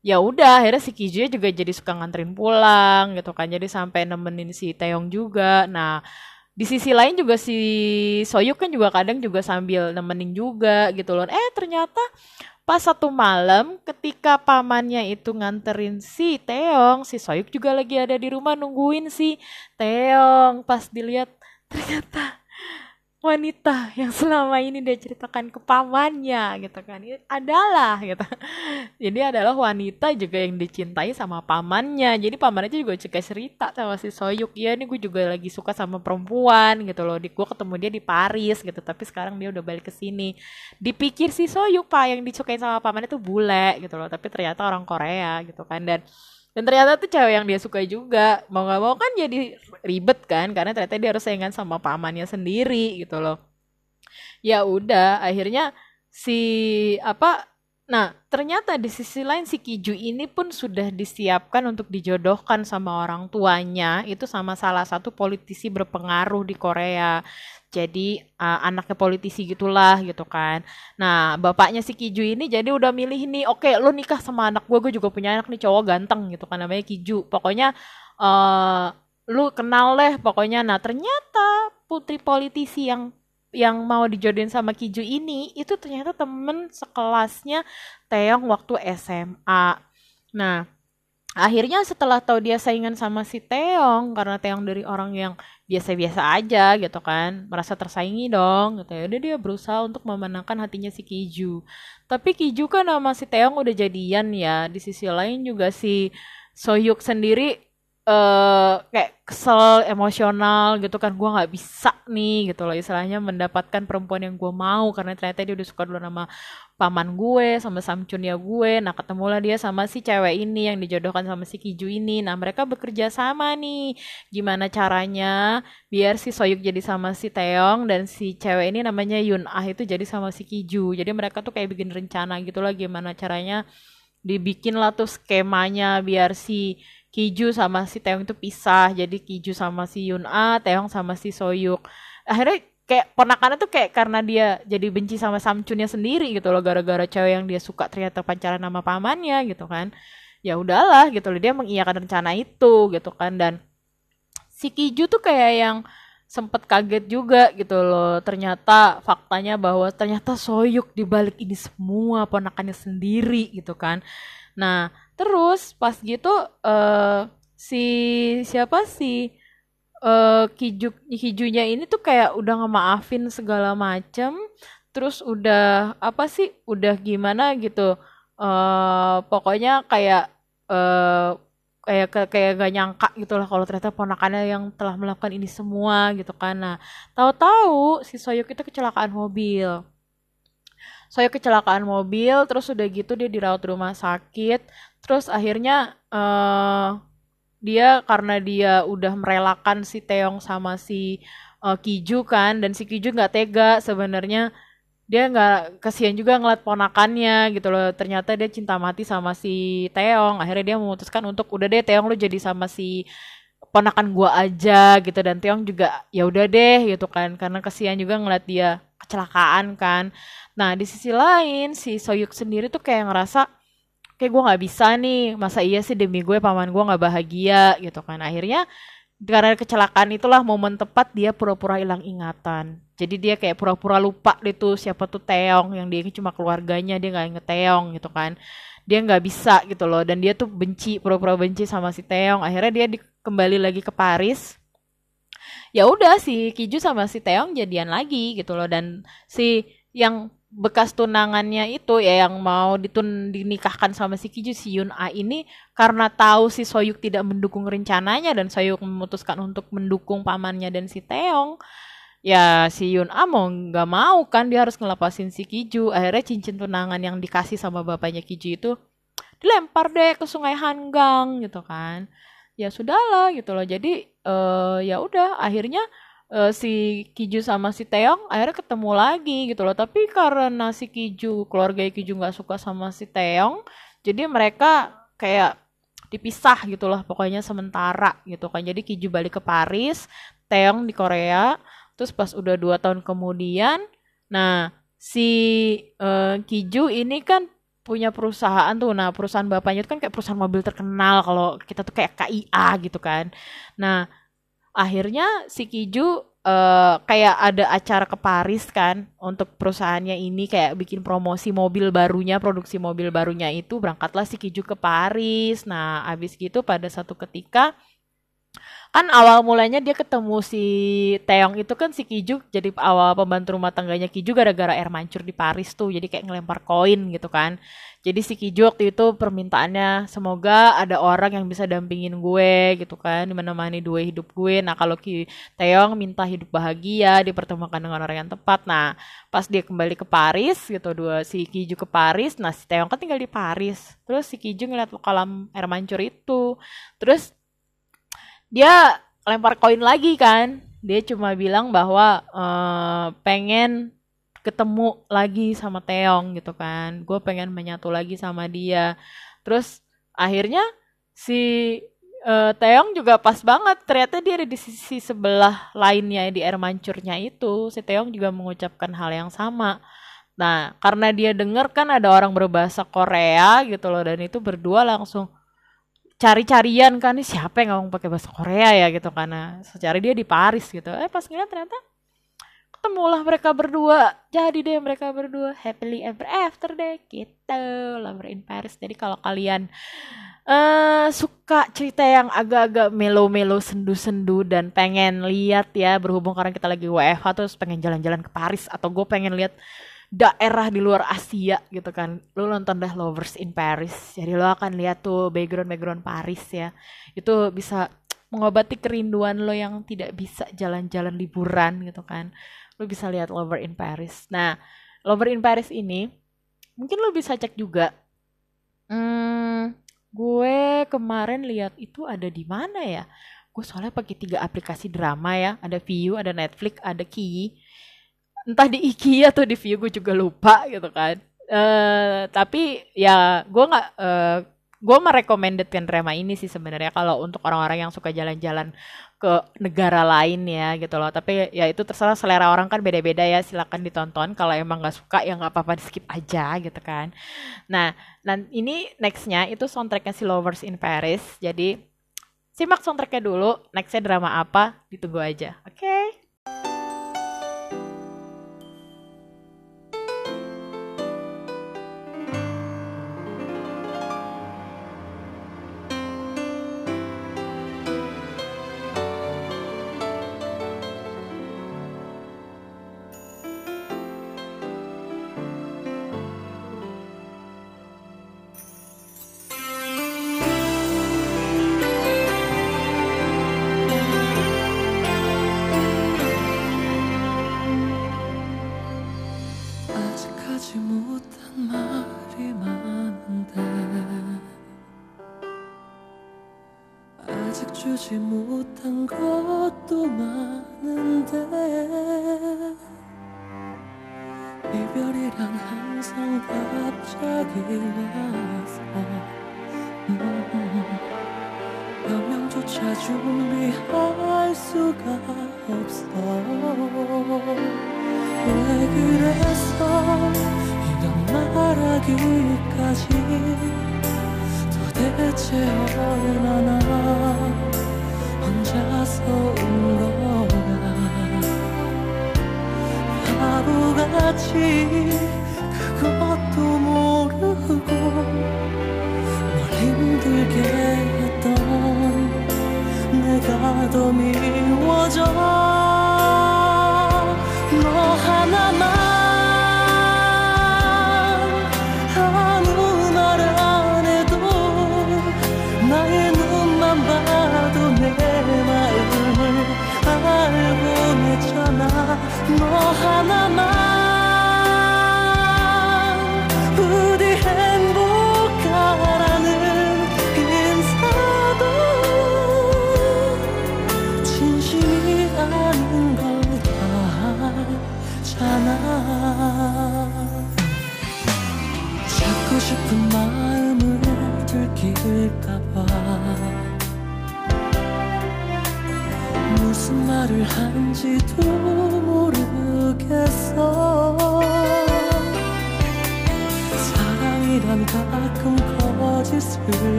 Ya udah, akhirnya si Kiju juga jadi suka nganterin pulang gitu kan. Jadi sampai nemenin si Teong juga. Nah, di sisi lain juga si Soyuk kan juga kadang juga sambil nemenin juga gitu loh. Eh ternyata Pas satu malam ketika pamannya itu nganterin si Teong, si Soyuk juga lagi ada di rumah nungguin si Teong. Pas dilihat ternyata wanita yang selama ini dia ceritakan ke pamannya gitu kan. Adalah gitu. Jadi adalah wanita juga yang dicintai sama pamannya. Jadi pamannya juga juga cerita sama si Soyuk. Ya ini gue juga lagi suka sama perempuan gitu loh. Di gue ketemu dia di Paris gitu. Tapi sekarang dia udah balik ke sini. Dipikir si Soyuk pak yang disukai sama pamannya tuh bule gitu loh. Tapi ternyata orang Korea gitu kan. Dan dan ternyata tuh cewek yang dia suka juga. Mau nggak mau kan jadi ribet kan karena ternyata dia harus saingan sama pamannya sendiri gitu loh. Ya udah akhirnya si apa Nah, ternyata di sisi lain si Kiju ini pun sudah disiapkan untuk dijodohkan sama orang tuanya, itu sama salah satu politisi berpengaruh di Korea jadi uh, anaknya politisi gitulah gitu kan. Nah bapaknya si Kiju ini jadi udah milih nih, oke okay, lo nikah sama anak gue, gue juga punya anak nih cowok ganteng gitu kan namanya Kiju. Pokoknya uh, lu kenal deh pokoknya. Nah ternyata putri politisi yang yang mau dijodohin sama Kiju ini itu ternyata temen sekelasnya Teong waktu SMA. Nah akhirnya setelah tahu dia saingan sama si Teong karena Teong dari orang yang biasa-biasa aja gitu kan merasa tersaingi dong gitu ya. Udah dia berusaha untuk memenangkan hatinya si Kiju. Tapi Kiju kan sama si Teong udah jadian ya. Di sisi lain juga si Soyuk sendiri uh, kayak kesel emosional gitu kan gue nggak bisa nih gitu loh. Istilahnya mendapatkan perempuan yang gue mau karena ternyata dia udah suka dulu sama paman gue sama ya gue. Nah ketemulah dia sama si cewek ini yang dijodohkan sama si Kiju ini. Nah mereka bekerja sama nih. Gimana caranya biar si Soyuk jadi sama si Teong dan si cewek ini namanya Yun Ah itu jadi sama si Kiju. Jadi mereka tuh kayak bikin rencana gitu lah gimana caranya dibikin lah tuh skemanya biar si Kiju sama si Taeyong itu pisah jadi Kiju sama si Yun A Taeyong sama si Soyuk. Akhirnya kayak ponakannya tuh kayak karena dia jadi benci sama Samchunnya sendiri gitu loh gara-gara cewek yang dia suka ternyata pacaran sama pamannya gitu kan. Ya udahlah gitu loh dia mengiyakan rencana itu gitu kan. Dan si Kiju tuh kayak yang sempet kaget juga gitu loh ternyata faktanya bahwa ternyata Soyuk dibalik ini semua ponakannya sendiri gitu kan. Nah terus pas gitu uh, si siapa sih uh, Kiju Kijunya ini tuh kayak udah ngemaafin segala macem. Terus udah apa sih udah gimana gitu. Uh, pokoknya kayak uh, kayak kayak gak nyangka gitu lah kalau ternyata ponakannya yang telah melakukan ini semua gitu kan. Nah tahu-tahu si Soyuk itu kecelakaan mobil. Soyuk kecelakaan mobil terus udah gitu dia dirawat rumah sakit terus akhirnya uh, dia karena dia udah merelakan si Teong sama si uh, Kiju kan dan si Kiju nggak tega sebenarnya. Dia nggak kasihan juga ngeliat ponakannya gitu loh. Ternyata dia cinta mati sama si Teong akhirnya dia memutuskan untuk udah deh Teong lu jadi sama si ponakan gua aja gitu. Dan Teong juga ya udah deh gitu kan. Karena kasihan juga ngeliat dia kecelakaan kan. Nah di sisi lain si Soyuk sendiri tuh kayak ngerasa kayak gua nggak bisa nih masa iya sih demi gue paman gua nggak bahagia gitu kan akhirnya karena kecelakaan itulah momen tepat dia pura-pura hilang ingatan. Jadi dia kayak pura-pura lupa itu siapa tuh Teong yang dia cuma keluarganya dia nggak inget Teong gitu kan. Dia nggak bisa gitu loh dan dia tuh benci pura-pura benci sama si Teong. Akhirnya dia di, kembali lagi ke Paris. Ya udah si Kiju sama si Teong jadian lagi gitu loh dan si yang bekas tunangannya itu ya yang mau ditun dinikahkan sama si Kiju si Yun A ini karena tahu si Soyuk tidak mendukung rencananya dan Soyuk memutuskan untuk mendukung pamannya dan si Teong. Ya si Yun A mau nggak mau kan dia harus ngelepasin si Kiju. Akhirnya cincin tunangan yang dikasih sama bapaknya Kiju itu dilempar deh ke sungai Hanggang gitu kan. Ya sudahlah gitu loh. Jadi uh, ya udah akhirnya uh, si Kiju sama si Teong akhirnya ketemu lagi gitu loh. Tapi karena si Kiju keluarga Kiju nggak suka sama si Teong jadi mereka kayak dipisah gitu loh pokoknya sementara gitu kan. Jadi Kiju balik ke Paris Teong di Korea terus pas udah dua tahun kemudian nah si uh, Kiju ini kan punya perusahaan tuh. Nah perusahaan bapaknya itu kan kayak perusahaan mobil terkenal kalau kita tuh kayak KIA gitu kan. Nah akhirnya si Kiju uh, kayak ada acara ke Paris kan untuk perusahaannya ini kayak bikin promosi mobil barunya, produksi mobil barunya itu berangkatlah si Kiju ke Paris. Nah, abis gitu pada satu ketika kan awal mulanya dia ketemu si Teong itu kan si Kiju jadi awal pembantu rumah tangganya Kiju gara-gara air mancur di Paris tuh jadi kayak ngelempar koin gitu kan. Jadi si Kiju waktu itu permintaannya semoga ada orang yang bisa dampingin gue gitu kan menemani dua hidup gue. Nah kalau Ki Teong minta hidup bahagia dipertemukan dengan orang yang tepat. Nah pas dia kembali ke Paris gitu dua si Kiju ke Paris nah si Teong kan tinggal di Paris. Terus si Kiju ngeliat kolam air mancur itu. Terus dia lempar koin lagi kan. Dia cuma bilang bahwa uh, pengen ketemu lagi sama Teong gitu kan. Gue pengen menyatu lagi sama dia. Terus akhirnya si uh, Teong juga pas banget. Ternyata dia ada di sisi sebelah lainnya di air mancurnya itu. Si Teong juga mengucapkan hal yang sama. Nah karena dia dengar kan ada orang berbahasa Korea gitu loh. Dan itu berdua langsung cari-carian kan nih siapa yang ngomong pakai bahasa Korea ya? Gitu karena secara dia di Paris gitu. Eh pas ngeliat ternyata ketemulah mereka berdua. Jadi deh mereka berdua happily ever after deh gitu. Lover in Paris. Jadi kalau kalian uh, suka cerita yang agak-agak melo-melo sendu-sendu dan pengen lihat ya berhubung karena kita lagi WFH terus pengen jalan-jalan ke Paris atau gue pengen lihat daerah di luar Asia gitu kan. Lu nonton dah Lovers in Paris. Jadi lo akan lihat tuh background background Paris ya. Itu bisa mengobati kerinduan lo yang tidak bisa jalan-jalan liburan gitu kan. Lo bisa lihat Lover in Paris. Nah Lover in Paris ini mungkin lo bisa cek juga. Hmm, gue kemarin lihat itu ada di mana ya? Gue soalnya pakai tiga aplikasi drama ya. Ada View ada Netflix ada Kiyi entah di IKEA atau di View gue juga lupa gitu kan uh, tapi ya gue nggak uh, gue merekomendasikan drama ini sih sebenarnya kalau untuk orang-orang yang suka jalan-jalan ke negara lain ya gitu loh tapi ya itu terserah selera orang kan beda-beda ya silakan ditonton kalau emang nggak suka ya nggak apa-apa di skip aja gitu kan nah dan ini nextnya itu soundtracknya si Lovers in Paris jadi Simak soundtracknya dulu, nextnya drama apa, ditunggu aja. Oke? Okay?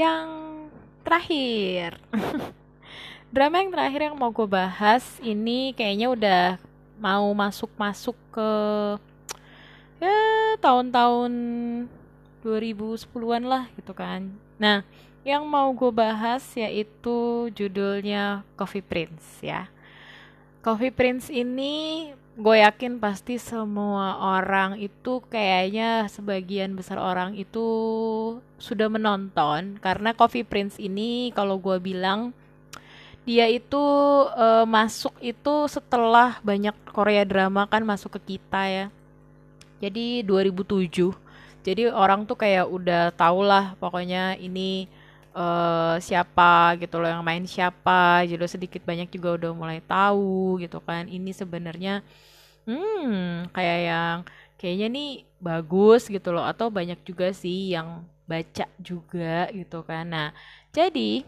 Yang terakhir. Drama yang terakhir yang mau gue bahas ini kayaknya udah mau masuk-masuk ke ya tahun-tahun 2010-an lah gitu kan. Nah, yang mau gue bahas yaitu judulnya Coffee Prince ya. Coffee Prince ini gue yakin pasti semua orang itu kayaknya sebagian besar orang itu sudah menonton karena Coffee Prince ini kalau gue bilang dia itu uh, masuk itu setelah banyak Korea drama kan masuk ke kita ya. Jadi 2007. Jadi orang tuh kayak udah tau lah pokoknya ini uh, siapa gitu loh yang main siapa. Jadi sedikit banyak juga udah mulai tahu gitu kan. Ini sebenarnya hmm kayak yang kayaknya nih bagus gitu loh atau banyak juga sih yang baca juga gitu kan. Nah, jadi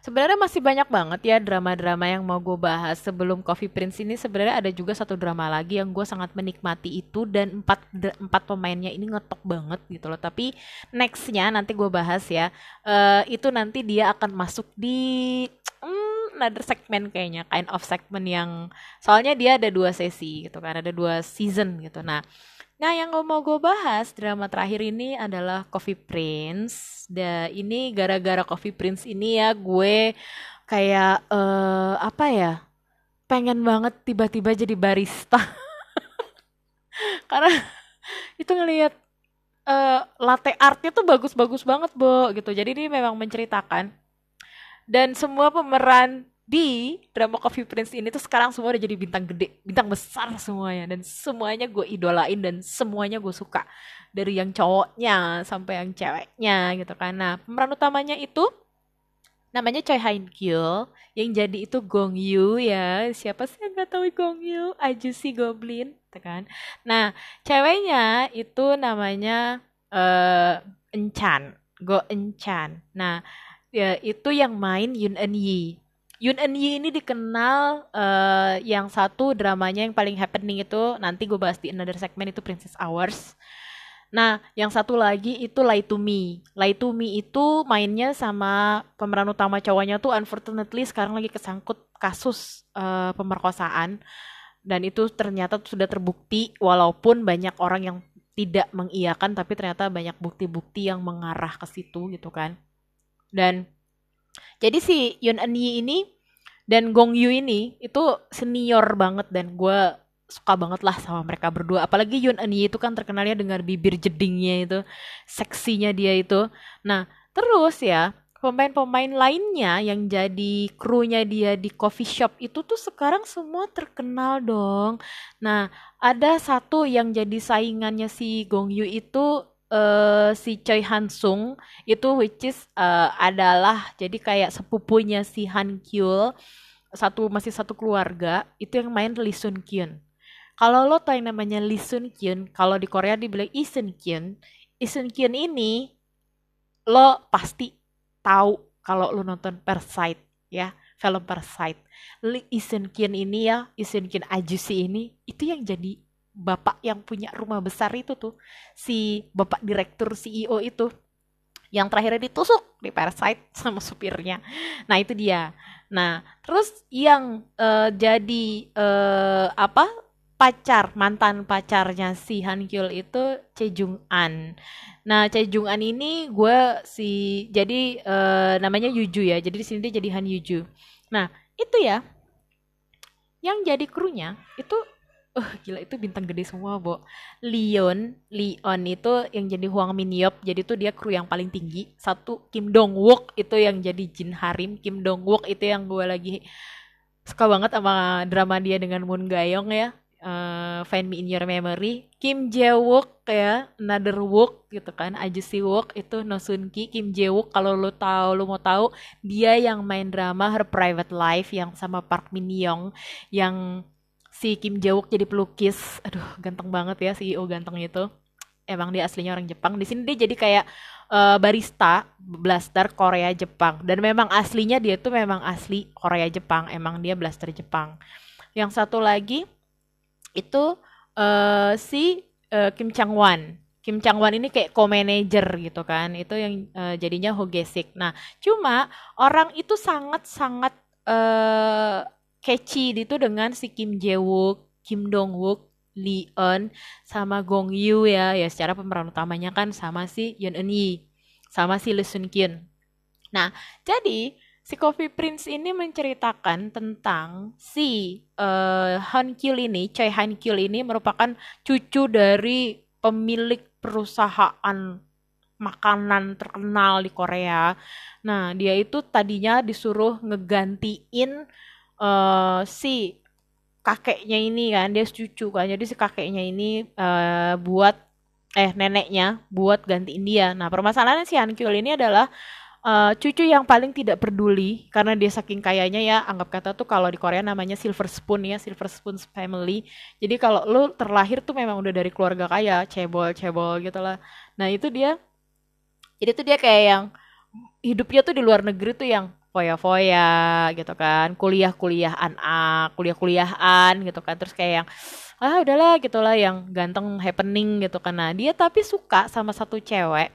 Sebenarnya masih banyak banget ya drama-drama yang mau gue bahas. Sebelum Coffee Prince ini sebenarnya ada juga satu drama lagi yang gue sangat menikmati itu dan empat empat pemainnya ini ngetok banget gitu loh. Tapi nextnya nanti gue bahas ya. Uh, itu nanti dia akan masuk di another segmen kayaknya kind of segment yang soalnya dia ada dua sesi gitu kan ada dua season gitu nah Nah, yang mau gue bahas drama terakhir ini adalah Coffee Prince. Dan ini gara-gara Coffee Prince ini ya gue kayak uh, apa ya? Pengen banget tiba-tiba jadi barista. Karena itu ngelihat uh, latte artnya tuh bagus-bagus banget, Bo, gitu. Jadi ini memang menceritakan dan semua pemeran di drama Coffee Prince ini tuh sekarang semua udah jadi bintang gede, bintang besar semuanya. Dan semuanya gue idolain dan semuanya gue suka. Dari yang cowoknya sampai yang ceweknya gitu kan. Nah pemeran utamanya itu namanya Choi Han Kyo. Yang jadi itu Gong Yu ya. Siapa sih yang nggak tahu Gong Yu si Goblin gitu kan. Nah ceweknya itu namanya uh, Enchan. Go Enchan. Nah ya itu yang main Yun Eun Yi Yun Eun Yi ini dikenal uh, yang satu dramanya yang paling happening itu nanti gue bahas di another segment itu Princess Hours. Nah, yang satu lagi itu Lie to Me. Lie to Me itu mainnya sama pemeran utama cowoknya tuh unfortunately sekarang lagi kesangkut kasus uh, pemerkosaan dan itu ternyata sudah terbukti walaupun banyak orang yang tidak mengiyakan tapi ternyata banyak bukti-bukti yang mengarah ke situ gitu kan. Dan jadi si Yun Eun Yi ini dan Gong Yu ini itu senior banget dan gue suka banget lah sama mereka berdua apalagi Yun Eun Yi itu kan terkenalnya dengan bibir jedingnya itu seksinya dia itu nah terus ya pemain-pemain lainnya yang jadi krunya dia di coffee shop itu tuh sekarang semua terkenal dong. Nah, ada satu yang jadi saingannya si Gong Yu itu uh, si Choi Han Sung itu which is uh, adalah jadi kayak sepupunya si Han Kyul satu masih satu keluarga itu yang main Lee Sun Kyun. Kalau lo tau yang namanya Lee Sun Kyun, kalau di Korea dibilang Lee Sun Kyun, Lee Sun Kyun ini lo pasti tahu kalau lo nonton Parasite ya, film Parasite. Lee Sun Kyun ini ya, Lee Sun Kyun Ajusi ini itu yang jadi bapak yang punya rumah besar itu tuh si bapak direktur CEO itu yang terakhirnya ditusuk di Parasite sama supirnya. Nah, itu dia. Nah, terus yang uh, jadi uh, apa? pacar, mantan pacarnya si Han Kyul itu Che Jung An. Nah, Che Jung An ini gue si jadi uh, namanya Yuju ya. Jadi di sini dia jadi Han Yuju. Nah, itu ya. Yang jadi krunya itu uh gila itu bintang gede semua Bo. Leon Leon itu yang jadi Huang Min Yop jadi tuh dia kru yang paling tinggi. Satu Kim Dong Wook itu yang jadi Jin Harim. Kim Dong Wook itu yang gue lagi suka banget sama drama dia dengan Moon Gayong ya. Uh, Find Me in Your Memory. Kim Jae Wook ya Another Wook gitu kan. Si Wook itu No Sun Ki. Kim Jae Wook kalau lo tahu lo mau tahu dia yang main drama Her Private Life yang sama Park Min Young yang si Kim Jae-wook jadi pelukis. Aduh, ganteng banget ya CEO ganteng itu. Emang dia aslinya orang Jepang. Di sini dia jadi kayak uh, barista blaster Korea Jepang. Dan memang aslinya dia tuh memang asli Korea Jepang. Emang dia blaster Jepang. Yang satu lagi itu uh, si uh, Kim Chang Wan. Kim Chang Wan ini kayak co-manager gitu kan itu yang eh, jadinya Hogesik nah cuma orang itu sangat sangat catchy itu dengan si Kim Jae Wook Kim Dong Wook Lee Eun sama Gong Yoo ya ya secara pemeran utamanya kan sama si Yeon Eun Yi sama si Lee Sun Kyun nah jadi si Coffee Prince ini menceritakan tentang si eh Han Kyul ini Choi Han Kyul ini merupakan cucu dari pemilik perusahaan makanan terkenal di Korea. Nah, dia itu tadinya disuruh ngegantiin eh si kakeknya ini kan, dia cucu kan. Jadi si kakeknya ini eh buat eh neneknya buat gantiin dia. Nah, permasalahannya si Han Kyul ini adalah eh, cucu yang paling tidak peduli karena dia saking kayanya ya anggap kata tuh kalau di Korea namanya silver spoon ya silver spoon family jadi kalau lu terlahir tuh memang udah dari keluarga kaya cebol cebol gitu lah nah itu dia jadi tuh dia kayak yang hidupnya tuh di luar negeri tuh yang foya-foya gitu kan kuliah-kuliahan A kuliah-kuliahan gitu kan. Terus kayak yang ah udahlah gitulah yang ganteng happening gitu kan. Nah dia tapi suka sama satu cewek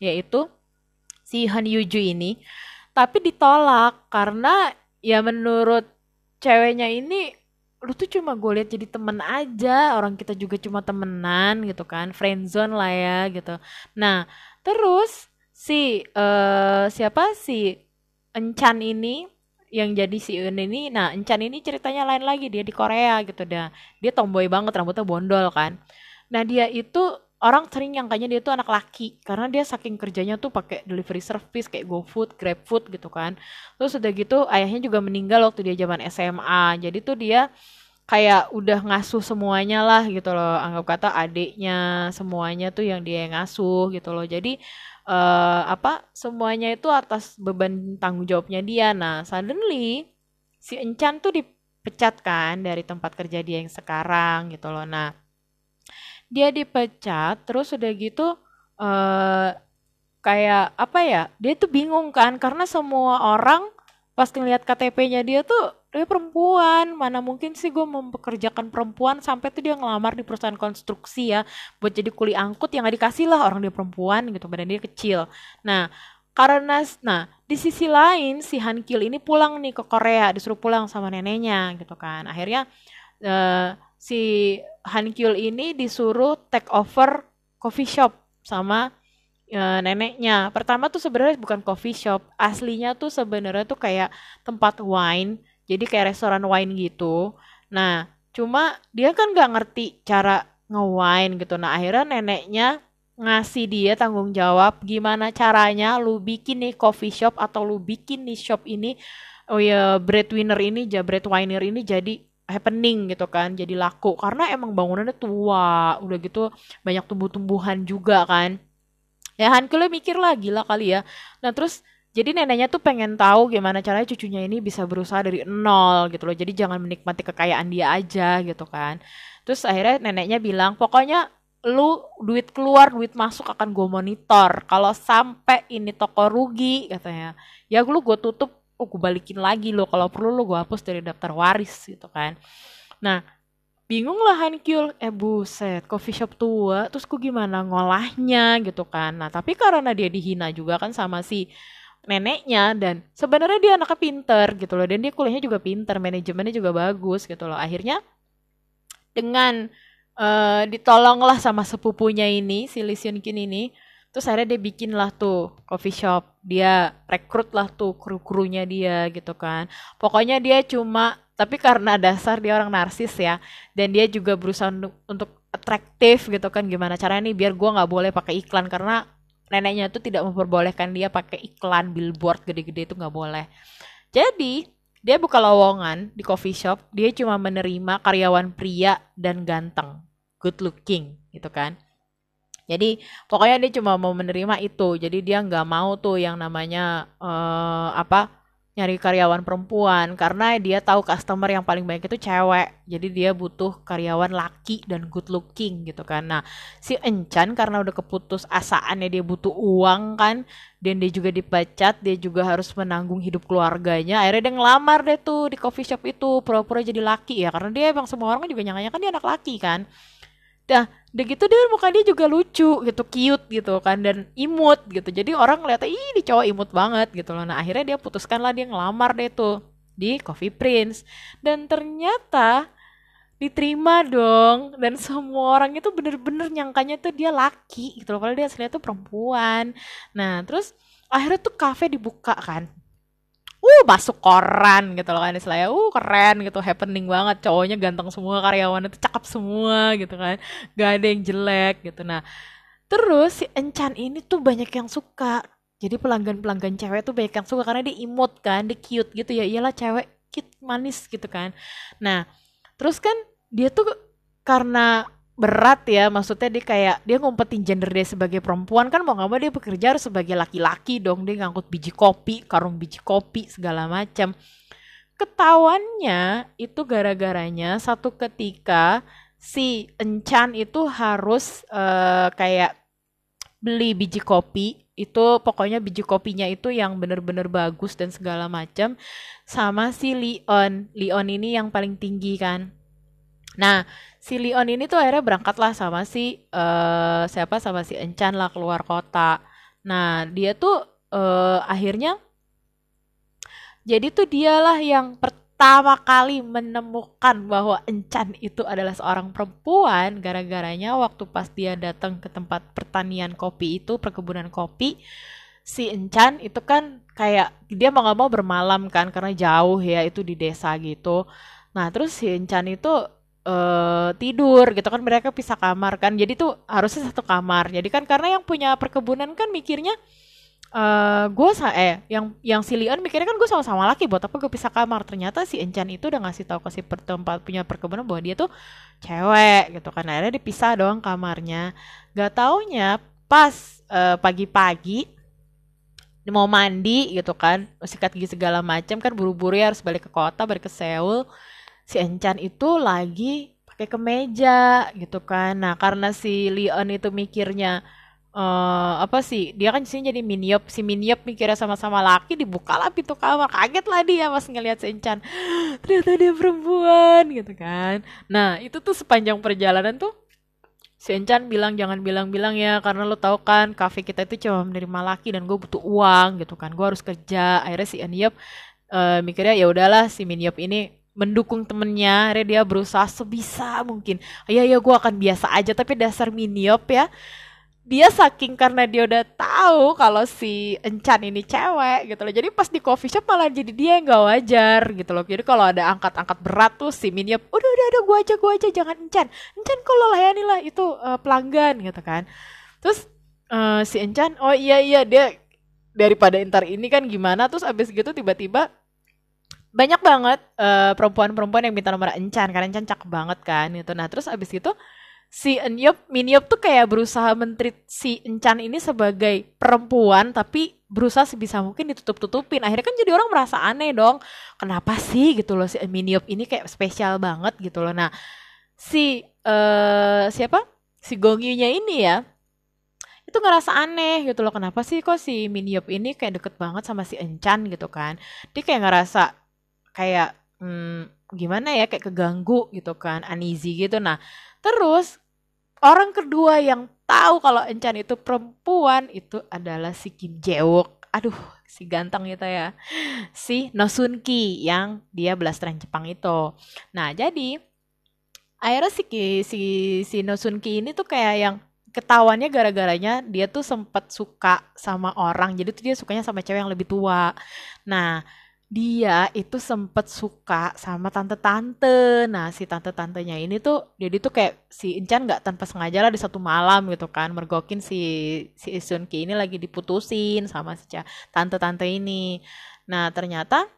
yaitu si Han Yuju ini tapi ditolak karena ya menurut ceweknya ini lu tuh cuma gue lihat jadi temen aja orang kita juga cuma temenan gitu kan. Friendzone lah ya gitu. Nah terus si eh siapa? Si Encan ini yang jadi si Eun ini nah Encan ini ceritanya lain lagi dia di Korea gitu dah dia tomboy banget rambutnya bondol kan nah dia itu orang sering nyangkanya dia tuh anak laki karena dia saking kerjanya tuh pakai delivery service kayak GoFood, GrabFood gitu kan. Terus udah gitu ayahnya juga meninggal waktu dia zaman SMA. Jadi tuh dia kayak udah ngasuh semuanya lah gitu loh. Anggap kata adiknya semuanya tuh yang dia yang ngasuh gitu loh. Jadi eh apa semuanya itu atas beban tanggung jawabnya dia. Nah, suddenly si Encan tuh dipecat kan dari tempat kerja dia yang sekarang gitu loh. Nah, dia dipecat terus udah gitu eh kayak apa ya dia tuh bingung kan karena semua orang pas ngeliat KTP-nya dia tuh dia perempuan. Mana mungkin sih gue mempekerjakan perempuan sampai tuh dia ngelamar di perusahaan konstruksi ya buat jadi kuli angkut yang gak dikasih lah orang dia perempuan gitu badan dia kecil. Nah karena nah di sisi lain si Han Kil ini pulang nih ke Korea disuruh pulang sama neneknya gitu kan. Akhirnya eh, si Han Kyul ini disuruh take over coffee shop sama eh, neneknya. Pertama tuh sebenarnya bukan coffee shop, aslinya tuh sebenarnya tuh kayak tempat wine, jadi kayak restoran wine gitu. Nah, cuma dia kan nggak ngerti cara nge-wine gitu. Nah, akhirnya neneknya ngasih dia tanggung jawab gimana caranya lu bikin nih coffee shop atau lu bikin nih shop ini oh ya breadwinner ini ja breadwinner ini jadi happening gitu kan jadi laku karena emang bangunannya tua udah gitu banyak tumbuh-tumbuhan juga kan ya Hankule mikir lah gila kali ya. Nah terus jadi neneknya tuh pengen tahu gimana caranya cucunya ini bisa berusaha dari nol gitu loh. Jadi jangan menikmati kekayaan dia aja gitu kan. Terus akhirnya neneknya bilang pokoknya lu duit keluar duit masuk akan gue monitor. Kalau sampai ini toko rugi katanya. Ya lu gue tutup oh gue balikin lagi lo kalau perlu lo gue hapus dari daftar waris gitu kan. Nah bingung lah Hankyul eh buset coffee shop tua terus gue gimana ngolahnya gitu kan. Nah tapi karena dia dihina juga kan sama si neneknya dan sebenarnya dia anaknya pinter gitu loh. Dan dia kuliahnya juga pinter manajemennya juga bagus gitu loh. Akhirnya dengan eh ditolonglah sama sepupunya ini si Lee Seung Kin ini terus akhirnya dia bikin lah tuh coffee shop. Dia rekrut lah tuh kru-krunya dia gitu kan. Pokoknya dia cuma tapi karena dasar dia orang narsis ya dan dia juga berusaha untuk, untuk atraktif gitu kan gimana caranya nih biar gua nggak boleh pakai iklan karena neneknya tuh tidak memperbolehkan dia pakai iklan billboard gede-gede itu nggak boleh jadi dia buka lowongan di coffee shop dia cuma menerima karyawan pria dan ganteng good looking gitu kan jadi pokoknya dia cuma mau menerima itu. Jadi dia nggak mau tuh yang namanya eh apa nyari karyawan perempuan karena dia tahu customer yang paling banyak itu cewek. Jadi dia butuh karyawan laki dan good looking gitu kan. Nah, si Encan karena udah keputus asaannya dia butuh uang kan dan dia juga dipecat, dia juga harus menanggung hidup keluarganya. Akhirnya dia ngelamar deh tuh di coffee shop itu pura-pura jadi laki ya karena dia emang semua orang juga nyangkanya kan dia anak laki kan. Nah, udah gitu dia muka dia juga lucu gitu, cute gitu kan dan imut gitu. Jadi orang ngeliatnya ih di cowok imut banget gitu loh. Nah, akhirnya dia putuskan lah dia ngelamar deh tuh di Coffee Prince. Dan ternyata diterima dong dan semua orang itu bener-bener nyangkanya tuh dia laki gitu loh padahal dia aslinya tuh perempuan nah terus akhirnya tuh kafe dibuka kan uh masuk koran gitu loh kan istilahnya. Uh keren gitu. Happening banget cowoknya ganteng semua karyawannya tuh cakep semua gitu kan. Gak ada yang jelek gitu. Nah terus si Encan ini tuh banyak yang suka. Jadi pelanggan-pelanggan cewek tuh banyak yang suka karena dia imut kan dia cute gitu ya. Iyalah cewek cute manis gitu kan. Nah terus kan dia tuh karena berat ya maksudnya dia kayak dia ngumpetin gender dia sebagai perempuan kan mau nggak mau dia bekerja harus sebagai laki-laki dong dia ngangkut biji kopi karung biji kopi segala macam. Ketahuannya itu gara-garanya satu ketika si Encan itu harus uh, kayak beli biji kopi itu pokoknya biji kopinya itu yang bener-bener bagus dan segala macam sama si Leon. Leon ini yang paling tinggi kan Nah, si Leon ini tuh akhirnya berangkat lah sama si uh, siapa sama si Encan lah keluar kota. Nah, dia tuh uh, akhirnya jadi tuh dialah yang pertama kali menemukan bahwa Encan itu adalah seorang perempuan gara-garanya waktu pas dia datang ke tempat pertanian kopi itu, perkebunan kopi, si Encan itu kan kayak dia mau gak mau bermalam kan karena jauh ya itu di desa gitu. Nah, terus si Encan itu uh, tidur gitu kan mereka pisah kamar kan. Jadi tuh harusnya satu kamar. Jadi kan karena yang punya perkebunan kan mikirnya uh, gue sa eh yang yang si Leon mikirnya kan gue sama-sama laki buat apa gue pisah kamar. Ternyata si Encan itu udah ngasih tahu ke si tempat punya perkebunan bahwa dia tuh cewek gitu kan. Akhirnya dipisah doang kamarnya. Gak taunya pas uh, pagi-pagi mau mandi gitu kan sikat gigi segala macam kan buru-buru ya harus balik ke kota balik ke Seoul si Encan itu lagi pakai kemeja gitu kan. Nah, karena si Leon itu mikirnya uh, apa sih? Dia kan sini jadi miniop, si miniop mikirnya sama-sama laki dibuka lah pintu kamar. Kaget lah dia pas ngeliat si Encan. Ternyata dia perempuan gitu kan. Nah, itu tuh sepanjang perjalanan tuh si Encan bilang jangan bilang-bilang ya karena lo tau kan kafe kita itu cuma menerima laki dan gue butuh uang gitu kan gue harus kerja akhirnya si Eniop uh, mikirnya ya udahlah si Miniop ini mendukung temennya, akhirnya dia berusaha sebisa mungkin. Ya ya gue akan biasa aja, tapi dasar miniop ya. Dia saking karena dia udah tahu kalau si Encan ini cewek gitu loh. Jadi pas di coffee shop malah jadi dia yang gak wajar gitu loh. Jadi kalau ada angkat-angkat berat tuh si miniop, udah udah udah gue aja gue aja jangan Encan. Encan kalau layani lah itu uh, pelanggan gitu kan. Terus uh, si Encan, oh iya iya dia daripada entar ini kan gimana terus abis gitu tiba-tiba banyak banget uh, perempuan-perempuan yang minta nomor Encan karena Encan cakep banget kan gitu. Nah terus abis itu si Enyop, Miniop tuh kayak berusaha menteri si Encan ini sebagai perempuan tapi berusaha sebisa mungkin ditutup-tutupin. Akhirnya kan jadi orang merasa aneh dong. Kenapa sih gitu loh si Miniop ini kayak spesial banget gitu loh. Nah si uh, siapa? Si Gongyu-nya ini ya itu ngerasa aneh gitu loh kenapa sih kok si Miniop ini kayak deket banget sama si Encan gitu kan dia kayak ngerasa kayak hmm, gimana ya kayak keganggu gitu kan uneasy gitu. Nah terus orang kedua yang tahu kalau Encan itu perempuan itu adalah si Kim Jae-wook. Aduh si ganteng itu ya. Si Nosun Ki yang dia blasteran Jepang itu. Nah jadi akhirnya si si si Nosun Ki ini tuh kayak yang ketahuannya gara-garanya dia tuh sempat suka sama orang. Jadi tuh dia sukanya sama cewek yang lebih tua. Nah dia itu sempet suka sama tante-tante. Nah, si tante-tantenya ini tuh jadi tuh kayak si Incan nggak tanpa sengaja lah di satu malam gitu kan mergokin si si Isun Ki ini lagi diputusin sama si tante-tante ini. Nah, ternyata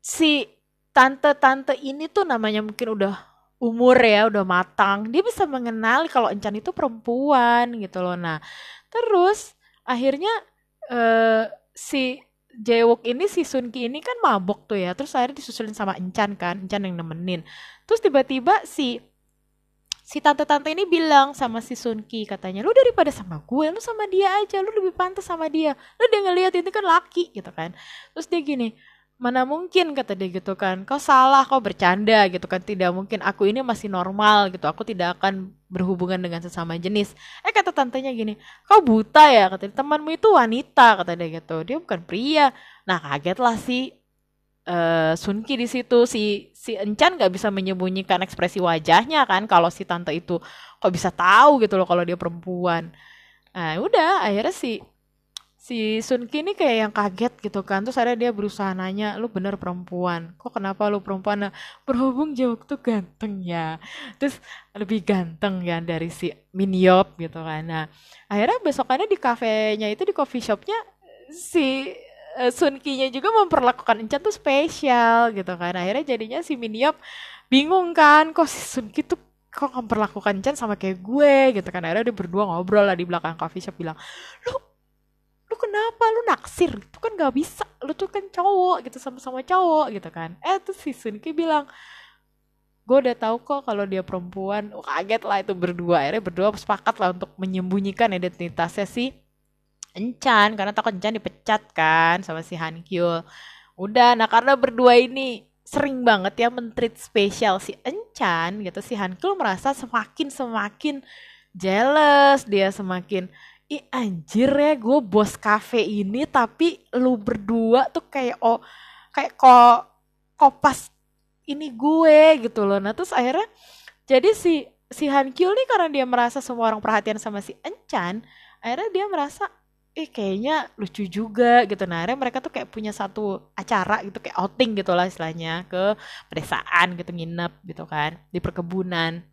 si tante-tante ini tuh namanya mungkin udah umur ya, udah matang. Dia bisa mengenali kalau Encan itu perempuan gitu loh. Nah, terus akhirnya uh, si Jaewook ini si Sunki ini kan mabok tuh ya terus akhirnya disusulin sama Encan kan Encan yang nemenin. Terus tiba-tiba si si tante-tante ini bilang sama si Sunki katanya lu daripada sama gue lu sama dia aja lu lebih pantas sama dia. Lu dia ngeliat itu kan laki gitu kan. Terus dia gini mana mungkin kata dia gitu kan. Kau salah kau bercanda gitu kan. Tidak mungkin aku ini masih normal gitu. Aku tidak akan berhubungan dengan sesama jenis. Eh kata tantenya gini kau buta ya? Kata dia, temanmu itu wanita kata dia gitu. Dia bukan pria. Nah kaget lah si uh, Sunki di situ. Si si Encan nggak bisa menyembunyikan ekspresi wajahnya kan kalau si tante itu kok bisa tahu gitu loh kalau dia perempuan. Nah udah akhirnya si si Sun Ki ini kayak yang kaget gitu kan. Terus ada dia berusaha nanya lu bener perempuan? Kok kenapa lu perempuan? Nah, berhubung Jawok tuh ganteng ya. Terus lebih ganteng ya dari si Minyop gitu kan. Nah akhirnya besokannya di kafenya itu di coffee shopnya si uh, Sun Ki nya juga memperlakukan Encan tuh spesial gitu kan. Akhirnya jadinya si Minyop bingung kan kok si Sun Ki tuh kok memperlakukan Chan sama kayak gue? Gitu kan. Akhirnya dia berdua ngobrol lah di belakang coffee shop bilang lu lu kenapa? Lu naksir? Itu kan gak bisa. Lu tuh kan cowok gitu sama-sama cowok gitu kan. Eh tuh si Sunki bilang gue udah tahu kok kalau dia perempuan. Oh, kaget lah itu berdua. Akhirnya berdua sepakat lah untuk menyembunyikan identitasnya si Encan karena takut Encan dipecat kan sama si Han Kyul. Udah nah karena berdua ini sering banget ya mentreat spesial si Encan gitu si Han Kyul merasa semakin semakin jealous. Dia semakin ih anjir ya gue bos cafe ini tapi lu berdua tuh kayak oh kayak kok kopas ini gue gitu loh. Nah terus akhirnya jadi si si Han Kyu nih karena dia merasa semua orang perhatian sama si Enchan akhirnya dia merasa eh kayaknya lucu juga gitu. Nah akhirnya mereka tuh kayak punya satu acara gitu kayak outing gitu lah istilahnya ke pedesaan gitu nginep gitu kan di perkebunan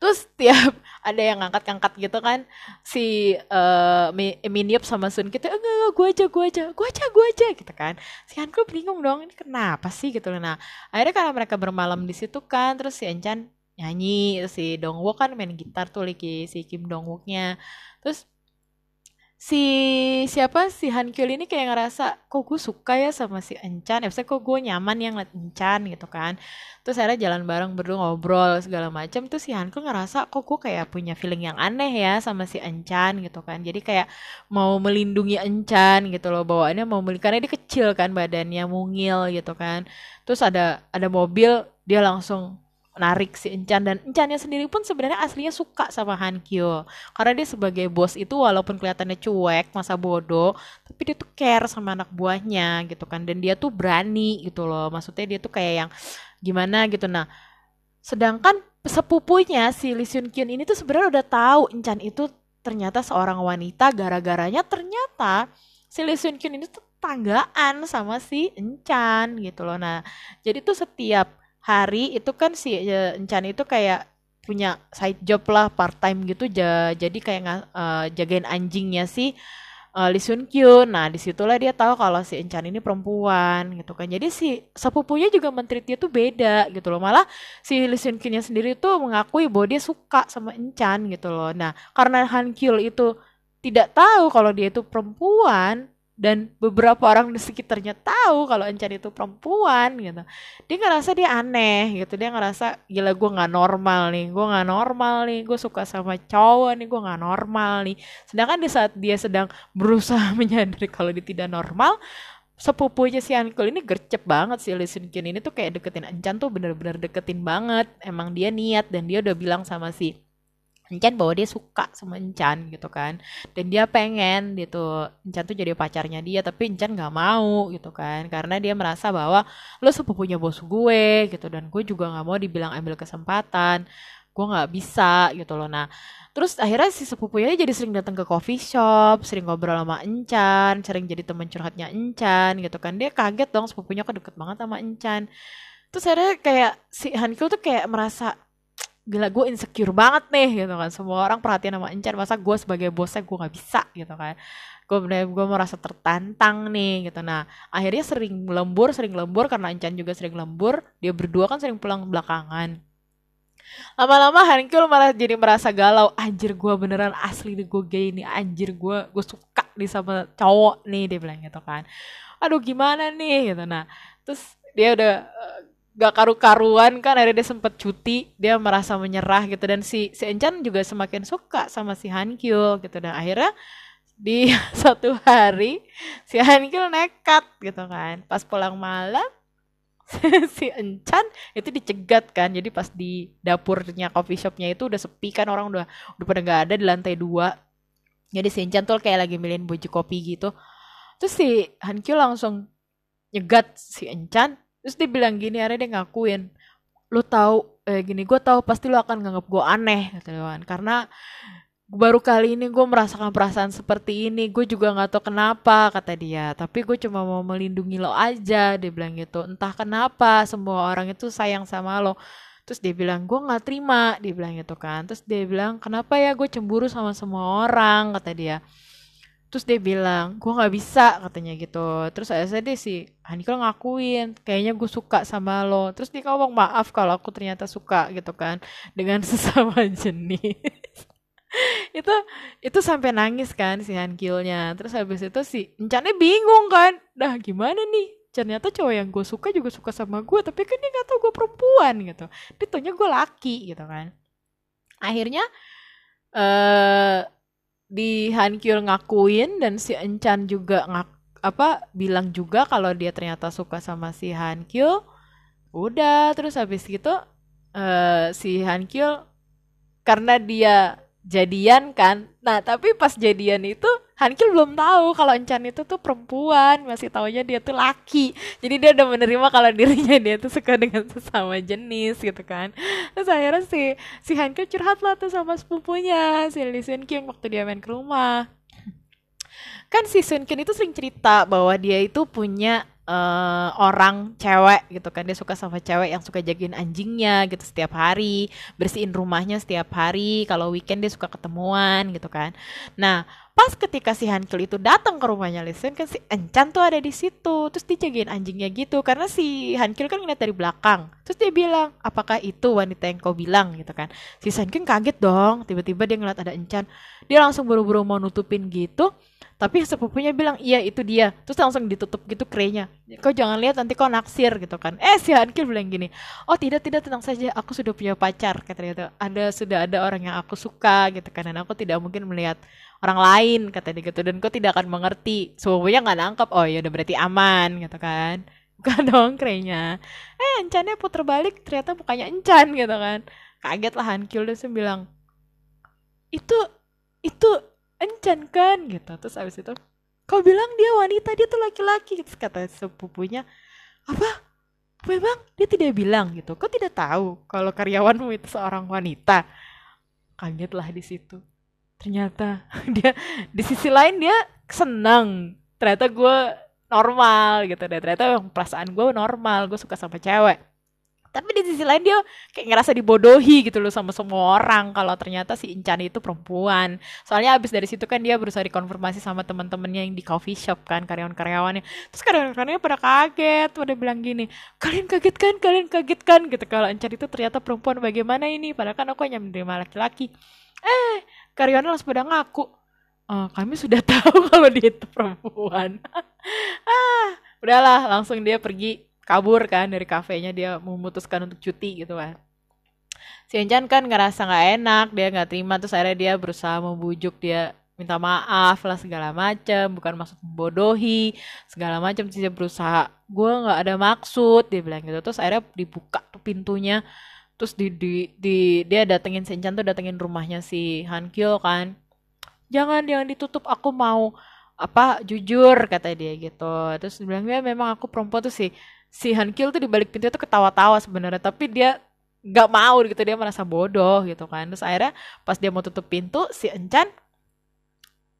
Terus tiap ada yang ngangkat-ngangkat gitu kan si uh, Miniup sama Sun gitu enggak, enggak gue aja gue aja gue aja gue aja gitu kan. Si Hanko bingung dong ini kenapa sih? Gitu nah akhirnya karena mereka bermalam di situ kan terus si Enchan nyanyi si Dongwook kan main gitar tuh lagi si Kim Dongwooknya terus si siapa? Si Han Kyul ini kayak ngerasa kok gue suka ya sama si Enchan? Ya kok gue nyaman yang ngeliat Enchan? gitu kan. Terus akhirnya jalan bareng berdua ngobrol segala macam terus si Han Kyul ngerasa kok gue kayak punya feeling yang aneh ya sama si Enchan? gitu kan. Jadi kayak mau melindungi Enchan gitu loh bawaannya mau melindungi karena dia kecil kan badannya mungil gitu kan. Terus ada ada mobil dia langsung narik si Encan dan Encannya sendiri pun sebenarnya aslinya suka sama Han Kyo. Karena dia sebagai bos itu walaupun kelihatannya cuek masa bodoh tapi dia tuh care sama anak buahnya gitu kan. Dan dia tuh berani gitu loh. Maksudnya dia tuh kayak yang gimana gitu. Nah sedangkan sepupunya si Lee Seung Kyun ini tuh sebenarnya udah tahu Encan itu ternyata seorang wanita. Gara-garanya ternyata si Lee Seung Kyun ini tuh tanggaan sama si Encan gitu loh. Nah jadi tuh setiap hari itu kan si Encan itu kayak punya side job lah part time gitu ja, jadi kayak uh, jagain anjingnya si uh, Lee Sun Kyun. Nah, di situlah dia tahu kalau si Encan ini perempuan gitu kan. Jadi si sepupunya juga menteri dia tuh beda gitu loh. Malah si Lee Sun Kyunnya sendiri tuh mengakui bahwa dia suka sama Encan gitu loh. Nah, karena Han Kyul itu tidak tahu kalau dia itu perempuan, dan beberapa orang di sekitarnya tahu kalau Encan itu perempuan gitu. Dia ngerasa dia aneh gitu. Dia ngerasa gila gue nggak normal nih gue nggak normal nih gue suka sama cowok nih gue nggak normal nih. Sedangkan di saat dia sedang berusaha menyadari kalau dia tidak normal sepupunya si Ankle ini gercep banget si Lee Kyun ini tuh kayak deketin Encan tuh bener-bener deketin banget. Emang dia niat dan dia udah bilang sama si Encan bahwa dia suka sama Encan gitu kan. Dan dia pengen gitu Encan tuh jadi pacarnya dia tapi Encan nggak mau gitu kan. Karena dia merasa bahwa lo sepupunya bos gue gitu dan gue juga nggak mau dibilang ambil kesempatan. Gue nggak bisa gitu loh. Nah terus akhirnya si sepupunya jadi sering datang ke coffee shop sering ngobrol sama Encan sering jadi teman curhatnya Encan gitu kan. Dia kaget dong sepupunya kok deket banget sama Encan. Terus akhirnya kayak si Hankil tuh kayak merasa gila gue insecure banget nih gitu kan. Semua orang perhatian sama Encan masa gue sebagai bosnya gue nggak bisa gitu kan. Gue bener gue merasa tertantang nih gitu. Nah akhirnya sering lembur sering lembur karena Encan juga sering lembur dia berdua kan sering pulang belakangan. Lama-lama Hankil malah jadi merasa galau anjir gue beneran asli nih gue gay nih anjir gue gue suka nih sama cowok nih dia bilang gitu kan. Aduh gimana nih? Gitu. Nah terus dia udah gak karu-karuan kan akhirnya dia sempat cuti dia merasa menyerah gitu. Dan si si Enchan juga semakin suka sama si Han Kyo gitu. Dan akhirnya di satu hari si Hankil nekat gitu kan. Pas pulang malam si Encan itu dicegat kan. Jadi pas di dapurnya coffee shopnya itu udah sepi kan orang udah udah pada nggak ada di lantai dua. Jadi si Encan tuh kayak lagi milihin baju kopi gitu. Terus si Hankyu langsung nyegat si Encan terus dia bilang gini akhirnya dia ngakuin lu tahu eh gini gue tahu pasti lu akan nganggap gue aneh kata dia kan. Karena baru kali ini gue merasakan perasaan seperti ini gue juga nggak tahu kenapa kata dia. Tapi gue cuma mau melindungi lo aja dia bilang gitu. Entah kenapa semua orang itu sayang sama lo. Terus dia bilang gue nggak terima dia bilang gitu kan. Terus dia bilang kenapa ya gue cemburu sama semua orang kata dia terus dia bilang gue nggak bisa katanya gitu. Terus akhirnya dia si Hanikal ngakuin kayaknya gue suka sama lo. Terus dia ngomong maaf kalau aku ternyata suka gitu kan dengan sesama jenis. Itu itu sampai nangis kan si Hankilnya. Terus habis itu si Encannya bingung kan dah gimana nih? Ternyata cowok yang gue suka juga suka sama gue tapi kan dia nggak tahu gue perempuan gitu. Dia taunya gue laki gitu kan. Akhirnya eh di Hankyul ngakuin dan si Encan juga ngak apa bilang juga kalau dia ternyata suka sama si Hankyul udah terus habis gitu eh si Hankyul karena dia jadian kan. Nah, tapi pas jadian itu Hankil belum tahu kalau Encan itu tuh perempuan, masih taunya dia tuh laki. Jadi dia udah menerima kalau dirinya dia tuh suka dengan sesama jenis gitu kan. Terus akhirnya si si Hankil curhat lah tuh sama sepupunya, si Lee Sun Kim waktu dia main ke rumah. Kan si Sun Kim itu sering cerita bahwa dia itu punya eh, orang cewek gitu kan. Dia suka sama cewek yang suka jagain anjingnya gitu setiap hari bersihin rumahnya setiap hari. Kalau weekend dia suka ketemuan gitu kan. Nah pas ketika si Hankil itu datang ke rumahnya Listen kan si Encan tuh ada di situ. Terus dia jagain anjingnya gitu. Karena si Hankil kan ngeliat dari belakang. Terus dia bilang apakah itu wanita yang kau bilang? gitu kan. Si Hankil kaget dong. Tiba-tiba dia ngeliat ada Encan. Dia langsung buru-buru mau nutupin gitu tapi sepupunya bilang iya itu dia. Terus langsung ditutup gitu krenya kau jangan lihat nanti kau naksir gitu kan. Eh si Hankil bilang gini oh tidak tidak tenang saja aku sudah punya pacar kata dia ada sudah ada orang yang aku suka gitu kan dan aku tidak mungkin melihat orang lain kata dia gitu. Dan kau tidak akan mengerti sepupunya nggak nangkep oh ya udah berarti aman gitu kan. Bukan dong krenya eh encannya puter balik ternyata mukanya encan gitu kan. Kaget lah Hankil langsung bilang itu itu encan kan gitu. Terus abis itu kau bilang dia wanita dia tuh laki-laki. Terus kata sepupunya apa? Memang dia tidak bilang gitu. Kau tidak tahu kalau karyawanmu itu seorang wanita? Kagetlah di situ. Ternyata dia di sisi lain dia senang. Ternyata gue normal gitu. Dan ternyata perasaan gue normal. Gue suka sama cewek tapi di sisi lain dia kayak ngerasa dibodohi gitu loh sama semua orang kalau ternyata si Incan itu perempuan. Soalnya abis dari situ kan dia berusaha dikonfirmasi sama teman-temannya yang di coffee shop kan karyawan-karyawannya. Terus karyawan-karyawannya pada kaget pada bilang gini kalian kaget kan? Kalian kaget kan? Gitu. Kalau Incan itu ternyata perempuan bagaimana ini? Padahal kan aku hanya menerima laki-laki. Eh karyawannya langsung pada ngaku "Eh, kami sudah tahu kalau dia itu perempuan ah udahlah langsung dia pergi kabur kan dari kafenya dia memutuskan untuk cuti gitu kan. Si Encan kan ngerasa nggak enak dia nggak terima terus akhirnya dia berusaha membujuk dia minta maaf lah segala macam bukan maksud membodohi segala terus dia berusaha gue nggak ada maksud dia bilang gitu. Terus akhirnya dibuka tuh pintunya terus di, di, di dia datengin si Encan tuh datengin rumahnya si Han Kyo kan. Jangan jangan ditutup aku mau apa jujur kata dia gitu. Terus dia bilang ya memang aku perempuan tuh sih si Han Kil tuh di balik pintu tuh ketawa-tawa sebenarnya tapi dia nggak mau gitu dia merasa bodoh gitu kan. Terus akhirnya pas dia mau tutup pintu si Encan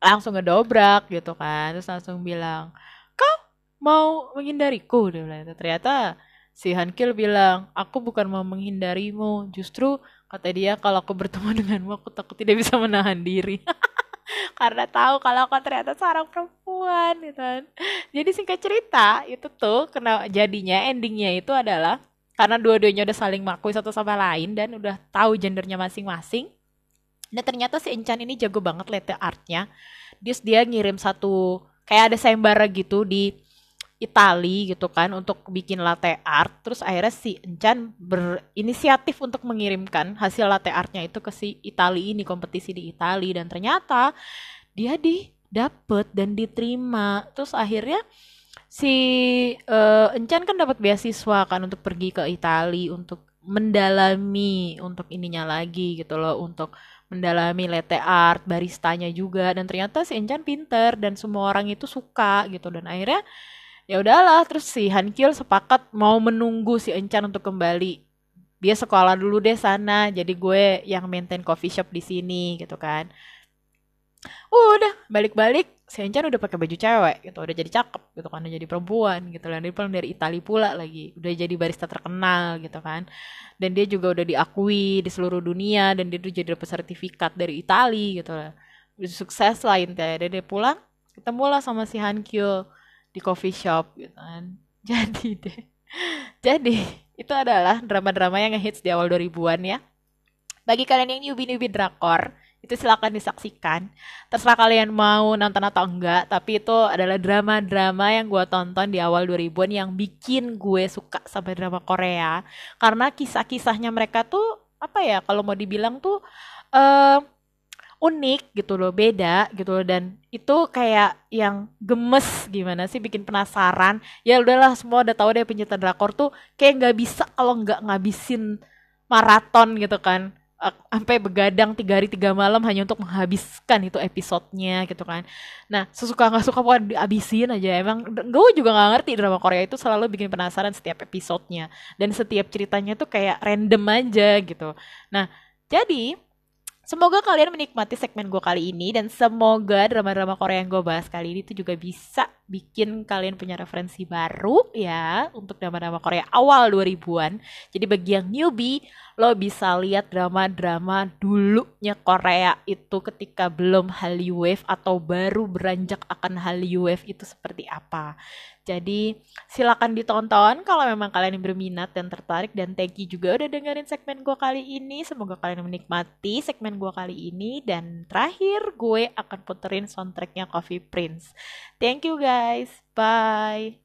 langsung ngedobrak gitu kan. Terus langsung bilang kau mau menghindariku? Dia bilang ternyata si Han Kil bilang aku bukan mau menghindarimu justru kata dia kalau aku bertemu denganmu aku takut tidak bisa menahan diri karena tahu kalau aku ternyata seorang perempuan gitu kan. Jadi singkat cerita itu tuh kena jadinya endingnya itu adalah karena dua-duanya udah saling mengakui satu sama lain dan udah tahu gendernya masing-masing. Dan ternyata si Encan ini jago banget latte artnya. Dia dia ngirim satu kayak ada sayembara gitu di Itali gitu kan untuk bikin latte art terus akhirnya si Encan berinisiatif untuk mengirimkan hasil latte artnya itu ke si Itali ini kompetisi di Itali. Dan ternyata dia di dapet dan diterima. Terus akhirnya si eh, Encan kan dapat beasiswa kan untuk pergi ke Italia untuk mendalami untuk ininya lagi gitu loh untuk mendalami latte art baristanya juga. Dan ternyata si Encan pinter dan semua orang itu suka gitu. Dan akhirnya ya udahlah terus si Hankyul sepakat mau menunggu si Encan untuk kembali. Dia sekolah dulu deh sana jadi gue yang maintain coffee shop di sini gitu kan. Udah balik-balik si Encan udah pakai baju cewek gitu. Udah jadi cakep gitu kan udah jadi perempuan gitu dan dia pulang dari Italia pula lagi udah jadi barista terkenal gitu kan. Dan dia juga udah diakui di seluruh dunia dan dia tuh jadi dapat sertifikat dari Italia gitu lah. Udah sukses lah intinya. Dan dia pulang ketemulah sama si Hankyo di coffee shop gitu kan. Jadi deh. Jadi itu adalah drama-drama yang ngehits di awal 2000-an ya. Bagi kalian yang newbie-newbie drakor itu silakan disaksikan. Terserah kalian mau nonton atau enggak tapi itu adalah drama-drama yang gue tonton di awal 2000-an yang bikin gue suka sama drama Korea. Karena kisah-kisahnya mereka tuh apa ya kalau mau dibilang tuh eh unik gitu loh beda gitu loh. Dan itu kayak yang gemes gimana sih bikin penasaran. Ya udahlah semua udah tahu deh pencinta drakor tuh kayak nggak bisa kalau nggak ngabisin maraton gitu kan. Sampai begadang tiga hari tiga malam hanya untuk menghabiskan itu episodenya gitu kan. Nah sesuka nggak suka pokoknya dihabisin aja. Emang gue juga nggak ngerti drama Korea itu selalu bikin penasaran setiap episodenya. Dan setiap ceritanya tuh kayak random aja gitu. Nah jadi Semoga kalian menikmati segmen gue kali ini dan semoga drama-drama Korea yang gue bahas kali ini tuh juga bisa bikin kalian punya referensi baru ya untuk drama-drama Korea awal 2000-an. Jadi bagi yang newbie, lo bisa lihat drama-drama dulunya Korea itu ketika belum Hallyu Wave atau baru beranjak akan Hallyu Wave itu seperti apa. Jadi silakan ditonton kalau memang kalian berminat dan tertarik dan you juga udah dengerin segmen gue kali ini. Semoga kalian menikmati segmen gue kali ini dan terakhir gue akan puterin soundtracknya Coffee Prince. Thank you guys. guys. Bye.